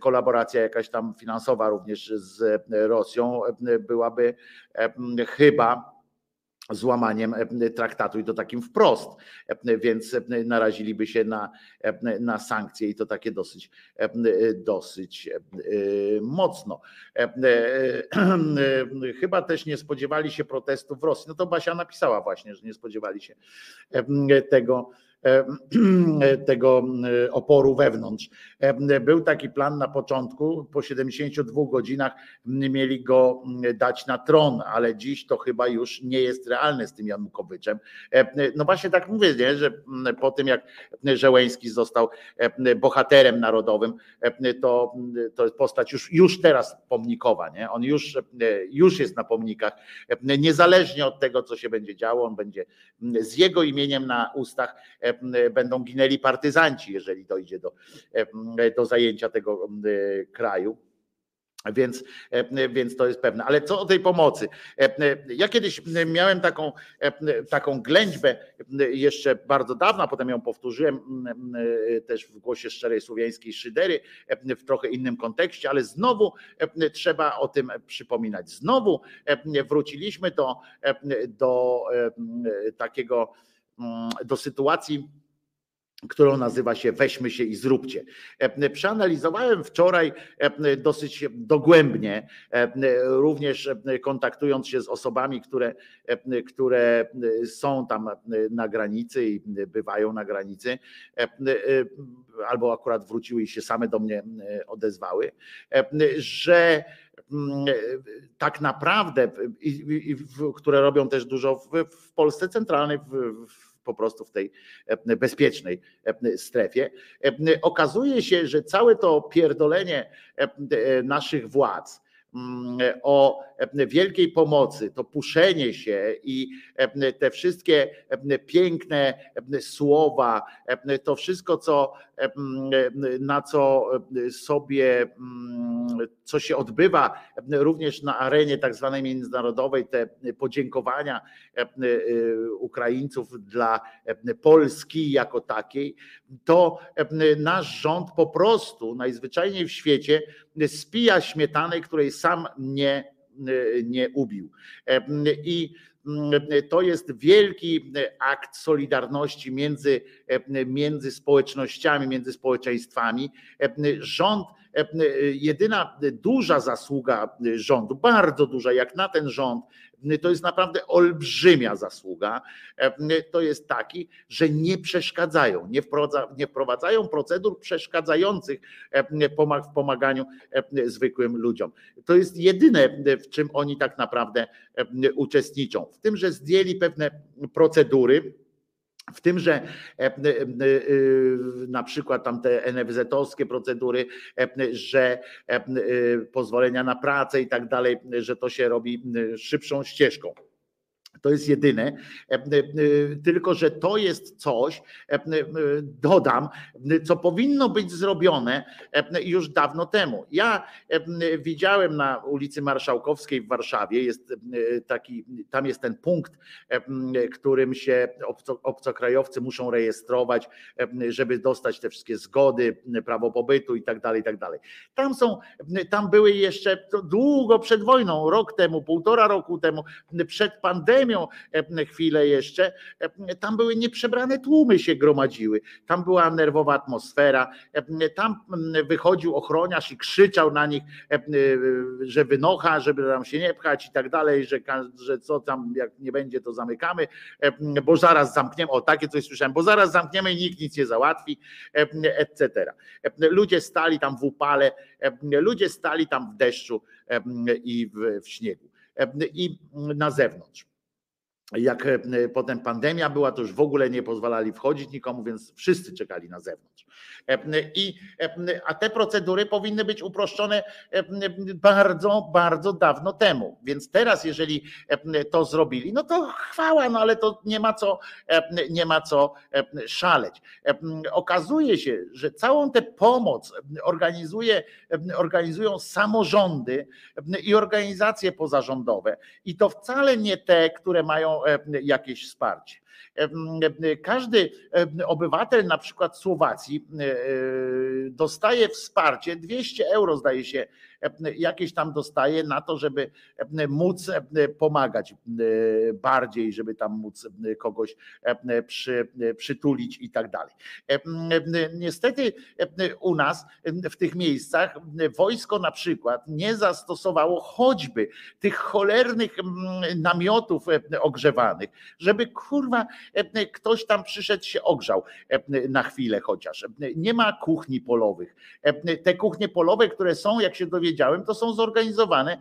kolaboracja jakaś tam finansowa również z Rosją byłaby chyba złamaniem e, traktatu i to takim wprost, e, więc e, naraziliby się na, na sankcje i to takie dosyć, dosyć mocno. Chyba też nie spodziewali się protestów w Rosji. No to Basia napisała właśnie, że nie spodziewali się tego E, tego e, oporu wewnątrz. E, był taki plan na początku, po 72 godzinach mieli go dać na tron, ale dziś to chyba już nie jest realne z tym Janukowyczem. No właśnie tak mówię, nie? że po tym jak Żeleński został bohaterem narodowym, to, to jest postać już, już teraz pomnikowa, nie? on już, już jest na pomnikach, niezależnie od tego, co się będzie działo, on będzie z jego imieniem na ustach będą ginęli partyzanci, jeżeli dojdzie do, do zajęcia tego kraju. Więc, więc to jest pewne. Ale co o tej pomocy? Ja kiedyś miałem taką, taką ględźbę jeszcze bardzo dawno, potem ją powtórzyłem też w głosie szczerej słowiańskiej szydery w trochę innym kontekście, ale znowu trzeba o tym przypominać. Znowu wróciliśmy do, do takiego mm, do sytuacji, którą nazywa się Weźmy się i zróbcie. E, przeanalizowałem wczoraj e, dosyć dogłębnie, e, również kontaktując się z osobami, które, które są tam na granicy i bywają na granicy, albo akurat wróciły i się same do mnie odezwały, że mm, tak naprawdę, które robią też dużo w Polsce centralnej, po prostu w tej e, bezpiecznej e, strefie. E, okazuje się, że całe to pierdolenie naszych władz, mm, o wielkiej pomocy, to puszenie się i te wszystkie piękne słowa, to wszystko, co, na co sobie, co się odbywa również na arenie tak zwanej międzynarodowej, te podziękowania Ukraińców dla Polski jako takiej, to nasz rząd po prostu najzwyczajniej w świecie spija śmietanę, której sam nie nie ubił. I to jest wielki akt solidarności między, między społecznościami, między społeczeństwami. Rząd, jedyna duża zasługa rządu, bardzo duża, jak na ten rząd, to jest naprawdę olbrzymia zasługa, to jest taki, że nie przeszkadzają, nie, wprowadza, nie wprowadzają procedur przeszkadzających w pomaganiu zwykłym ludziom. To jest jedyne, w czym oni tak naprawdę uczestniczą. W tym, że zdjęli pewne procedury, w tym, że e, e, e, na przykład tam te NFZ-owskie procedury, że pozwolenia na pracę i tak dalej, że to się robi szybszą ścieżką. To jest jedyne, e, e, tylko że to jest coś, e, dodam, co powinno być zrobione już dawno temu. Ja widziałem na ulicy Marszałkowskiej w Warszawie, jest taki, tam jest ten punkt, którym się obco, obcokrajowcy muszą rejestrować, żeby dostać te wszystkie zgody, prawo pobytu i tak dalej, i tak dalej. Tam są, tam były jeszcze długo przed wojną, rok temu, półtora roku temu, przed pandemią, pandemią e, chwilę jeszcze, e, tam były nieprzebrane tłumy się gromadziły, tam była nerwowa atmosfera, e, tam wychodził ochroniarz i krzyczał na nich, że wynocha, żeby tam się nie pchać i tak dalej, że, że co tam, jak nie będzie, to zamykamy, bo zaraz zamkniemy, o takie coś słyszałem, bo zaraz zamkniemy i nikt nic nie załatwi, etc. Ludzie stali tam w upale, ludzie stali tam w deszczu i w, w śniegu. I na zewnątrz jak e, potem pandemia była, to już w ogóle nie pozwalali wchodzić nikomu, więc wszyscy czekali na zewnątrz. E, I, e, a te procedury powinny być uproszczone bardzo, bardzo dawno temu. Więc teraz, jeżeli to zrobili, no to chwała, no ale to nie ma co, nie ma co szaleć. Okazuje się, że całą tę pomoc organizuje, organizują samorządy i organizacje pozarządowe. I to wcale nie te, które mają jakieś wsparcie. E, e, każdy obywatel na przykład Słowacji dostaje wsparcie, 200 euro zdaje się jakieś tam dostaje na to, żeby móc pomagać bardziej, żeby tam móc kogoś przy, przytulić i tak dalej. Niestety u nas w tych miejscach wojsko na przykład nie zastosowało choćby tych cholernych namiotów ogrzewanych, żeby kurwa ktoś tam przyszedł się ogrzał na chwilę chociaż. Nie ma kuchni polowych. Te kuchnie polowe, które są, jak się dowiedziałem, powiedziałem, to są zorganizowane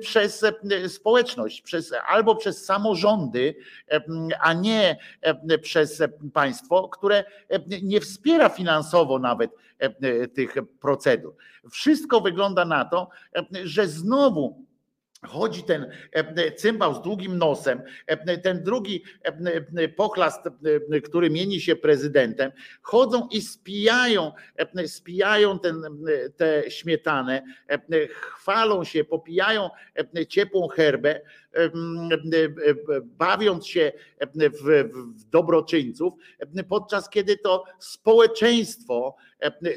przez społeczność, przez, albo przez samorządy, a nie przez państwo, które nie wspiera finansowo nawet tych procedur. Wszystko wygląda na to, że znowu Chodzi ten e, cymbał z długim nosem, e, ten drugi e, pochlast, który mieni się prezydentem, chodzą i spijają, spijają ten, tę śmietanę, chwalą się, popijają ciepłą herbę e, e, bawiąc się w, dobroczyńców, podczas kiedy to społeczeństwo,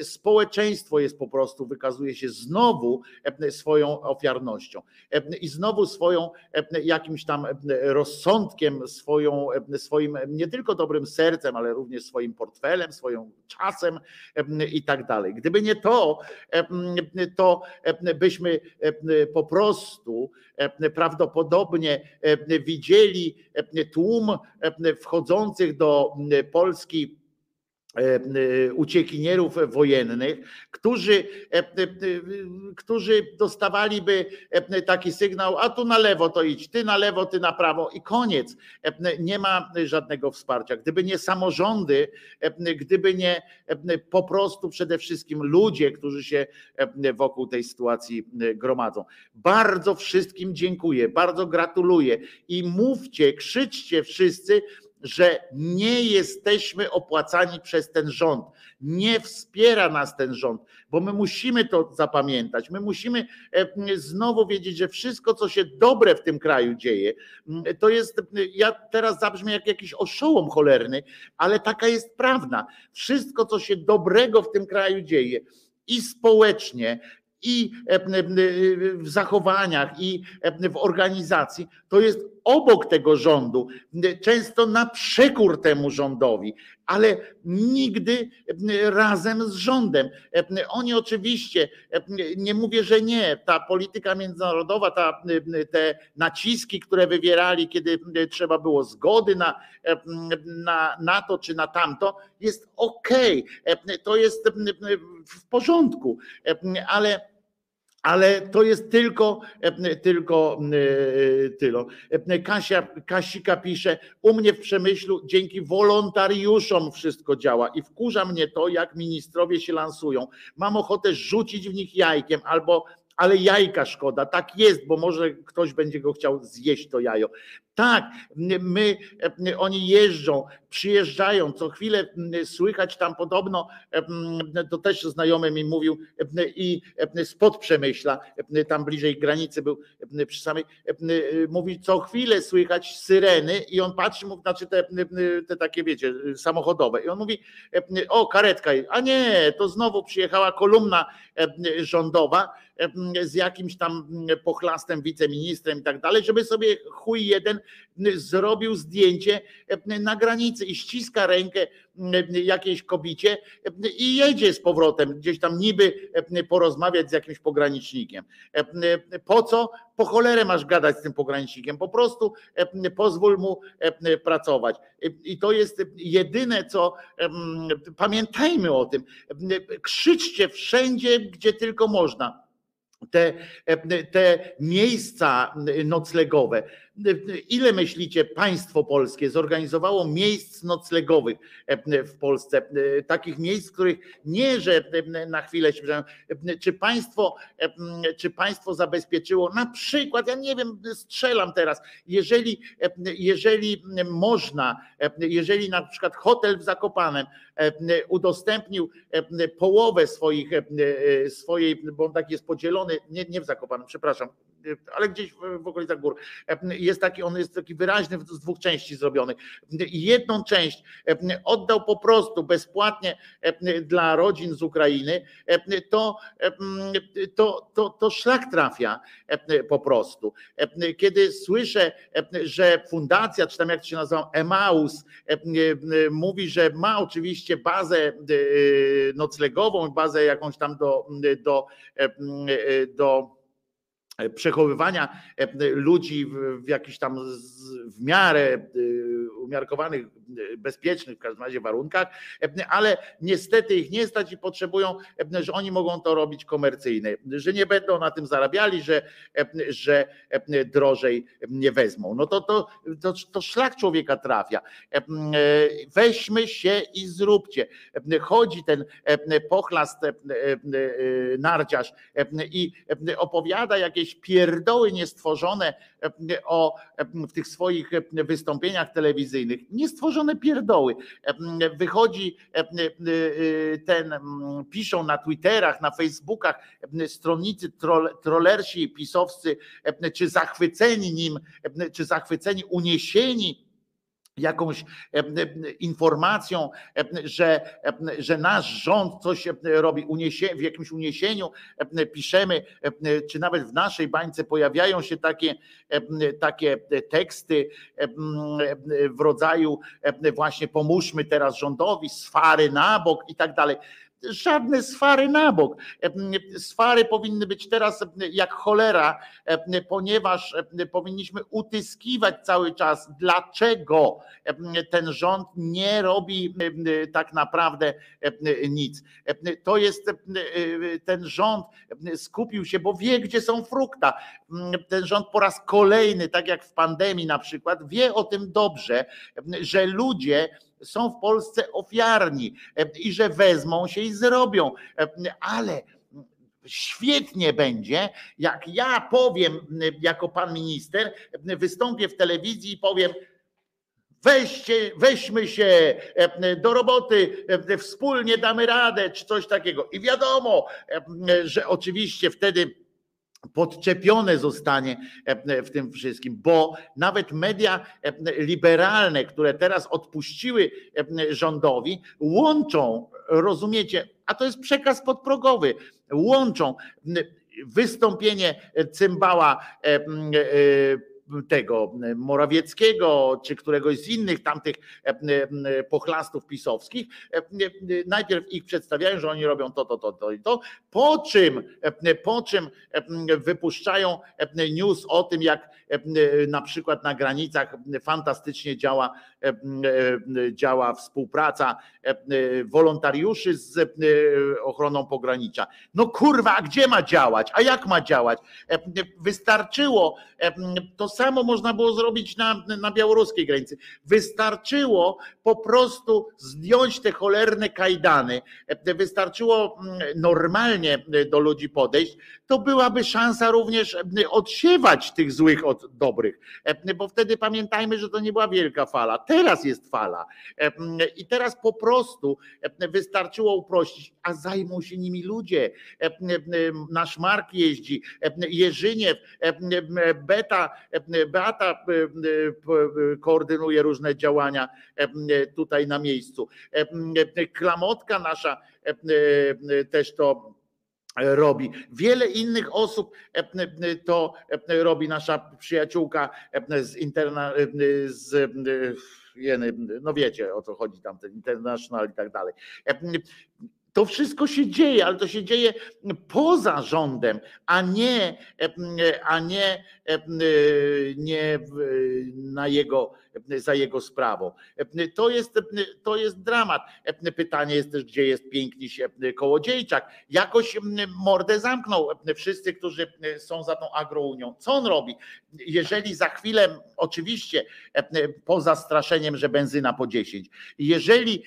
społeczeństwo jest po prostu, wykazuje się znowu swoją ofiarnością i znowu swoją jakimś tam rozsądkiem, swoją, swoim nie tylko dobrym sercem, ale również swoim portfelem, swoim czasem i tak dalej. Gdyby nie to, to byśmy po prostu prawdopodobnie widzieli tłum wchodzących do Polski E, e, uciekinierów wojennych, którzy, e, którzy dostawaliby taki sygnał, a tu na lewo to idź, ty na lewo, ty na prawo i koniec. Nie ma żadnego wsparcia. Gdyby nie samorządy, gdyby nie po prostu przede wszystkim ludzie, którzy się wokół tej sytuacji gromadzą. Bardzo wszystkim dziękuję, bardzo gratuluję i mówcie, krzyczcie wszyscy, że nie jesteśmy opłacani przez ten rząd. Nie wspiera nas ten rząd, bo my musimy to zapamiętać. My musimy e, znowu wiedzieć, że wszystko, co się dobre w tym kraju dzieje, to jest, ja teraz zabrzmię jak jakiś oszołom cholerny, ale taka jest prawda. Wszystko, co się dobrego w tym kraju dzieje, i społecznie, i e, w zachowaniach, i w organizacji, to jest obok tego rządu, często na przekór temu rządowi, ale nigdy razem z rządem. Oni oczywiście, nie mówię, że nie, ta polityka międzynarodowa, ta, te naciski, które wywierali, kiedy trzeba było zgody na, na, na to czy na tamto, jest ok, to jest w porządku, ale ale to jest tylko, tylko tyle. Kasia, Kasika pisze, u mnie w Przemyślu dzięki wolontariuszom wszystko działa i wkurza mnie to, jak ministrowie się lansują. Mam ochotę rzucić w nich jajkiem albo ale jajka szkoda. Tak jest, bo może ktoś będzie go chciał zjeść to jajo. Tak, my, oni jeżdżą, przyjeżdżają, co chwilę słychać tam podobno, to też znajomy mi mówił i spod Przemyśla, tam bliżej granicy był przy samej, mówi co chwilę słychać syreny i on patrzy, mówi, znaczy te, te takie wiecie, samochodowe. I on mówi, o karetka, a nie, to znowu przyjechała kolumna rządowa z jakimś tam pochlastem wiceministrem i tak dalej, żeby sobie chuj jeden zrobił zdjęcie na granicy i ściska rękę jakiejś kobicie i jedzie z powrotem gdzieś tam niby porozmawiać z jakimś pogranicznikiem. Po co? Po cholerę masz gadać z tym pogranicznikiem. Po prostu pozwól mu pracować. I to jest jedyne, co pamiętajmy o tym. Krzyczcie wszędzie, gdzie tylko można te, te miejsca noclegowe. Ile myślicie, państwo polskie zorganizowało miejsc noclegowych w Polsce? Takich miejsc, których nie, że na chwilę się czy państwo, czy państwo zabezpieczyło na przykład, ja nie wiem, strzelam teraz, jeżeli, jeżeli można, jeżeli na przykład hotel w Zakopanem udostępnił połowę swoich, swojej, bo on tak jest podzielony, nie, nie w Zakopanem, przepraszam, ale gdzieś w okolicach gór. Jest taki, on jest taki wyraźny z dwóch części zrobiony. Jedną część oddał po prostu bezpłatnie dla rodzin z Ukrainy, to, to, to, to szlak trafia po prostu. Kiedy słyszę, że fundacja, czy tam jak to się nazywa, Emaus, mówi, że ma oczywiście bazę noclegową, bazę jakąś tam do, do, do przechowywania e, ludzi w jakichś tam w miarę e, umiarkowanych, e, bezpiecznych w każdym razie warunkach, ale niestety ich nie stać i potrzebują, że oni mogą to robić komercyjnie, że nie będą na tym zarabiali, że, że drożej nie wezmą. No to, to, to, to szlak człowieka trafia. Weźmy się i zróbcie. Chodzi ten pochlast narciarz i opowiada jakieś pierdoły niestworzone o, w tych swoich wystąpieniach telewizyjnych. Nie niewyważone pierdoły. Wychodzi ten, piszą na Twitterach, na Facebookach stronnicy troll, trollersi pisowscy, czy zachwyceni nim, czy zachwyceni, uniesieni jakąś informacją, że, że nasz rząd coś robi uniesie, w jakimś uniesieniu, piszemy, czy nawet w naszej bańce pojawiają się takie, takie teksty w rodzaju właśnie pomóżmy teraz rządowi, sfary na bok i tak dalej żadne sfary na bok. Sfary powinny być teraz jak cholera, ponieważ powinniśmy utyskiwać cały czas, dlaczego ten rząd nie robi tak naprawdę nic. To jest ten rząd skupił się, bo wie, gdzie są frukta. Ten rząd po raz kolejny, tak jak w pandemii na przykład, wie o tym dobrze, że ludzie są w Polsce ofiarni i że wezmą się i zrobią, ale świetnie będzie, jak ja powiem jako pan minister, wystąpię w telewizji i powiem, weźcie, weźmy się do roboty, wspólnie damy radę, czy coś takiego. I wiadomo, że oczywiście wtedy podczepione zostanie w tym wszystkim, bo nawet media liberalne, które teraz odpuściły rządowi, łączą, rozumiecie, a to jest przekaz podprogowy, łączą wystąpienie cymbała tego Morawieckiego, czy któregoś z innych tamtych e, e, pochlastów pisowskich, e, najpierw ich przedstawiają, że oni robią to, to, to, to i to, po czym, po czym wypuszczają news o tym, jak na przykład na granicach fantastycznie działa, działa współpraca wolontariuszy z ochroną pogranicza. No kurwa, a gdzie ma działać? A jak ma działać? Wystarczyło to samo można było zrobić na, na białoruskiej granicy. Wystarczyło po prostu zdjąć te cholerne kajdany, wystarczyło mm, normalnie do ludzi podejść, to byłaby szansa również odsiewać tych złych od dobrych, bo wtedy pamiętajmy, że to nie była wielka fala. Teraz jest fala i teraz po prostu wystarczyło uprościć, a zajmą się nimi ludzie. Nasz Mark jeździ, Jerzyniew, Beta Beata e, e, koordynuje różne działania e, tutaj na miejscu. Klamotka nasza też to robi. Wiele innych osób to robi nasza przyjaciółka z interna, z no wiecie o co chodzi tam, ten international i tak dalej. To wszystko się dzieje, ale to się dzieje poza rządem, a nie, a nie, nie na jego, za jego sprawą. To jest, to jest dramat. Pytanie jest też, gdzie jest piękniś Kołodziejczak. Jakoś mordę zamknął wszyscy, którzy są za tą agrounią. Co on robi? Jeżeli za chwilę, oczywiście poza straszeniem, że benzyna po 10, jeżeli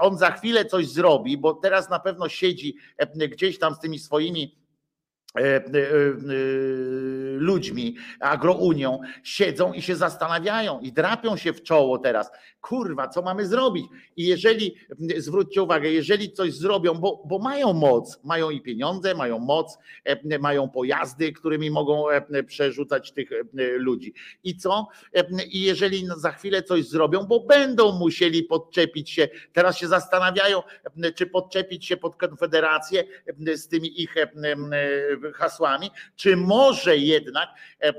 on za chwilę coś zrobi, bo teraz na pewno siedzi gdzieś tam z tymi swoimi E, e, e, ludźmi, agrounią, siedzą i się zastanawiają i drapią się w czoło teraz. Kurwa, co mamy zrobić? I jeżeli, zwróćcie uwagę, jeżeli coś zrobią, bo, bo mają moc, mają i pieniądze, mają moc, mają pojazdy, którymi mogą przerzucać tych ludzi. I co? I jeżeli za chwilę coś zrobią, bo będą musieli podczepić się, teraz się zastanawiają, czy podczepić się pod Konfederację z tymi ich hasłami, czy może jednak e, e,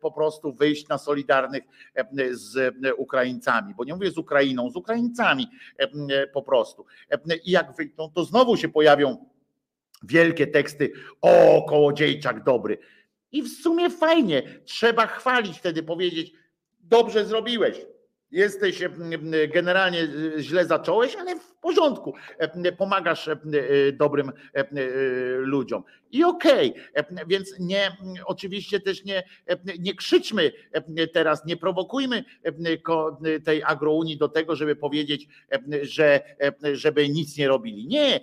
po prostu wyjść na solidarnych e, z Ukraińcami, bo nie mówię z Ukrainą, z Ukraińcami po prostu. I jak wyjdą, to znowu się pojawią wielkie teksty o kołodziejczak dobry. I w sumie fajnie, trzeba chwalić wtedy, powiedzieć, dobrze zrobiłeś, Jesteś generalnie źle zacząłeś, ale w porządku. Pomagasz dobrym ludziom. I okej, okay. więc nie, oczywiście też nie, nie krzyczmy teraz, nie prowokujmy tej agrounii do tego, żeby powiedzieć, że żeby nic nie robili. Nie,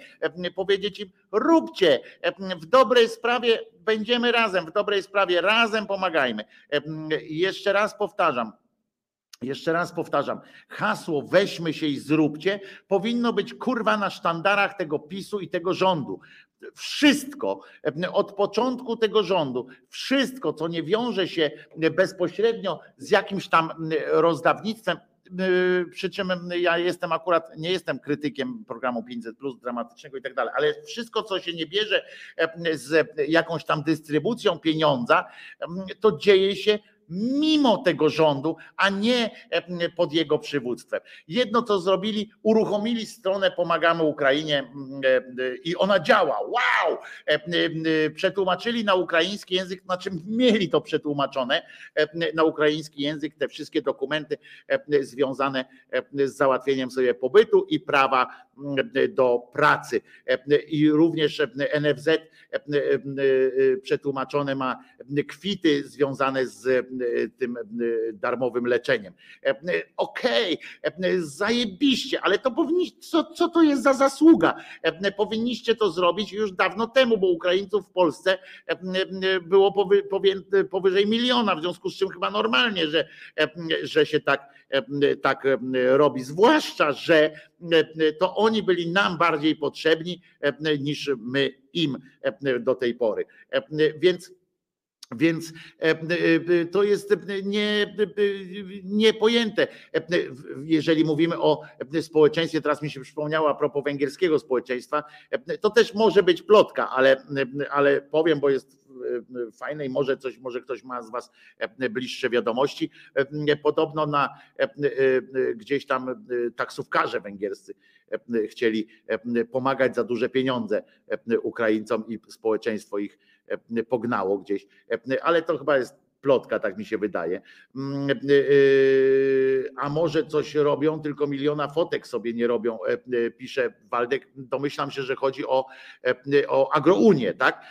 powiedzieć im, róbcie w dobrej sprawie, będziemy razem, w dobrej sprawie razem pomagajmy. Jeszcze raz powtarzam, Jeszcze raz powtarzam, hasło weźmy się i zróbcie powinno być kurwa na sztandarach tego PiSu i tego rządu. Wszystko od początku tego rządu, wszystko, co nie wiąże się bezpośrednio z jakimś tam rozdawnictwem, przy czym ja jestem akurat, nie jestem krytykiem programu 500 plus dramatycznego i tak dalej, ale wszystko, co się nie bierze z jakąś tam dystrybucją pieniądza, to dzieje się mimo tego rządu, a nie e, pod jego przywództwem. Jedno co zrobili, uruchomili stronę Pomagamy Ukrainie mm, e, i ona działa. Wow! E, przetłumaczyli na ukraiński język, znaczy mieli to przetłumaczone na ukraiński język, te wszystkie dokumenty związane z załatwieniem sobie pobytu i prawa do pracy. I również NFZ przetłumaczone ma kwity związane z tym darmowym leczeniem. Okej, okay, zajebiście, ale to powinniście, co, co to jest za zasługa? Powinniście to zrobić już dawno temu, bo Ukraińców w Polsce było powy, powyżej miliona, w związku z czym chyba normalnie, że, że się tak, tak robi. Zwłaszcza, że to oni byli nam bardziej potrzebni niż my im do tej pory. Więc więc to jest nie, niepojęte. Jeżeli mówimy o społeczeństwie, teraz mi się przypomniało a propos węgierskiego społeczeństwa, to też może być plotka, ale, ale powiem, bo jest fajne i może coś, może ktoś ma z Was bliższe wiadomości. Podobno na gdzieś tam taksówkarze węgierscy chcieli pomagać za duże pieniądze Ukraińcom i społeczeństwo ich E, pognało gdzieś, e, ale to chyba jest plotka, tak mi się wydaje. Mm, e, a może coś robią, tylko miliona fotek sobie nie robią, pisze Waldek. Domyślam się, że chodzi o, o agrounię, tak?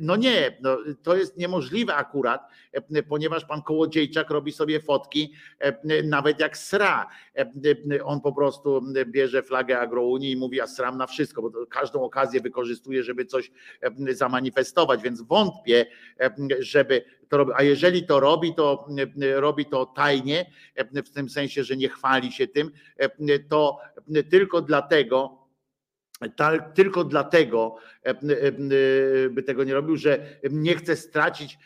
No nie, no, to jest niemożliwe akurat, ponieważ pan Kołodziejczak robi sobie fotki nawet jak sra. On po prostu bierze flagę agrounii i mówi, ja sram na wszystko, bo każdą okazję wykorzystuje, żeby coś zamanifestować, więc wątpię, żeby to robi. A jeżeli to robi, to robi to tajnie, w tym sensie, że nie chwali się tym, to tylko dlatego, tylko dlatego by tego nie robił, że nie chce stracić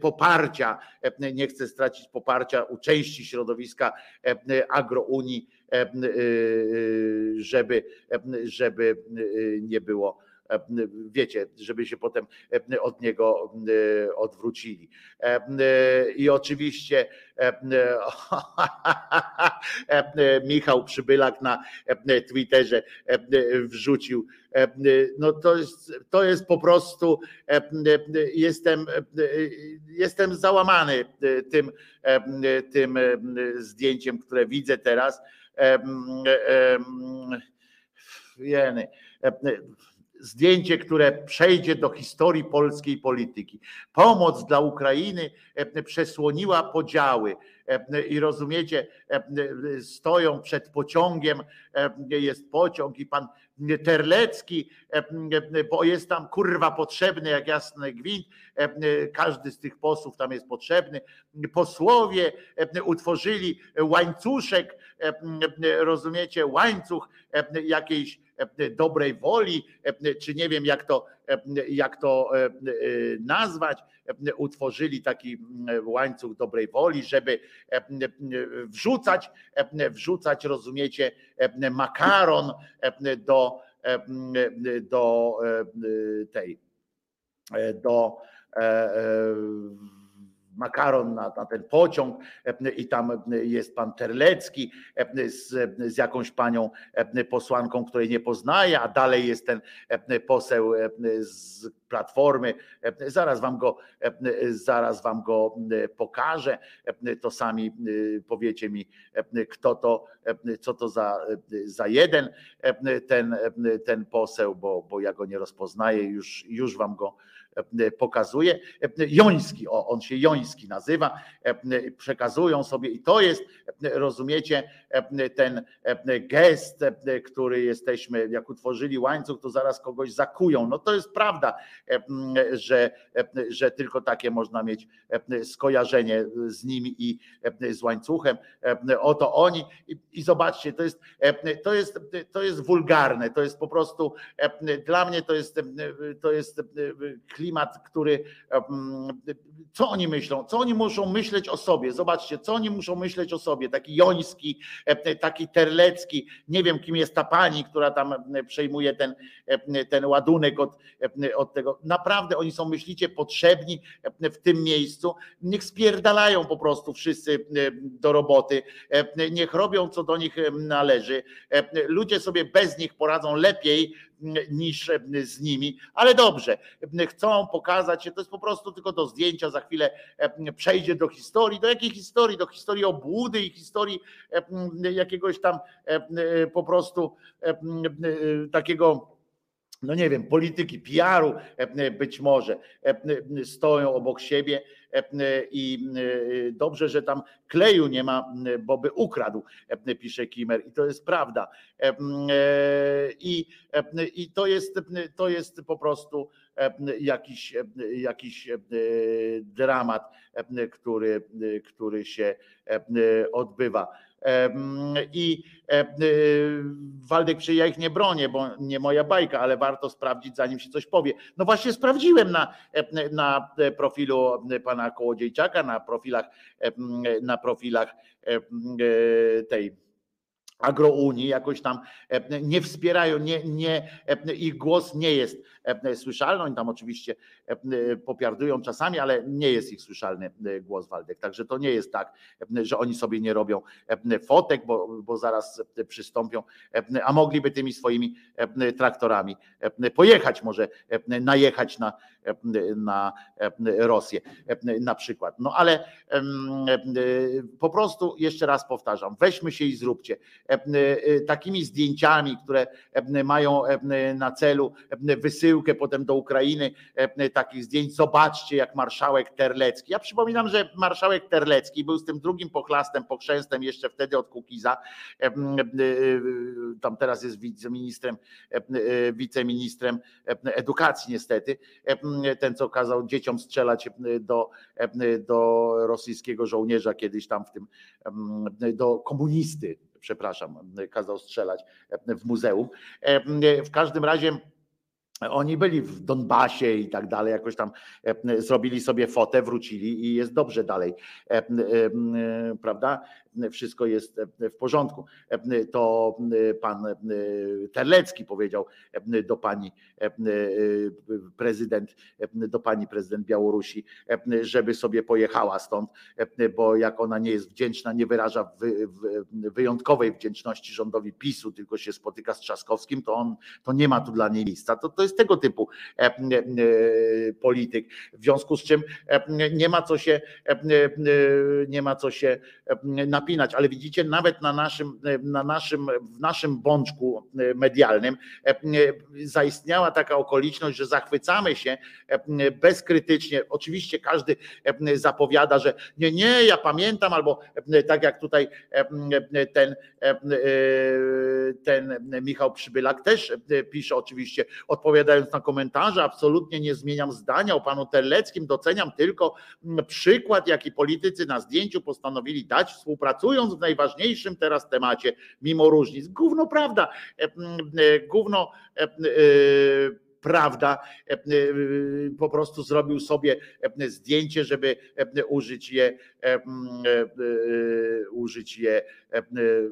poparcia, nie chce stracić poparcia u części środowiska agrounii, żeby, żeby nie było E, wiecie, żeby się potem e, od niego e, odwrócili. I oczywiście Michał Przybylak na Twitterze wrzucił. No to jest, to jest po prostu, jestem, jestem załamany tym, tym zdjęciem, które widzę teraz. Jeny zdjęcie, które przejdzie do historii polskiej polityki. Pomoc dla Ukrainy e, przesłoniła podziały. E, I rozumiecie, e, stoją przed pociągiem, jest pociąg i pan Terlecki, bo jest tam kurwa potrzebny jak jasny gwint, każdy z tych posłów tam jest potrzebny. Posłowie utworzyli łańcuszek, rozumiecie, łańcuch jakiejś dobrej woli, e, czy nie wiem jak to, e, jak to nazwać, utworzyli taki łańcuch dobrej woli, żeby wrzucać, wrzucać, rozumiecie, makaron do, do tej, do makaron na, na, ten pociąg i tam jest pan Terlecki z, z jakąś panią posłanką, której nie poznaje, a dalej jest ten poseł z Platformy. Zaraz wam go, zaraz wam go pokażę. To sami powiecie mi, kto to, co to za, za jeden ten, ten poseł, bo, bo ja go nie rozpoznaję, już, już wam go pokazuje. Joński, o, on się Joński nazywa, przekazują sobie i to jest, rozumiecie, ten gest, który jesteśmy, jak utworzyli łańcuch, to zaraz kogoś zakują. No to jest prawda, że, że tylko takie można mieć skojarzenie z nimi i z łańcuchem. Oto oni i, i zobaczcie, to jest, to, jest, to jest wulgarne, to jest po prostu dla mnie to jest, to jest klimat, który co oni myślą, co oni muszą myśleć o sobie. Zobaczcie, co oni muszą myśleć o sobie. Taki Joński, taki Terlecki, nie wiem kim jest ta pani, która tam przejmuje ten, ten ładunek od, od tego. Naprawdę oni są, myślicie, potrzebni w tym miejscu. Niech spierdalają po prostu wszyscy do roboty, niech robią co do nich należy. Ludzie sobie bez nich poradzą lepiej niż z nimi, ale dobrze, chcą pokazać się, to jest po prostu tylko do zdjęcia, za chwilę przejdzie do historii, do jakiej historii? Do historii obłudy i historii jakiegoś tam po prostu takiego no nie wiem, polityki, PR-u być może stoją obok siebie i dobrze, że tam kleju nie ma, bo by ukradł, pisze Kimer i to jest prawda. I, i to, jest, to jest po prostu jakiś, jakiś dramat, który, który się odbywa. I Waldek, czy ja ich nie bronię, bo nie moja bajka, ale warto sprawdzić, zanim się coś powie. No właśnie sprawdziłem na, na profilu pana Kołodziejczaka, na profilach, na profilach tej agrounii jakoś tam nie wspierają, nie, nie, ich głos nie jest słyszalny. Oni tam oczywiście popiardują czasami, ale nie jest ich słyszalny głos Waldek. Także to nie jest tak, że oni sobie nie robią fotek, bo, bo zaraz przystąpią, a mogliby tymi swoimi traktorami pojechać, może najechać na, na Rosję na przykład. No ale po prostu jeszcze raz powtarzam, weźmy się i zróbcie takimi zdjęciami, które mają na celu wysyłkę potem do Ukrainy takich zdjęć. Zobaczcie, jak marszałek Terlecki. Ja przypominam, że marszałek Terlecki był z tym drugim pochlastem, pochrzęstem jeszcze wtedy od Kukiza. Tam teraz jest wiceministrem, wiceministrem edukacji niestety. Ten, co kazał dzieciom strzelać do, do rosyjskiego żołnierza kiedyś tam w tym, do komunisty przepraszam, kazał strzelać w muzeum. W każdym razie oni byli w Donbasie i tak dalej, jakoś tam zrobili sobie fotę, wrócili i jest dobrze dalej, prawda? Wszystko jest w porządku. To pan Terlecki powiedział do pani prezydent, do pani prezydent Białorusi, żeby sobie pojechała stąd, bo jak ona nie jest wdzięczna, nie wyraża wyjątkowej wdzięczności rządowi PiSu, tylko się spotyka z Trzaskowskim, to on to nie ma tu dla niej miejsca. To, to jest tego typu polityk. W związku z czym nie ma co się nie ma co się napinać, ale widzicie, nawet na naszym, na naszym, w naszym bączku medialnym zaistniała taka okoliczność, że zachwycamy się bezkrytycznie. Oczywiście każdy zapowiada, że nie, nie, ja pamiętam, albo tak jak tutaj ten, ten Michał Przybylak też pisze oczywiście, odpowiadając na komentarze, absolutnie nie zmieniam zdania o panu Terleckim, doceniam tylko przykład, jaki politycy na zdjęciu postanowili dać, współpracując w najważniejszym teraz temacie, mimo różnic. Gówno prawda, gówno prawda, po prostu zrobił sobie zdjęcie, żeby użyć je, użyć je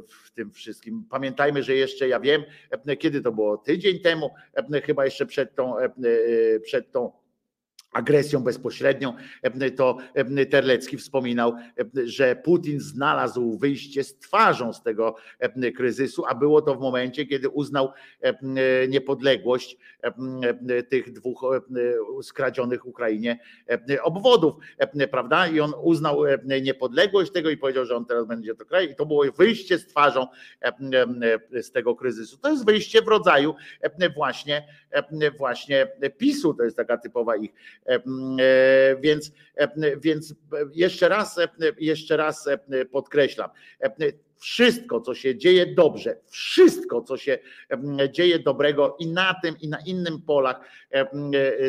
w tym wszystkim. Pamiętajmy, że jeszcze ja wiem, kiedy to było tydzień temu, chyba jeszcze przed tą, przed tą agresją bezpośrednią, to Terlecki wspominał, że Putin znalazł wyjście z twarzą z tego kryzysu, a było to w momencie, kiedy uznał niepodległość tych dwóch skradzionych Ukrainie obwodów, prawda? I on uznał niepodległość tego i powiedział, że on teraz będzie to kraj i to było wyjście z twarzą z tego kryzysu. To jest wyjście w rodzaju właśnie, właśnie PiSu, to jest taka typowa ich E, więc, więc jeszcze raz, jeszcze raz podkreślam. Wszystko, co się dzieje dobrze, wszystko, co się dzieje dobrego i na tym, i na innym polach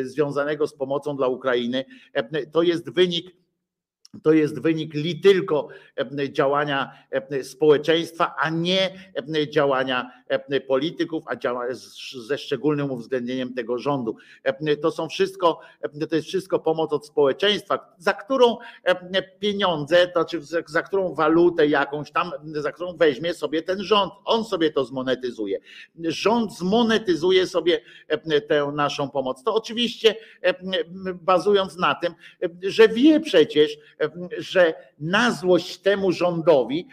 związanego z pomocą dla Ukrainy, to jest wynik to jest wynik li tylko działania społeczeństwa, a nie działania polityków, a ze szczególnym uwzględnieniem tego rządu. To są wszystko, to jest wszystko pomoc od społeczeństwa, za którą pieniądze, to znaczy za którą walutę jakąś tam, za którą weźmie sobie ten rząd. On sobie to zmonetyzuje. Rząd zmonetyzuje sobie tę naszą pomoc. To oczywiście bazując na tym, że wie przecież, że na złość temu rządowi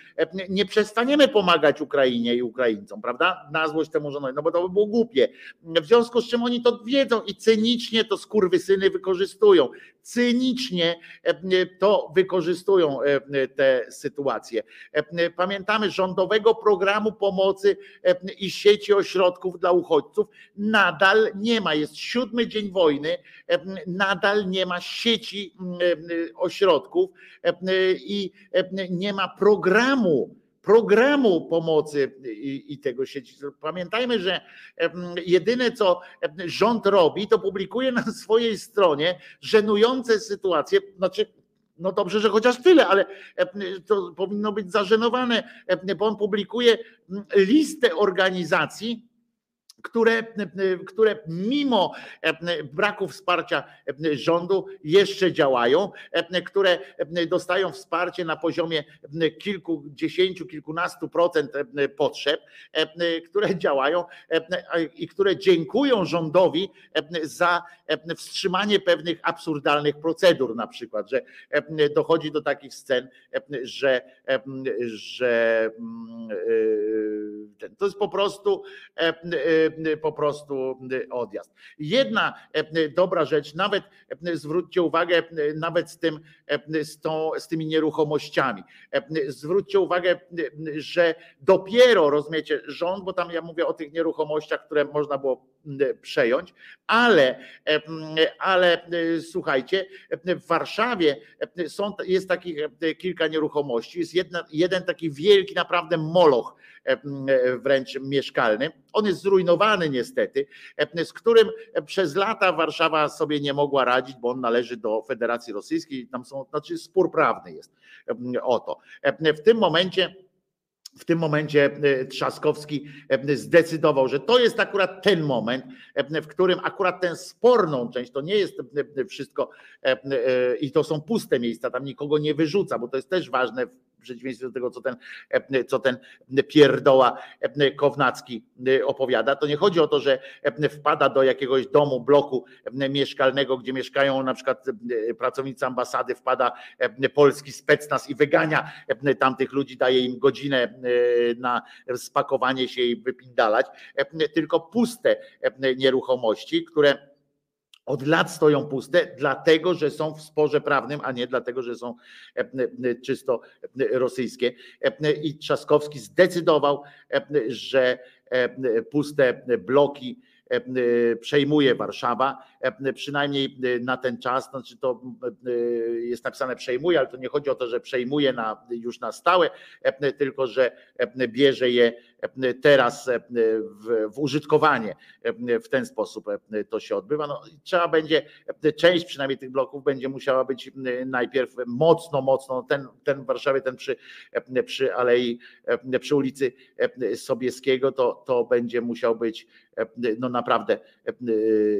nie przestaniemy pomagać Ukrainie i Ukraińcom, prawda? Na złość temu rządowi, no bo to by było głupie. W związku z czym oni to wiedzą i cynicznie to skurwysyny wykorzystują. Cynicznie to wykorzystują te sytuacje. Pamiętamy rządowego programu pomocy i sieci ośrodków dla uchodźców nadal nie ma. Jest siódmy dzień wojny, nadal nie ma sieci ośrodków i nie ma programu programu pomocy i, i, tego sieci. Pamiętajmy, że jedyne co rząd robi, to publikuje na swojej stronie żenujące sytuacje, znaczy no dobrze, że chociaż tyle, ale to powinno być zażenowane, bo on publikuje listę organizacji, które, które mimo braku wsparcia rządu jeszcze działają, które dostają wsparcie na poziomie kilkudziesięciu, kilkunastu procent potrzeb, które działają i które dziękują rządowi za wstrzymanie pewnych absurdalnych procedur, na przykład, że dochodzi do takich scen, że, że to jest po prostu po prostu odjazd. Jedna dobra rzecz, nawet zwróćcie uwagę, nawet z, tym, z, tą, z tymi nieruchomościami. Zwróćcie uwagę, że dopiero rozumiecie rząd, bo tam ja mówię o tych nieruchomościach, które można było przejąć, ale, ale słuchajcie, w Warszawie są, jest takich kilka nieruchomości, jest jedna, jeden taki wielki naprawdę moloch wręcz mieszkalny. On jest zrujnowany niestety, z którym przez lata Warszawa sobie nie mogła radzić, bo on należy do Federacji Rosyjskiej, tam są, znaczy spór prawny jest o to. W tym momencie w tym momencie e, Trzaskowski e, zdecydował, że to jest akurat ten moment, e, w którym akurat tę sporną część, to nie jest wszystko i to są puste miejsca, tam nikogo nie wyrzuca, bo to jest też ważne przeciwieństwie do tego, co ten, co ten pierdoła Kownacki opowiada, to nie chodzi o to, że wpada do jakiegoś domu, bloku mieszkalnego, gdzie mieszkają na przykład pracownicy ambasady, wpada polski specnaz i wygania tamtych ludzi, daje im godzinę na spakowanie się i wypindalać, tylko puste nieruchomości, które od lat stoją puste, dlatego że są w sporze prawnym, a nie dlatego, że są czysto rosyjskie. I Trzaskowski zdecydował, że puste bloki przejmuje Warszawa, przynajmniej na ten czas, znaczy to jest napisane przejmuje, ale to nie chodzi o to, że przejmuje na, już na stałe, tylko że bierze je teraz w, w użytkowanie. W ten sposób to się odbywa. No, trzeba będzie, część przynajmniej tych bloków będzie musiała być najpierw mocno, mocno, ten, ten w Warszawie, ten przy, przy alei, przy ulicy Sobieskiego, to, to będzie musiał być no naprawdę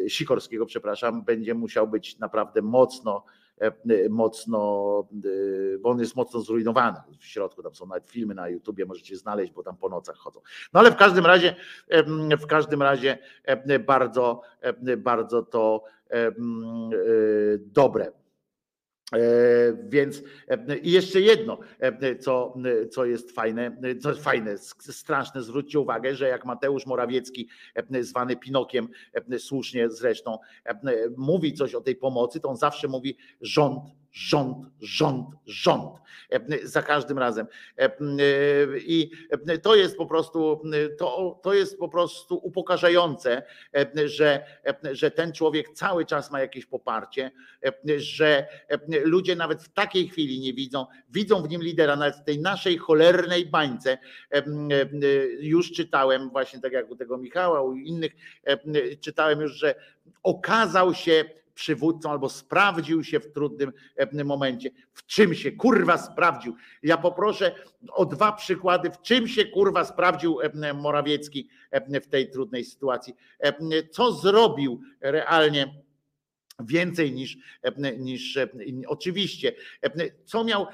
Sikorskiego, przepraszam, będzie musiał być naprawdę mocno mocno, bo on jest mocno zrujnowany w środku, tam są nawet filmy na YouTubie, możecie znaleźć, bo tam po nocach chodzą. No ale w każdym razie, w każdym razie bardzo, bardzo to dobre. E, więc e, i jeszcze jedno, e, co, co jest fajne, co jest fajne, straszne, zwróćcie uwagę, że jak Mateusz Morawiecki, zwany Pinokiem, słusznie zresztą, mówi coś o tej pomocy, to on zawsze mówi rząd, rząd, rząd, rząd. Za każdym razem. I to jest po prostu, to, to jest po prostu upokarzające, że, że ten człowiek cały czas ma jakieś poparcie, że ludzie nawet w takiej chwili nie widzą, widzą w nim lidera, nawet w tej naszej cholernej bańce. Już czytałem, właśnie tak jak u tego Michała, u innych, czytałem już, że okazał się przywódcą albo sprawdził się w trudnym momencie. W czym się kurwa sprawdził? Ja poproszę o dwa przykłady, w czym się kurwa sprawdził Morawiecki w tej trudnej sytuacji. Co zrobił realnie? Więcej niż, niż oczywiście. Co miał,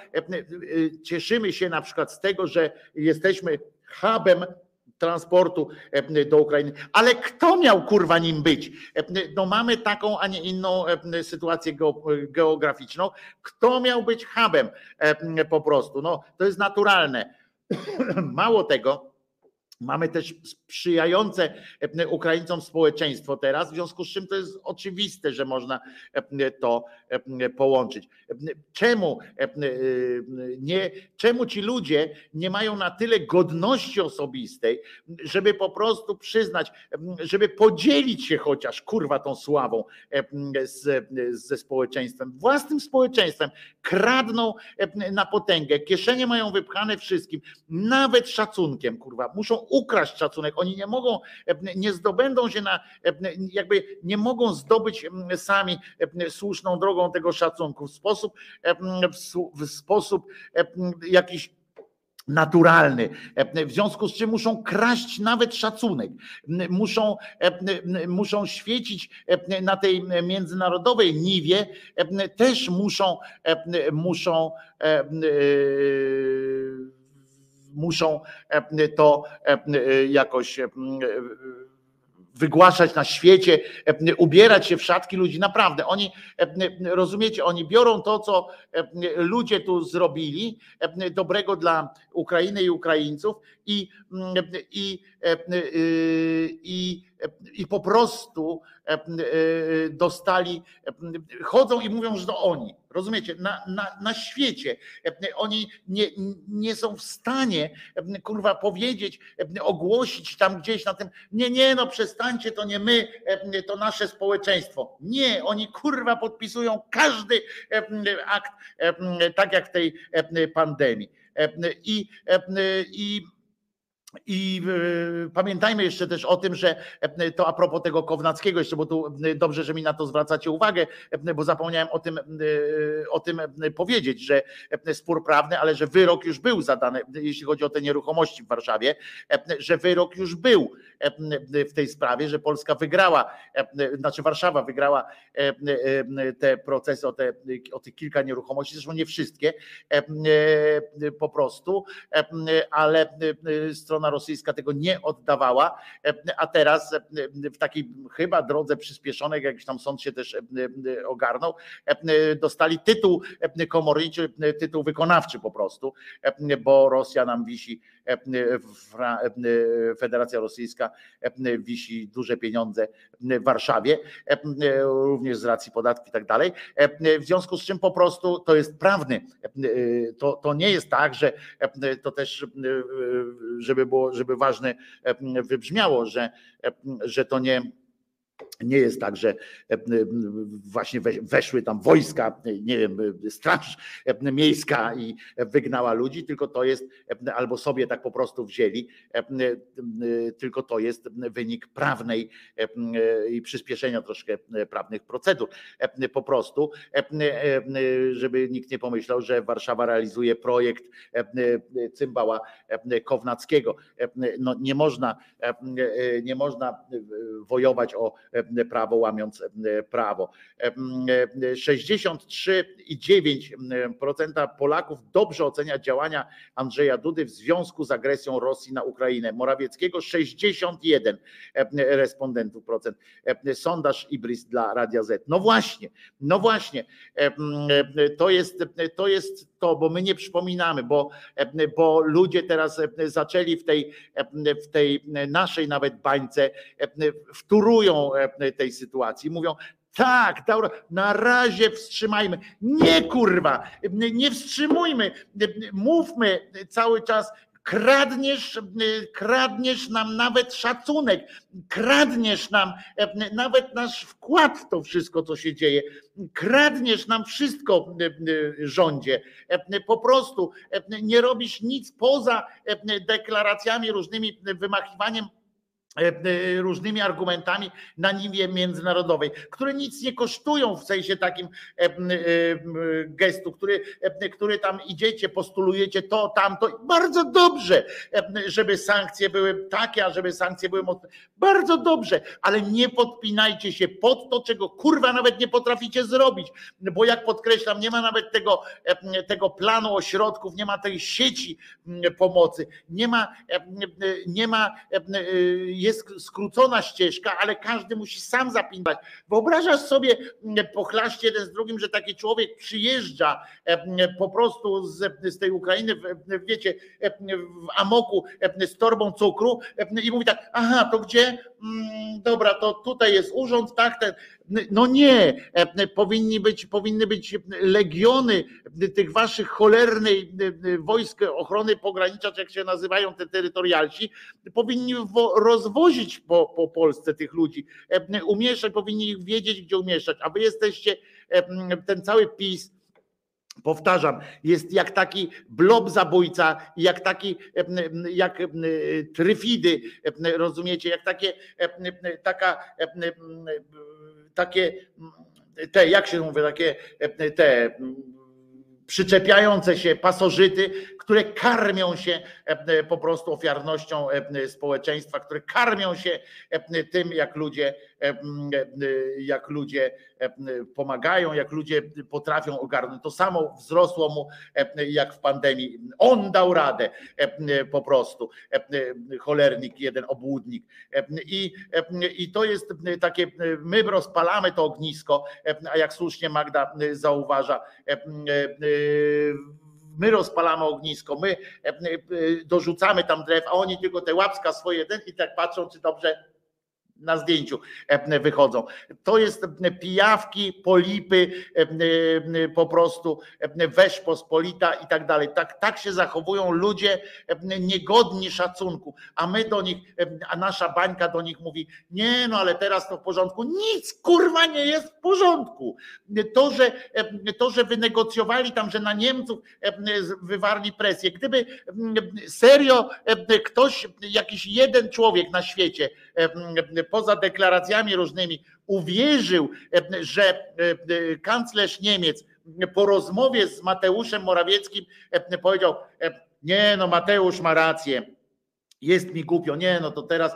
cieszymy się na przykład z tego, że jesteśmy hubem transportu e, do Ukrainy. Ale kto miał kurwa nim być? E, no mamy taką, a nie inną e, sytuację geograficzną. Kto miał być hubem po prostu? No to jest naturalne. Mało tego, Mamy też sprzyjające e, Ukraińcom społeczeństwo teraz, w związku z czym to jest oczywiste, że można e, to e, połączyć. Czemu, nie, czemu ci ludzie nie mają na tyle godności osobistej, żeby po prostu przyznać, żeby podzielić się chociaż kurwa tą sławą z, ze społeczeństwem, własnym społeczeństwem, kradną na potęgę, kieszenie mają wypchane wszystkim, nawet szacunkiem, kurwa, muszą ukraść szacunek. Oni nie mogą, nie zdobędą się na, jakby nie mogą zdobyć sami słuszną drogą tego szacunku. W sposób, w sposób jakiś naturalny, w związku z czym muszą kraść nawet szacunek, muszą, muszą świecić na tej międzynarodowej niwie, też muszą, muszą muszą e, to e, jakoś e, wygłaszać na świecie, ubierać się w szatki ludzi. Naprawdę, oni, rozumiecie, oni biorą to, co ludzie tu zrobili, dobrego dla Ukrainy i Ukraińców i, i, i, i po prostu dostali, chodzą i mówią, że to oni. Rozumiecie? Na, na, na świecie oni nie, nie są w stanie kurwa powiedzieć, ogłosić tam gdzieś na tym, nie, nie, no przestańcie, to nie my, to nasze społeczeństwo. Nie, oni kurwa podpisują każdy akt, tak jak w tej pandemii. I, i i y, pamiętajmy jeszcze też o tym, że e, to a propos tego Kownackiego, jeszcze bo tu y, dobrze, że mi na to zwracacie uwagę, e, bo zapomniałem o tym, o tym powiedzieć, że spór prawny, ale że wyrok już był zadany, jeśli chodzi o te nieruchomości w Warszawie, że wyrok już był w tej sprawie, że Polska wygrała, znaczy Warszawa wygrała te procesy o te, o tych kilka nieruchomości, zresztą nie wszystkie po prostu, ale strona rosyjska tego nie oddawała, e, a teraz e, w takiej chyba drodze przyspieszonej, jakiś tam sąd się też e, ogarnął, dostali tytuł komorniczy, tytuł wykonawczy po prostu, bo Rosja nam wisi, Federacja Rosyjska wisi duże pieniądze w Warszawie, również z racji podatki i tak dalej. W związku z czym po prostu to jest prawny. To, to nie jest tak, że to też, żeby było żeby ważne e, wybrzmiało, że, e, że to nie nie jest tak, że e, właśnie weszły tam wojska, nie wiem, straż miejska i wygnała ludzi, tylko to jest, albo sobie tak po prostu wzięli, tylko to jest wynik prawnej i przyspieszenia troszkę prawnych procedur. Po prostu, żeby nikt nie pomyślał, że Warszawa realizuje projekt cymbała Kownackiego. No nie można, nie można wojować o prawo, łamiąc prawo. 63,9% Polaków dobrze ocenia działania Andrzeja Dudy w związku z agresją Rosji na Ukrainę. Morawieckiego 61 respondentów procent. Sondaż Ibris dla Radia Z. No właśnie, no właśnie, to jest to, jest to bo my nie przypominamy, bo, bo ludzie teraz zaczęli w tej, w tej naszej nawet bańce wturują tej sytuacji. Mówią, tak, dobra, na razie wstrzymajmy. Nie kurwa, nie wstrzymujmy. Mówmy cały czas, kradniesz, kradniesz nam nawet szacunek, kradniesz nam nawet nasz wkład w to wszystko, co się dzieje, kradniesz nam wszystko, rządzie. Po prostu nie robisz nic poza deklaracjami, różnymi wymachiwaniem E, e, różnymi argumentami na niwie międzynarodowej, które nic nie kosztują w sensie takim e, gestu, który, który tam idziecie, postulujecie to, tamto. Bardzo dobrze, żeby sankcje były takie, a żeby sankcje były mocne. Bardzo dobrze, ale nie podpinajcie się pod to, czego kurwa nawet nie potraficie zrobić, bo jak podkreślam, nie ma nawet tego, tego planu ośrodków, nie ma tej sieci pomocy, nie ma, nie ma jest skrócona ścieżka, ale każdy musi sam zapinać. Wyobrażasz sobie mm, pochlaście jeden z drugim, że taki człowiek przyjeżdża mm, po prostu z, z tej Ukrainy, wiecie, w amoku z torbą cukru i mówi tak, aha, to gdzie? Mm, dobra, to tutaj jest urząd, tak, ten, no nie, powinni być, powinny być legiony tych waszych cholernej wojsk ochrony pogranicza, czy jak się nazywają te terytorialsi, powinni rozwozić po, po Polsce tych ludzi, umieszczać, powinni ich wiedzieć, gdzie umieszczać, a wy jesteście, ten cały PiS, Powtarzam, jest jak taki blob zabójca, jak taki, jak tryfidy, rozumiecie, jak takie, taka takie te, jak się mówi, takie te przyczepiające się pasożyty, które karmią się po prostu ofiarnością społeczeństwa, które karmią się tym, jak ludzie, jak ludzie pomagają, jak ludzie potrafią ogarnąć. To samo wzrosło mu jak w pandemii. On dał radę po prostu. Cholernik, jeden obłudnik. I, i to jest takie, my rozpalamy to ognisko, a jak słusznie Magda zauważa, my rozpalamy ognisko, my dorzucamy tam drew, a oni tylko te łapska swoje i tak patrzą, czy dobrze na zdjęciu e, wychodzą. To jest e, pijawki, polipy, e, po prostu wesz pospolita i tak dalej. Tak, tak się zachowują ludzie niegodni szacunku, a my do nich, a nasza bańka do nich mówi, nie no ale teraz to w porządku. Nic kurwa nie jest w porządku. To, że, to, że wynegocjowali tam, że na Niemców wywarli presję. Gdyby serio ktoś, jakiś jeden człowiek na świecie poza deklaracjami różnymi uwierzył, że kanclerz Niemiec po rozmowie z Mateuszem Morawieckim powiedział: Nie, no Mateusz ma rację, jest mi głupio, nie, no to teraz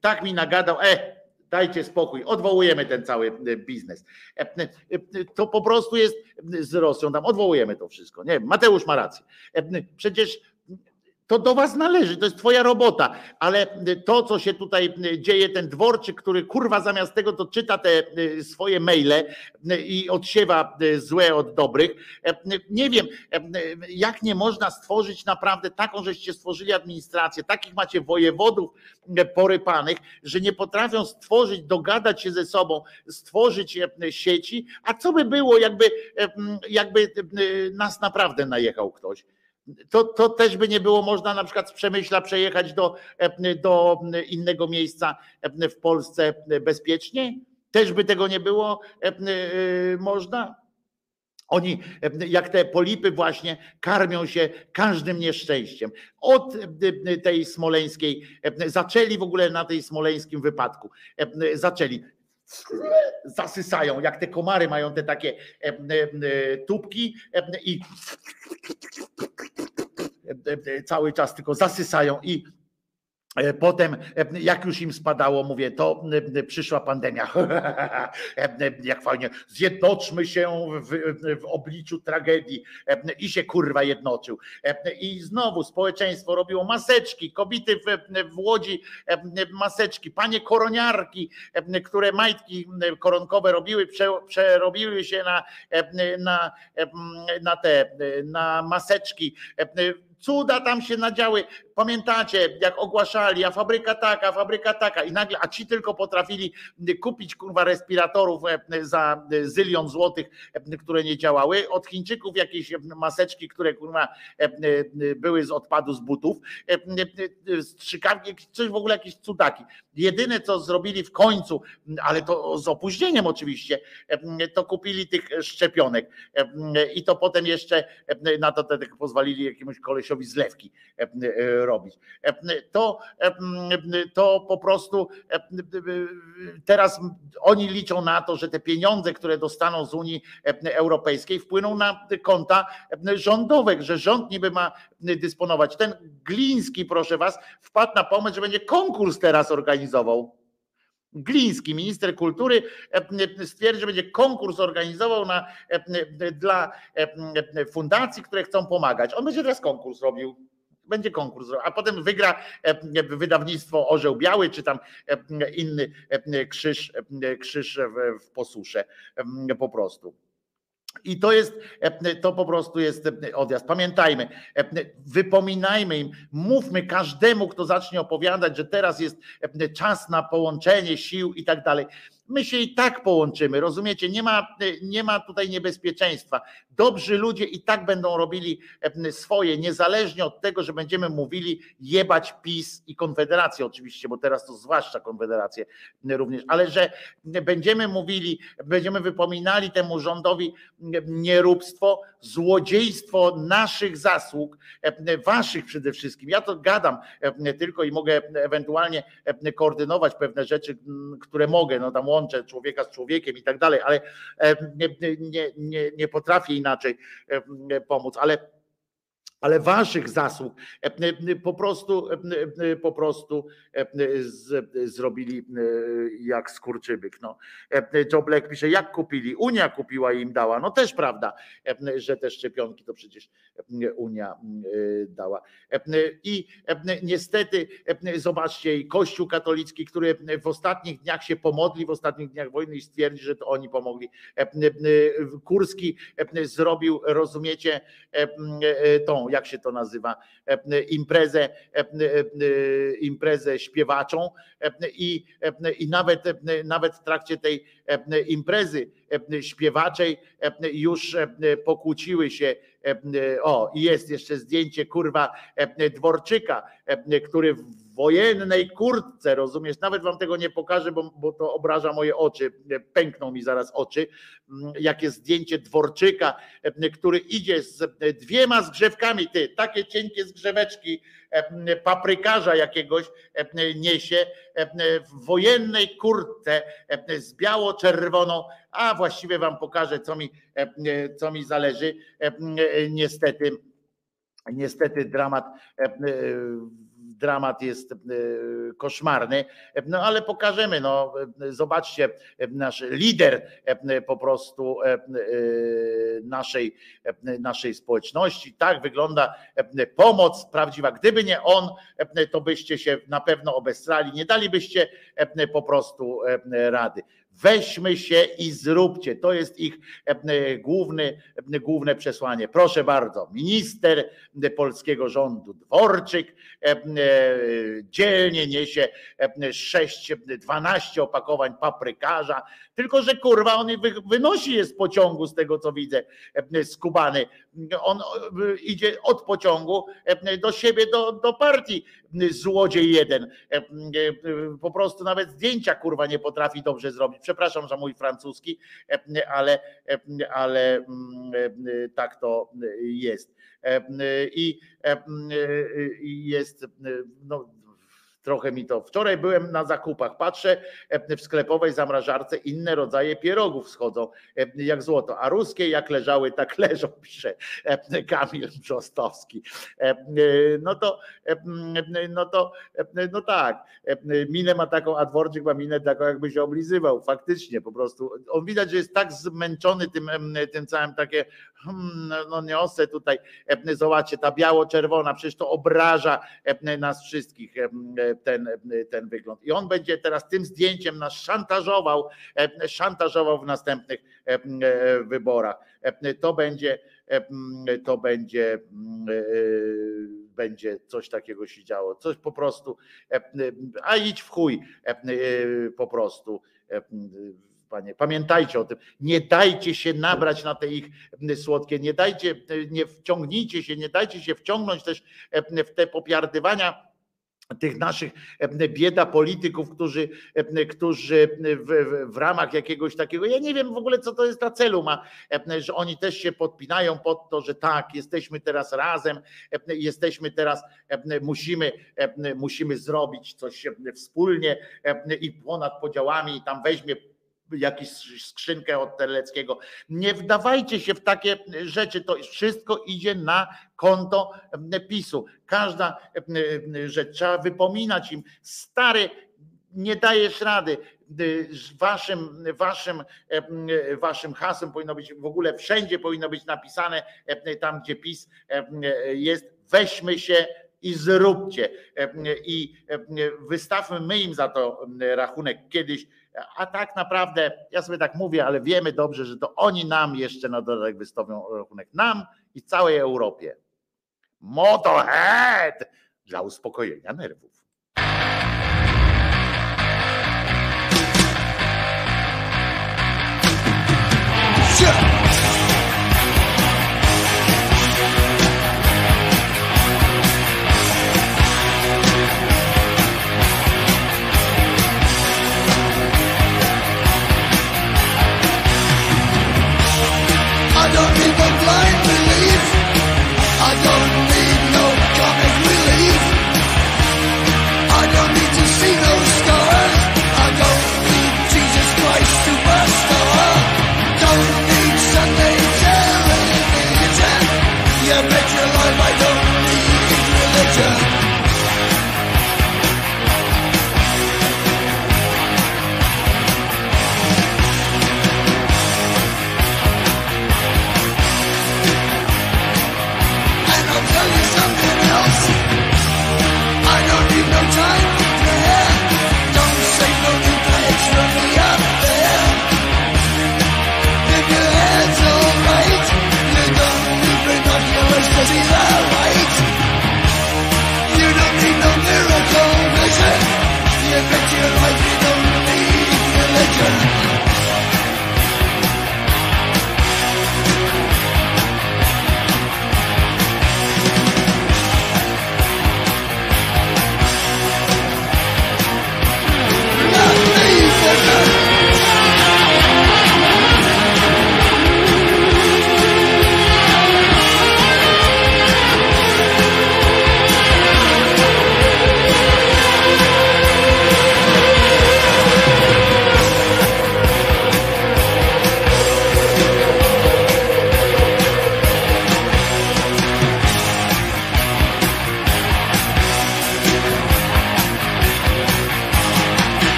tak mi nagadał, e, dajcie spokój, odwołujemy ten cały biznes. To po prostu jest z Rosją, tam odwołujemy to wszystko. Nie, Mateusz ma rację. Przecież to do was należy, to jest twoja robota, ale to, co się tutaj dzieje, ten dworczyk, który kurwa zamiast tego to czyta te y, swoje maile y, i odsiewa y, złe od dobrych, nie wiem, jak nie można stworzyć naprawdę taką, żeście stworzyli administrację, takich macie wojewodów porypanych, że nie potrafią stworzyć, dogadać się ze sobą, stworzyć sieci, a co by było, jakby, jakby nas naprawdę najechał ktoś? To, to też by nie było można na przykład z Przemyśla przejechać do, do innego miejsca w Polsce bezpiecznie? Też by tego nie było można? Oni, jak te polipy, właśnie karmią się każdym nieszczęściem. Od tej smoleńskiej, zaczęli w ogóle na tej smoleńskim wypadku. Zaczęli zasysają, jak te komary mają te takie tubki i cały czas tylko zasysają i E, Potem, e, jak już im spadało, mówię, to e, przyszła pandemia. Jak fajnie, zjednoczmy się w, w obliczu tragedii. I się kurwa jednoczył. I znowu społeczeństwo robiło maseczki, kobiety w, w Łodzi maseczki, panie koroniarki, które majtki koronkowe robiły, prze, przerobiły się na, na, na te, na maseczki cuda tam się nadziały. Pamiętacie, jak ogłaszali, a fabryka taka, fabryka taka i nagle, a ci tylko potrafili kupić kurwa respiratorów e, za zylion złotych, e, które nie działały. Od Chińczyków jakieś maseczki, które kurwa e, były z odpadu z butów, strzykawki, coś w ogóle jakieś cudaki. Jedyne co zrobili w końcu, ale to z opóźnieniem oczywiście, to kupili tych szczepionek i to potem jeszcze na to pozwolili jakiemuś kolesiowi zlewki robić. To, to po prostu teraz oni liczą na to, że te pieniądze, które dostaną z Unii Europejskiej, wpłyną na konta rządowe, że rząd niby ma dysponować. Ten Gliński, proszę was, wpadł na pomysł, że będzie konkurs teraz organizował. Gliński, minister kultury, stwierdził, że będzie konkurs organizował na, dla fundacji, które chcą pomagać. On będzie teraz konkurs robił będzie konkurs, a potem wygra wydawnictwo Orzeł Biały, czy tam inny krzyż, krzyż w posusze po prostu. I to jest, to po prostu jest odjazd. Pamiętajmy, wypominajmy im, mówmy każdemu, kto zacznie opowiadać, że teraz jest czas na połączenie sił i tak dalej my się i tak połączymy, rozumiecie? Nie ma, nie ma tutaj niebezpieczeństwa. Dobrzy ludzie i tak będą robili swoje, niezależnie od tego, że będziemy mówili jebać PiS i Konfederację oczywiście, bo teraz to zwłaszcza Konfederację również, ale że będziemy mówili, będziemy wypominali temu rządowi nieróbstwo, złodziejstwo naszych zasług, waszych przede wszystkim. Ja to gadam tylko i mogę ewentualnie koordynować pewne rzeczy, które mogę, no tam łączę człowieka z człowiekiem i tak dalej, ale nie, nie, nie, nie potrafię inaczej pomóc, ale ale waszych zasług po prostu po prostu z, zrobili jak skurczybyk. No. Joe Black pisze, jak kupili? Unia kupiła i im dała. No też prawda, że te szczepionki to przecież Unia dała. I niestety zobaczcie, i Kościół katolicki, który w ostatnich dniach się pomodli, w ostatnich dniach wojny i stwierdzi, że to oni pomogli. Kurski zrobił, rozumiecie, tą jak się to nazywa, imprezę, imprezę śpiewaczą i, i nawet, nawet w trakcie tej imprezy śpiewaczej już pokłóciły się. O, i jest jeszcze zdjęcie kurwa Dworczyka, który w wojennej kurtce, rozumiesz? Nawet wam tego nie pokażę, bo, bo to obraża moje oczy. Pękną mi zaraz oczy. Jakie zdjęcie Dworczyka, który idzie z dwiema zgrzewkami, ty, takie cienkie zgrzeweczki paprykarza jakiegoś niesie w wojennej kurtce z biało-czerwoną, a właściwie wam pokażę, co mi, co mi zależy. Niestety, niestety dramat dramat jest koszmarny, no ale pokażemy, no zobaczcie, nasz lider po prostu naszej, naszej społeczności, tak wygląda pomoc prawdziwa. Gdyby nie on, to byście się na pewno obesrali, nie dalibyście po prostu rady. Weźmy się i zróbcie. To jest ich główny, główne przesłanie. Proszę bardzo, minister polskiego rządu Dworczyk dzielnie niesie 6, 12 opakowań paprykarza, tylko że kurwa on wynosi je z pociągu, z tego co widzę, skubany. On idzie od pociągu do siebie, do, do partii. Złodziej jeden. Po prostu nawet zdjęcia kurwa nie potrafi dobrze zrobić. Przepraszam za mój francuski, ale, ale tak to jest. I jest no, trochę mi to. Wczoraj byłem na zakupach, patrzę w sklepowej zamrażarce, inne rodzaje pierogów schodzą jak złoto, a ruskie jak leżały, tak leżą, pisze Kamil Brzostowski. No to, no to, no tak, minę ma taką, a dworczyk ma minę taką, jakby się oblizywał, faktycznie po prostu. On widać, że jest tak zmęczony tym, tym całym takie, hmm, no niosę tutaj, zobaczcie, ta biało-czerwona, przecież to obraża nas wszystkich ten, ten wygląd. I on będzie teraz tym zdjęciem nas szantażował, szantażował w następnych wyborach. To będzie, to będzie, będzie coś takiego się działo. Coś po prostu, a idź w chuj po prostu Panie. Pamiętajcie o tym. Nie dajcie się nabrać na te ich słodkie, nie dajcie, nie wciągnijcie się, nie dajcie się wciągnąć też w te popiardywania tych naszych bieda polityków, którzy, którzy w, w, ramach jakiegoś takiego, ja nie wiem w ogóle, co to jest na celu ma, że oni też się podpinają pod to, że tak, jesteśmy teraz razem, jesteśmy teraz, musimy, musimy zrobić coś wspólnie i ponad podziałami, tam weźmie jakąś skrzynkę od Terleckiego. Nie wdawajcie się w takie rzeczy, to wszystko idzie na konto PiSu. Każda rzecz trzeba wypominać im, stary, nie dajesz rady. Waszym, waszym, waszym hasłem powinno być w ogóle wszędzie powinno być napisane tam, gdzie PiS jest, weźmy się i zróbcie. I wystawmy my im za to rachunek kiedyś a tak naprawdę, ja sobie tak mówię, ale wiemy dobrze, że to oni nam jeszcze na dodatek wystawią rachunek. Nam i całej Europie. Motorhead dla uspokojenia nerwów. Yeah. picture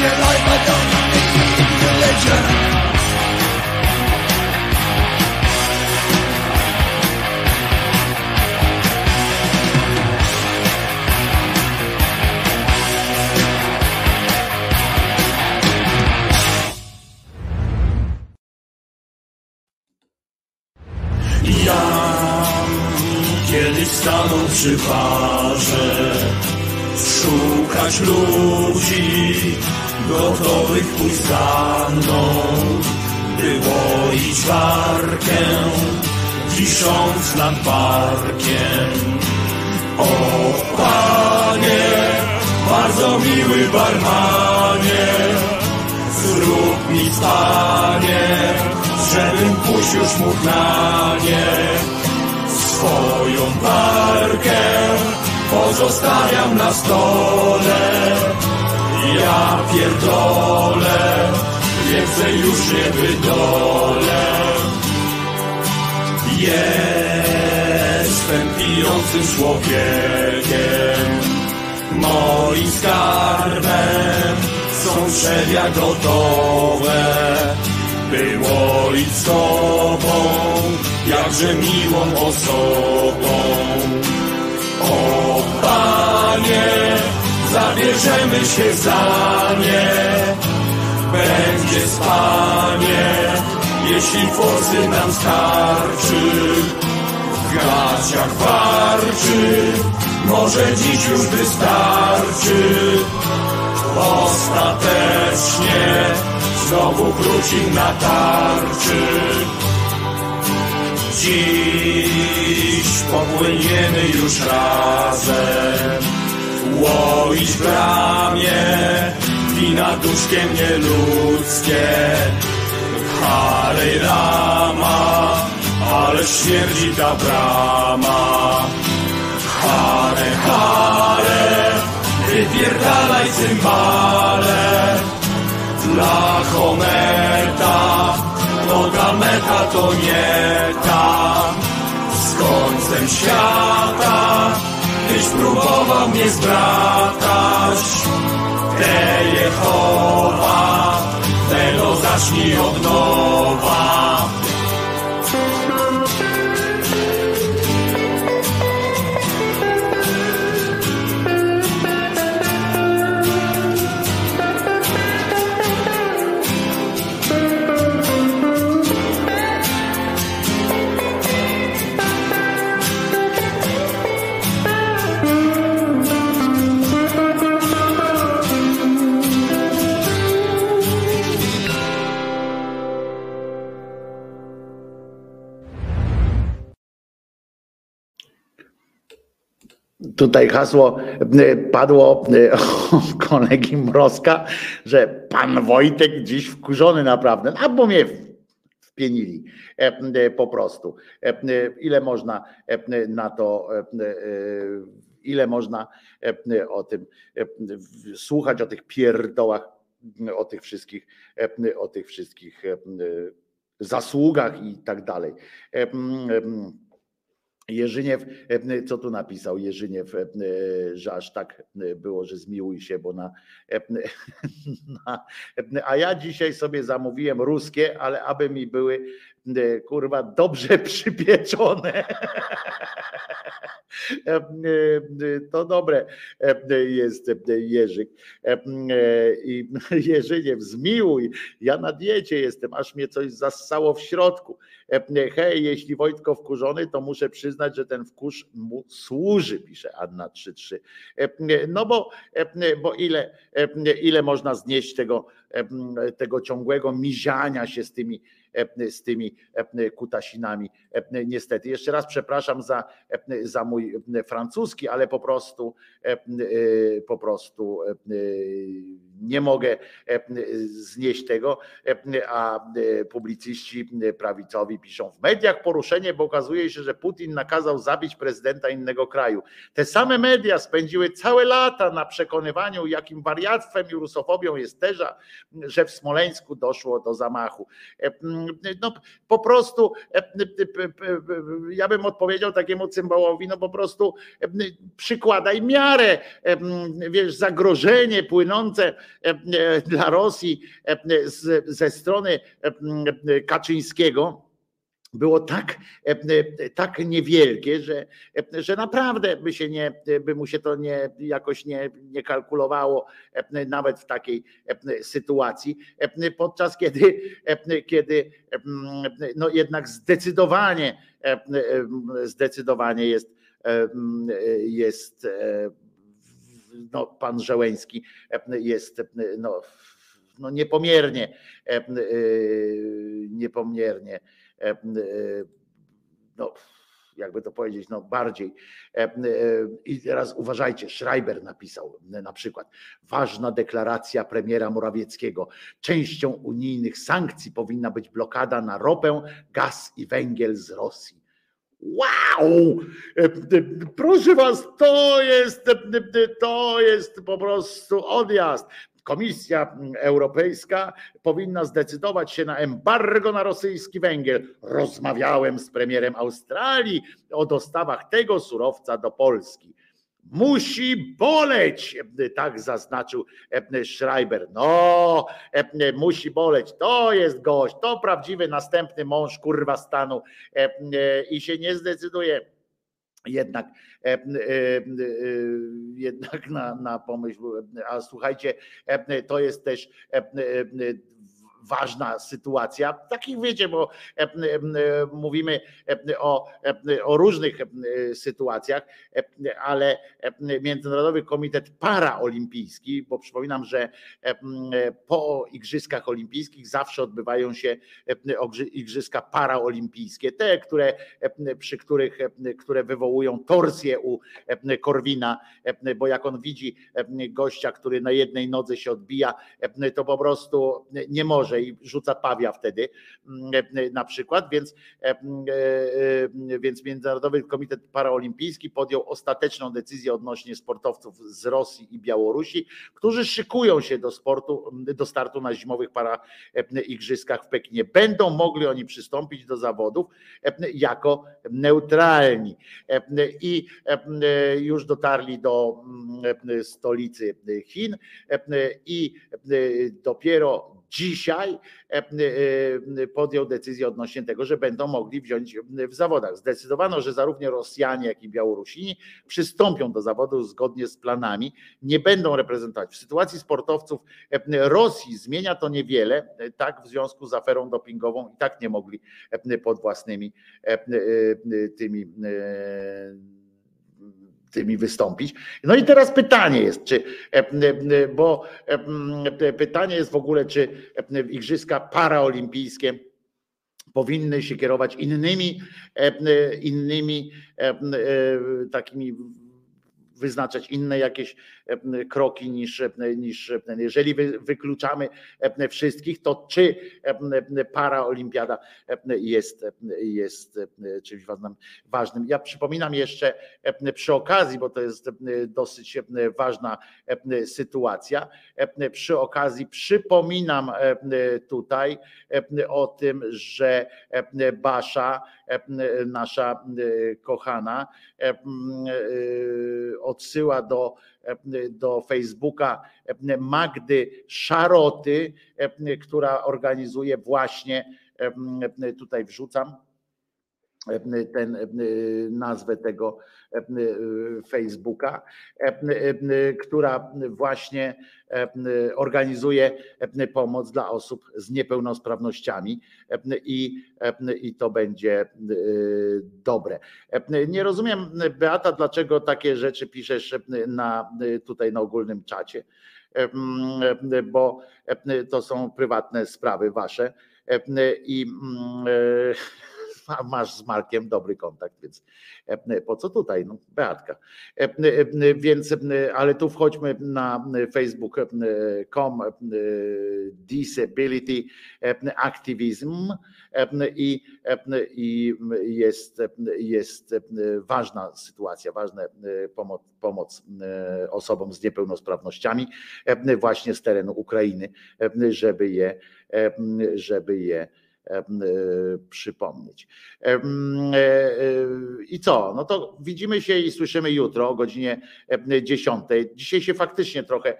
your life, gotowe. Było i z tobą, jakże miłą osobą. O Panie, zabierzemy się za nie, będzie spanie, jeśli forsy nam starczy. W gaciach warczy, może dziś już wystarczy. Ostatecznie znowu wróci na tarczy. Dziś popłyniemy już razem, łoić bramie, wina duszkiem nieludzkie. Hare Rama, ale śmierdzi ta brama. Hare, hare, wypierdalaj cymbale. Dla Hometa, noga meta to nie ta. Z końcem świata, tyś próbował mnie zbratać. Te Jehowa, tego zacznij od nowa. Tutaj hasło e, padło e, kolegi Mrozka, że pan Wojtek dziś wkurzony naprawdę, albo mnie wpienili e, po prostu. Ile można na to, ile można o tym słuchać, o tych pierdołach, o tych wszystkich, o tych wszystkich zasługach i tak dalej. Jerzyniew, e, co tu napisał Jerzyniew, e, że aż tak e, było, że zmiłuj się, bo na, na a ja dzisiaj sobie zamówiłem ruskie, ale aby mi były kurwa dobrze przypieczone. E, e, To dobre jest Jerzyk. I Jerzyniew, zmiłuj, ja na diecie jestem, aż mnie coś zassało w środku. Hej, jeśli Wojtko wkurzony, to muszę przyznać, że ten wkurz mu służy, pisze Anna 33. E, No bo, bo ile, ile można znieść tego, tego ciągłego miziania się z tymi, z tymi e, kutasinami. E, Niestety. Jeszcze raz przepraszam za, e, za mój francuski, ale po prostu e, e, po prostu e, nie mogę e, znieść tego, e, a e, publicyści prawicowi piszą w mediach poruszenie, bo okazuje się, że Putin nakazał zabić prezydenta innego kraju. Te same media spędziły całe lata na przekonywaniu, jakim wariactwem i rusofobią jest teza, że w Smoleńsku doszło do zamachu. No po prostu e, ja bym odpowiedział takiemu cymbałowi, no po prostu e, przykładaj miarę, e, wiesz, zagrożenie płynące dla Rosji ze strony Kaczyńskiego było tak, e, tak niewielkie, że, e, że naprawdę by, się nie, by mu się to nie, jakoś nie, nie kalkulowało e, nawet w takiej e, sytuacji, e, podczas kiedy, e, kiedy e, no jednak zdecydowanie, e, e, zdecydowanie jest, e, jest e, no, pan Żeleński jest no, no niepomiernie, e, e, niepomiernie e, e, no jakby to powiedzieć, no bardziej. I teraz uważajcie, Schreiber napisał na przykład, ważna deklaracja premiera Morawieckiego. Częścią unijnych sankcji powinna być blokada na ropę, gaz i węgiel z Rosji. Wow! Proszę was, to jest, to jest po prostu odjazd. Komisja Europejska powinna zdecydować się na embargo na rosyjski węgiel. Rozmawiałem z premierem Australii o dostawach tego surowca do Polski. Musi boleć, tak zaznaczył Schreiber. No, musi boleć. To jest gość, to prawdziwy następny mąż kurwa stanu i się nie zdecyduje jednak, jednak na, na pomyśl, a słuchajcie, to jest też ważna sytuacja. Takich wiecie, bo mówimy o, o różnych sytuacjach, ale Międzynarodowy Komitet Paraolimpijski, bo przypominam, że po Igrzyskach Olimpijskich zawsze odbywają się Igrzyska Paraolimpijskie, te, które, przy których, które wywołują torsję u Korwina, bo jak on widzi gościa, który na jednej nodze się odbija, to po prostu nie może i rzuca pawia wtedy na przykład, więc, więc Międzynarodowy Komitet Paraolimpijski podjął ostateczną decyzję odnośnie sportowców z Rosji i Białorusi, którzy szykują się do sportu, do startu na zimowych paraigrzyskach w Pekinie. Będą mogli oni przystąpić do zawodów jako neutralni i już dotarli do stolicy Chin i dopiero dzisiaj e, e, podjął decyzję odnośnie tego, że będą mogli wziąć w zawodach. Zdecydowano, że zarówno Rosjanie, jak i Białorusini przystąpią do zawodów zgodnie z planami, nie będą reprezentować. W sytuacji sportowców e, Rosji zmienia to niewiele, tak w związku z aferą dopingową i tak nie mogli pod własnymi tymi tymi wystąpić. No i teraz pytanie jest, czy, e, e, bo e, pytanie jest w ogóle, czy igrzyska paraolimpijskie powinny się kierować innymi, innymi takimi wyznaczać inne jakieś kroki niż, niż jeżeli wykluczamy wszystkich, to czy paraolimpiada jest, jest czymś ważnym. Ja przypominam jeszcze przy okazji, bo to jest dosyć ważna sytuacja, przy okazji przypominam tutaj o tym, że Basza, nasza kochana, odsyła do, do Facebooka Magdy Szaroty, która organizuje właśnie, tutaj wrzucam, ten, nazwę tego Facebooka, która właśnie organizuje pomoc dla osób z niepełnosprawnościami i, i to będzie dobre. Nie rozumiem, Beata, dlaczego takie rzeczy piszesz na, tutaj na ogólnym czacie, bo to są prywatne sprawy wasze i masz z Markiem dobry kontakt, więc e, po co tutaj? No, Beatka. E, e, więc, ale tu wchodźmy na facebook.com disability activism i, i jest, jest ważna sytuacja, ważna pomoc, pomoc osobom z niepełnosprawnościami właśnie z terenu Ukrainy, żeby je, żeby je przypomnieć. E, I co? No to widzimy się i słyszymy jutro o godzinie 10. Dzisiaj się faktycznie trochę,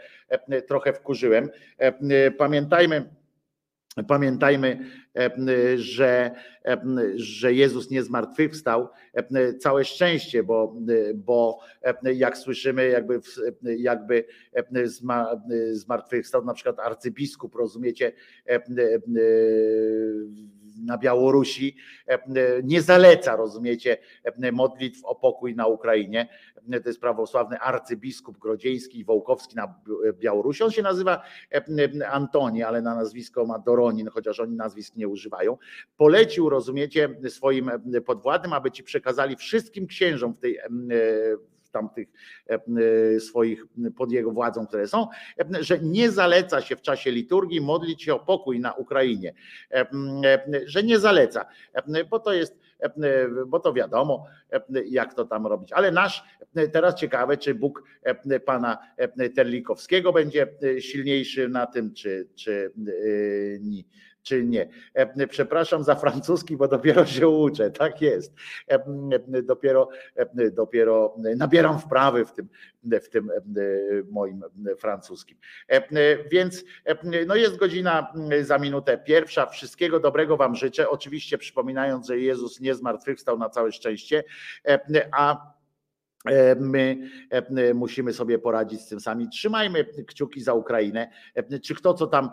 trochę wkurzyłem. Pamiętajmy, Pamiętajmy, że, że Jezus nie zmartwychwstał. Całe szczęście, bo, bo jak słyszymy, jakby, jakby zmartwychwstał na przykład arcybiskup, rozumiecie, na Białorusi nie zaleca, rozumiecie, modlitw o pokój na Ukrainie. To jest prawosławny arcybiskup Grodzieński i Wołkowski na Białorusi. On się nazywa Antoni, ale na nazwisko ma Doronin, chociaż oni nazwisk nie używają. Polecił, rozumiecie, swoim podwładnym, aby ci przekazali wszystkim księżom w tej tamtych e, swoich pod jego władzą, które są, że nie zaleca się w czasie liturgii modlić się o pokój na Ukrainie, że nie zaleca, bo to jest, bo to wiadomo, jak to tam robić. Ale nasz, teraz ciekawe, czy Bóg pana Terlikowskiego będzie silniejszy na tym, czy, czy czy nie. E, przepraszam za francuski, bo dopiero się uczę. Tak jest. E, dopiero, e, dopiero nabieram wprawy w tym, w tym moim francuskim. Więc no jest godzina za minutę pierwsza. Wszystkiego dobrego Wam życzę. Oczywiście przypominając, że Jezus nie zmartwychwstał na całe szczęście, a my e, musimy sobie poradzić z tym sami. Trzymajmy kciuki za Ukrainę, e, czy kto co tam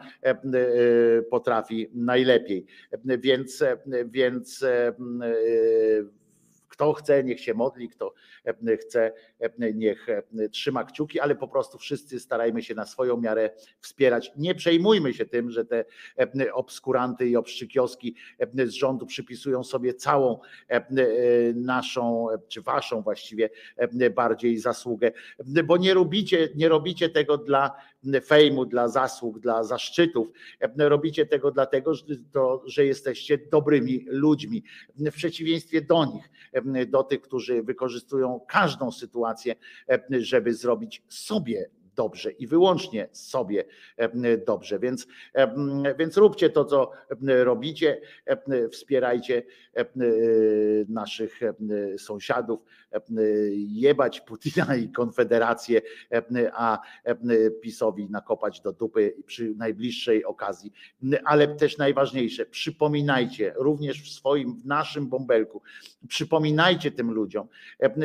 potrafi najlepiej. Więc, więc kto chce, niech się modli, kto chce, niech trzyma kciuki, ale po prostu wszyscy starajmy się na swoją miarę wspierać. Nie przejmujmy się tym, że te obskuranty i obszczykioski z rządu przypisują sobie całą naszą, czy waszą właściwie bardziej zasługę, bo nie robicie, nie robicie tego dla fejmu, dla zasług, dla zaszczytów. Robicie tego dlatego, że jesteście dobrymi ludźmi, w przeciwieństwie do nich, do tych, którzy wykorzystują każdą sytuację, żeby zrobić sobie dobrze i wyłącznie sobie dobrze. Więc, więc róbcie to, co robicie, wspierajcie naszych sąsiadów, jebać Putina i Konfederację, a PiSowi nakopać do dupy przy najbliższej okazji. Ale też najważniejsze, przypominajcie również w swoim, w naszym bąbelku, przypominajcie tym ludziom,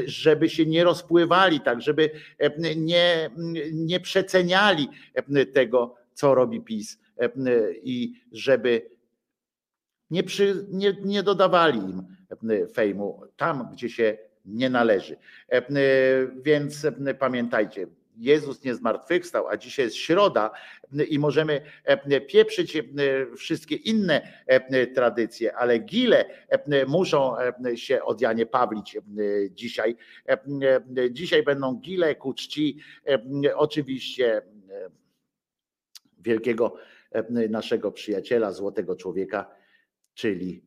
żeby się nie rozpływali tak, żeby nie nie przeceniali e, tego, co robi PiS e, i żeby nie, przy, nie, nie dodawali im e, fejmu tam, gdzie się nie należy. Więc pamiętajcie, Jezus nie zmartwychwstał, a dzisiaj jest środa i możemy pieprzyć wszystkie inne tradycje, ale gile muszą się od Janie Pawlić dzisiaj. Dzisiaj będą gile ku czci oczywiście wielkiego naszego przyjaciela, złotego człowieka, czyli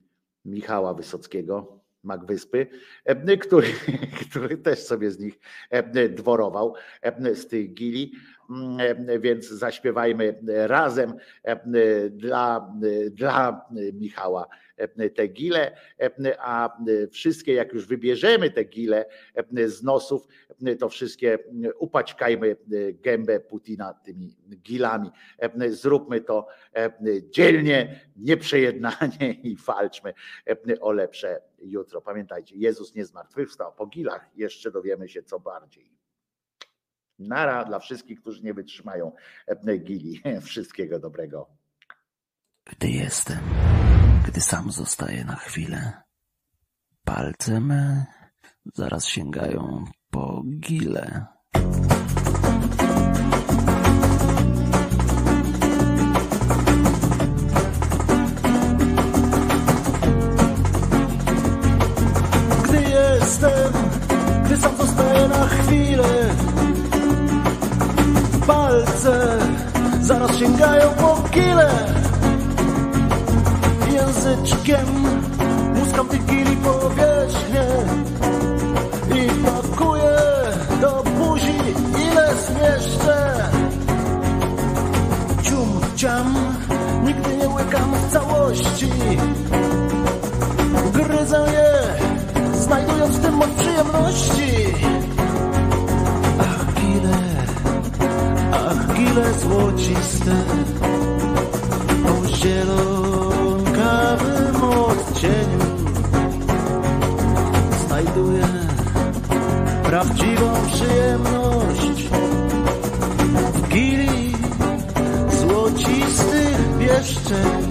Michała Wysockiego Magwyspy, e, który, który też sobie z nich e, dworował, e, z tych gili, mm, więc zaśpiewajmy razem dla, dla Michała te gile, a wszystkie, jak już wybierzemy te gile z nosów, to wszystkie upaćkajmy gębę Putina tymi gilami. Zróbmy to dzielnie, nieprzejednanie i walczmy o lepsze jutro. Pamiętajcie, Jezus nie zmartwychwstał. Po gilach jeszcze dowiemy się co bardziej. Nara dla wszystkich, którzy nie wytrzymają gili. Wszystkiego dobrego. Gdy jestem, gdy sam zostaję na chwilę, palce me zaraz sięgają po gile. Gdy jestem, gdy sam zostaję na chwilę, palce zaraz sięgają po gile. Języczkiem muskam tych gili powierzchnię nigdy nie łykam w całości. Gryzę je, znajdując w tym moc przyjemności. Ach, gile, ach, gile złociste, o zielonkawym odcieniu znajduję prawdziwą przyjemność distant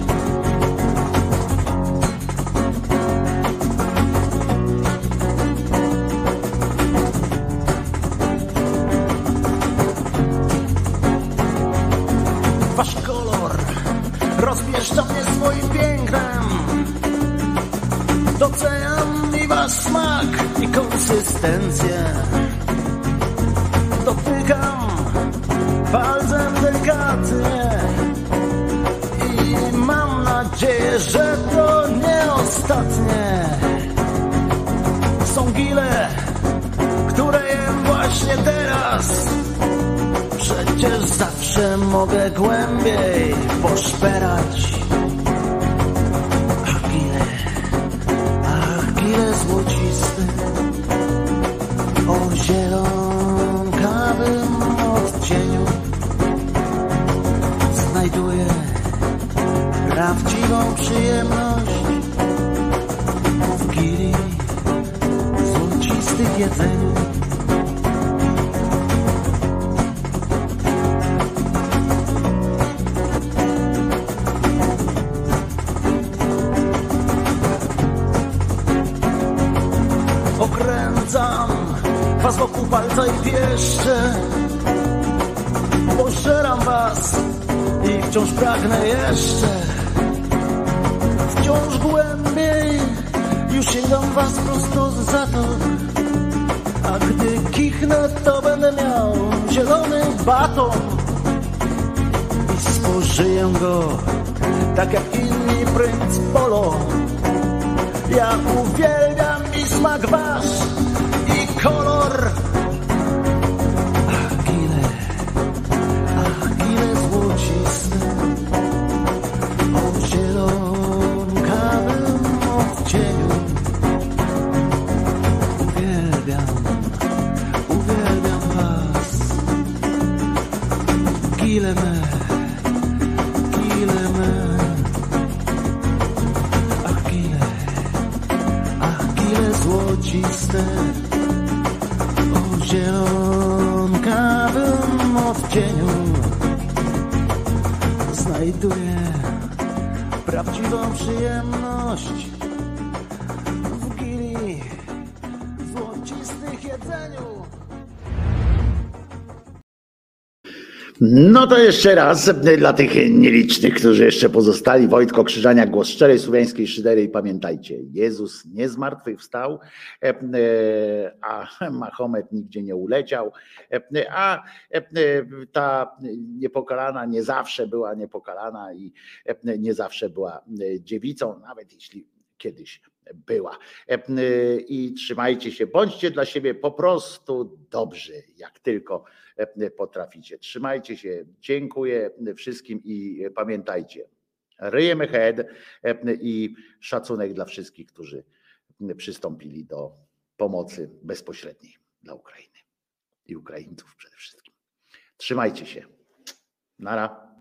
No to jeszcze raz y, dla tych nielicznych, którzy jeszcze pozostali. Wojtko Krzyżania, głos szczerej słowiańskiej szydery i pamiętajcie, Jezus nie zmartwychwstał, e, e, a Mahomet nigdzie nie uleciał, e, a e, ta niepokalana nie zawsze była niepokalana i e, nie zawsze była e, dziewicą, nawet jeśli kiedyś była. E, I trzymajcie się, bądźcie dla siebie po prostu dobrzy, jak tylko e, potraficie. Trzymajcie się, dziękuję wszystkim i pamiętajcie, ryjemy head e, i szacunek dla wszystkich, którzy przystąpili do pomocy bezpośredniej dla Ukrainy i Ukraińców przede wszystkim. Trzymajcie się. Nara.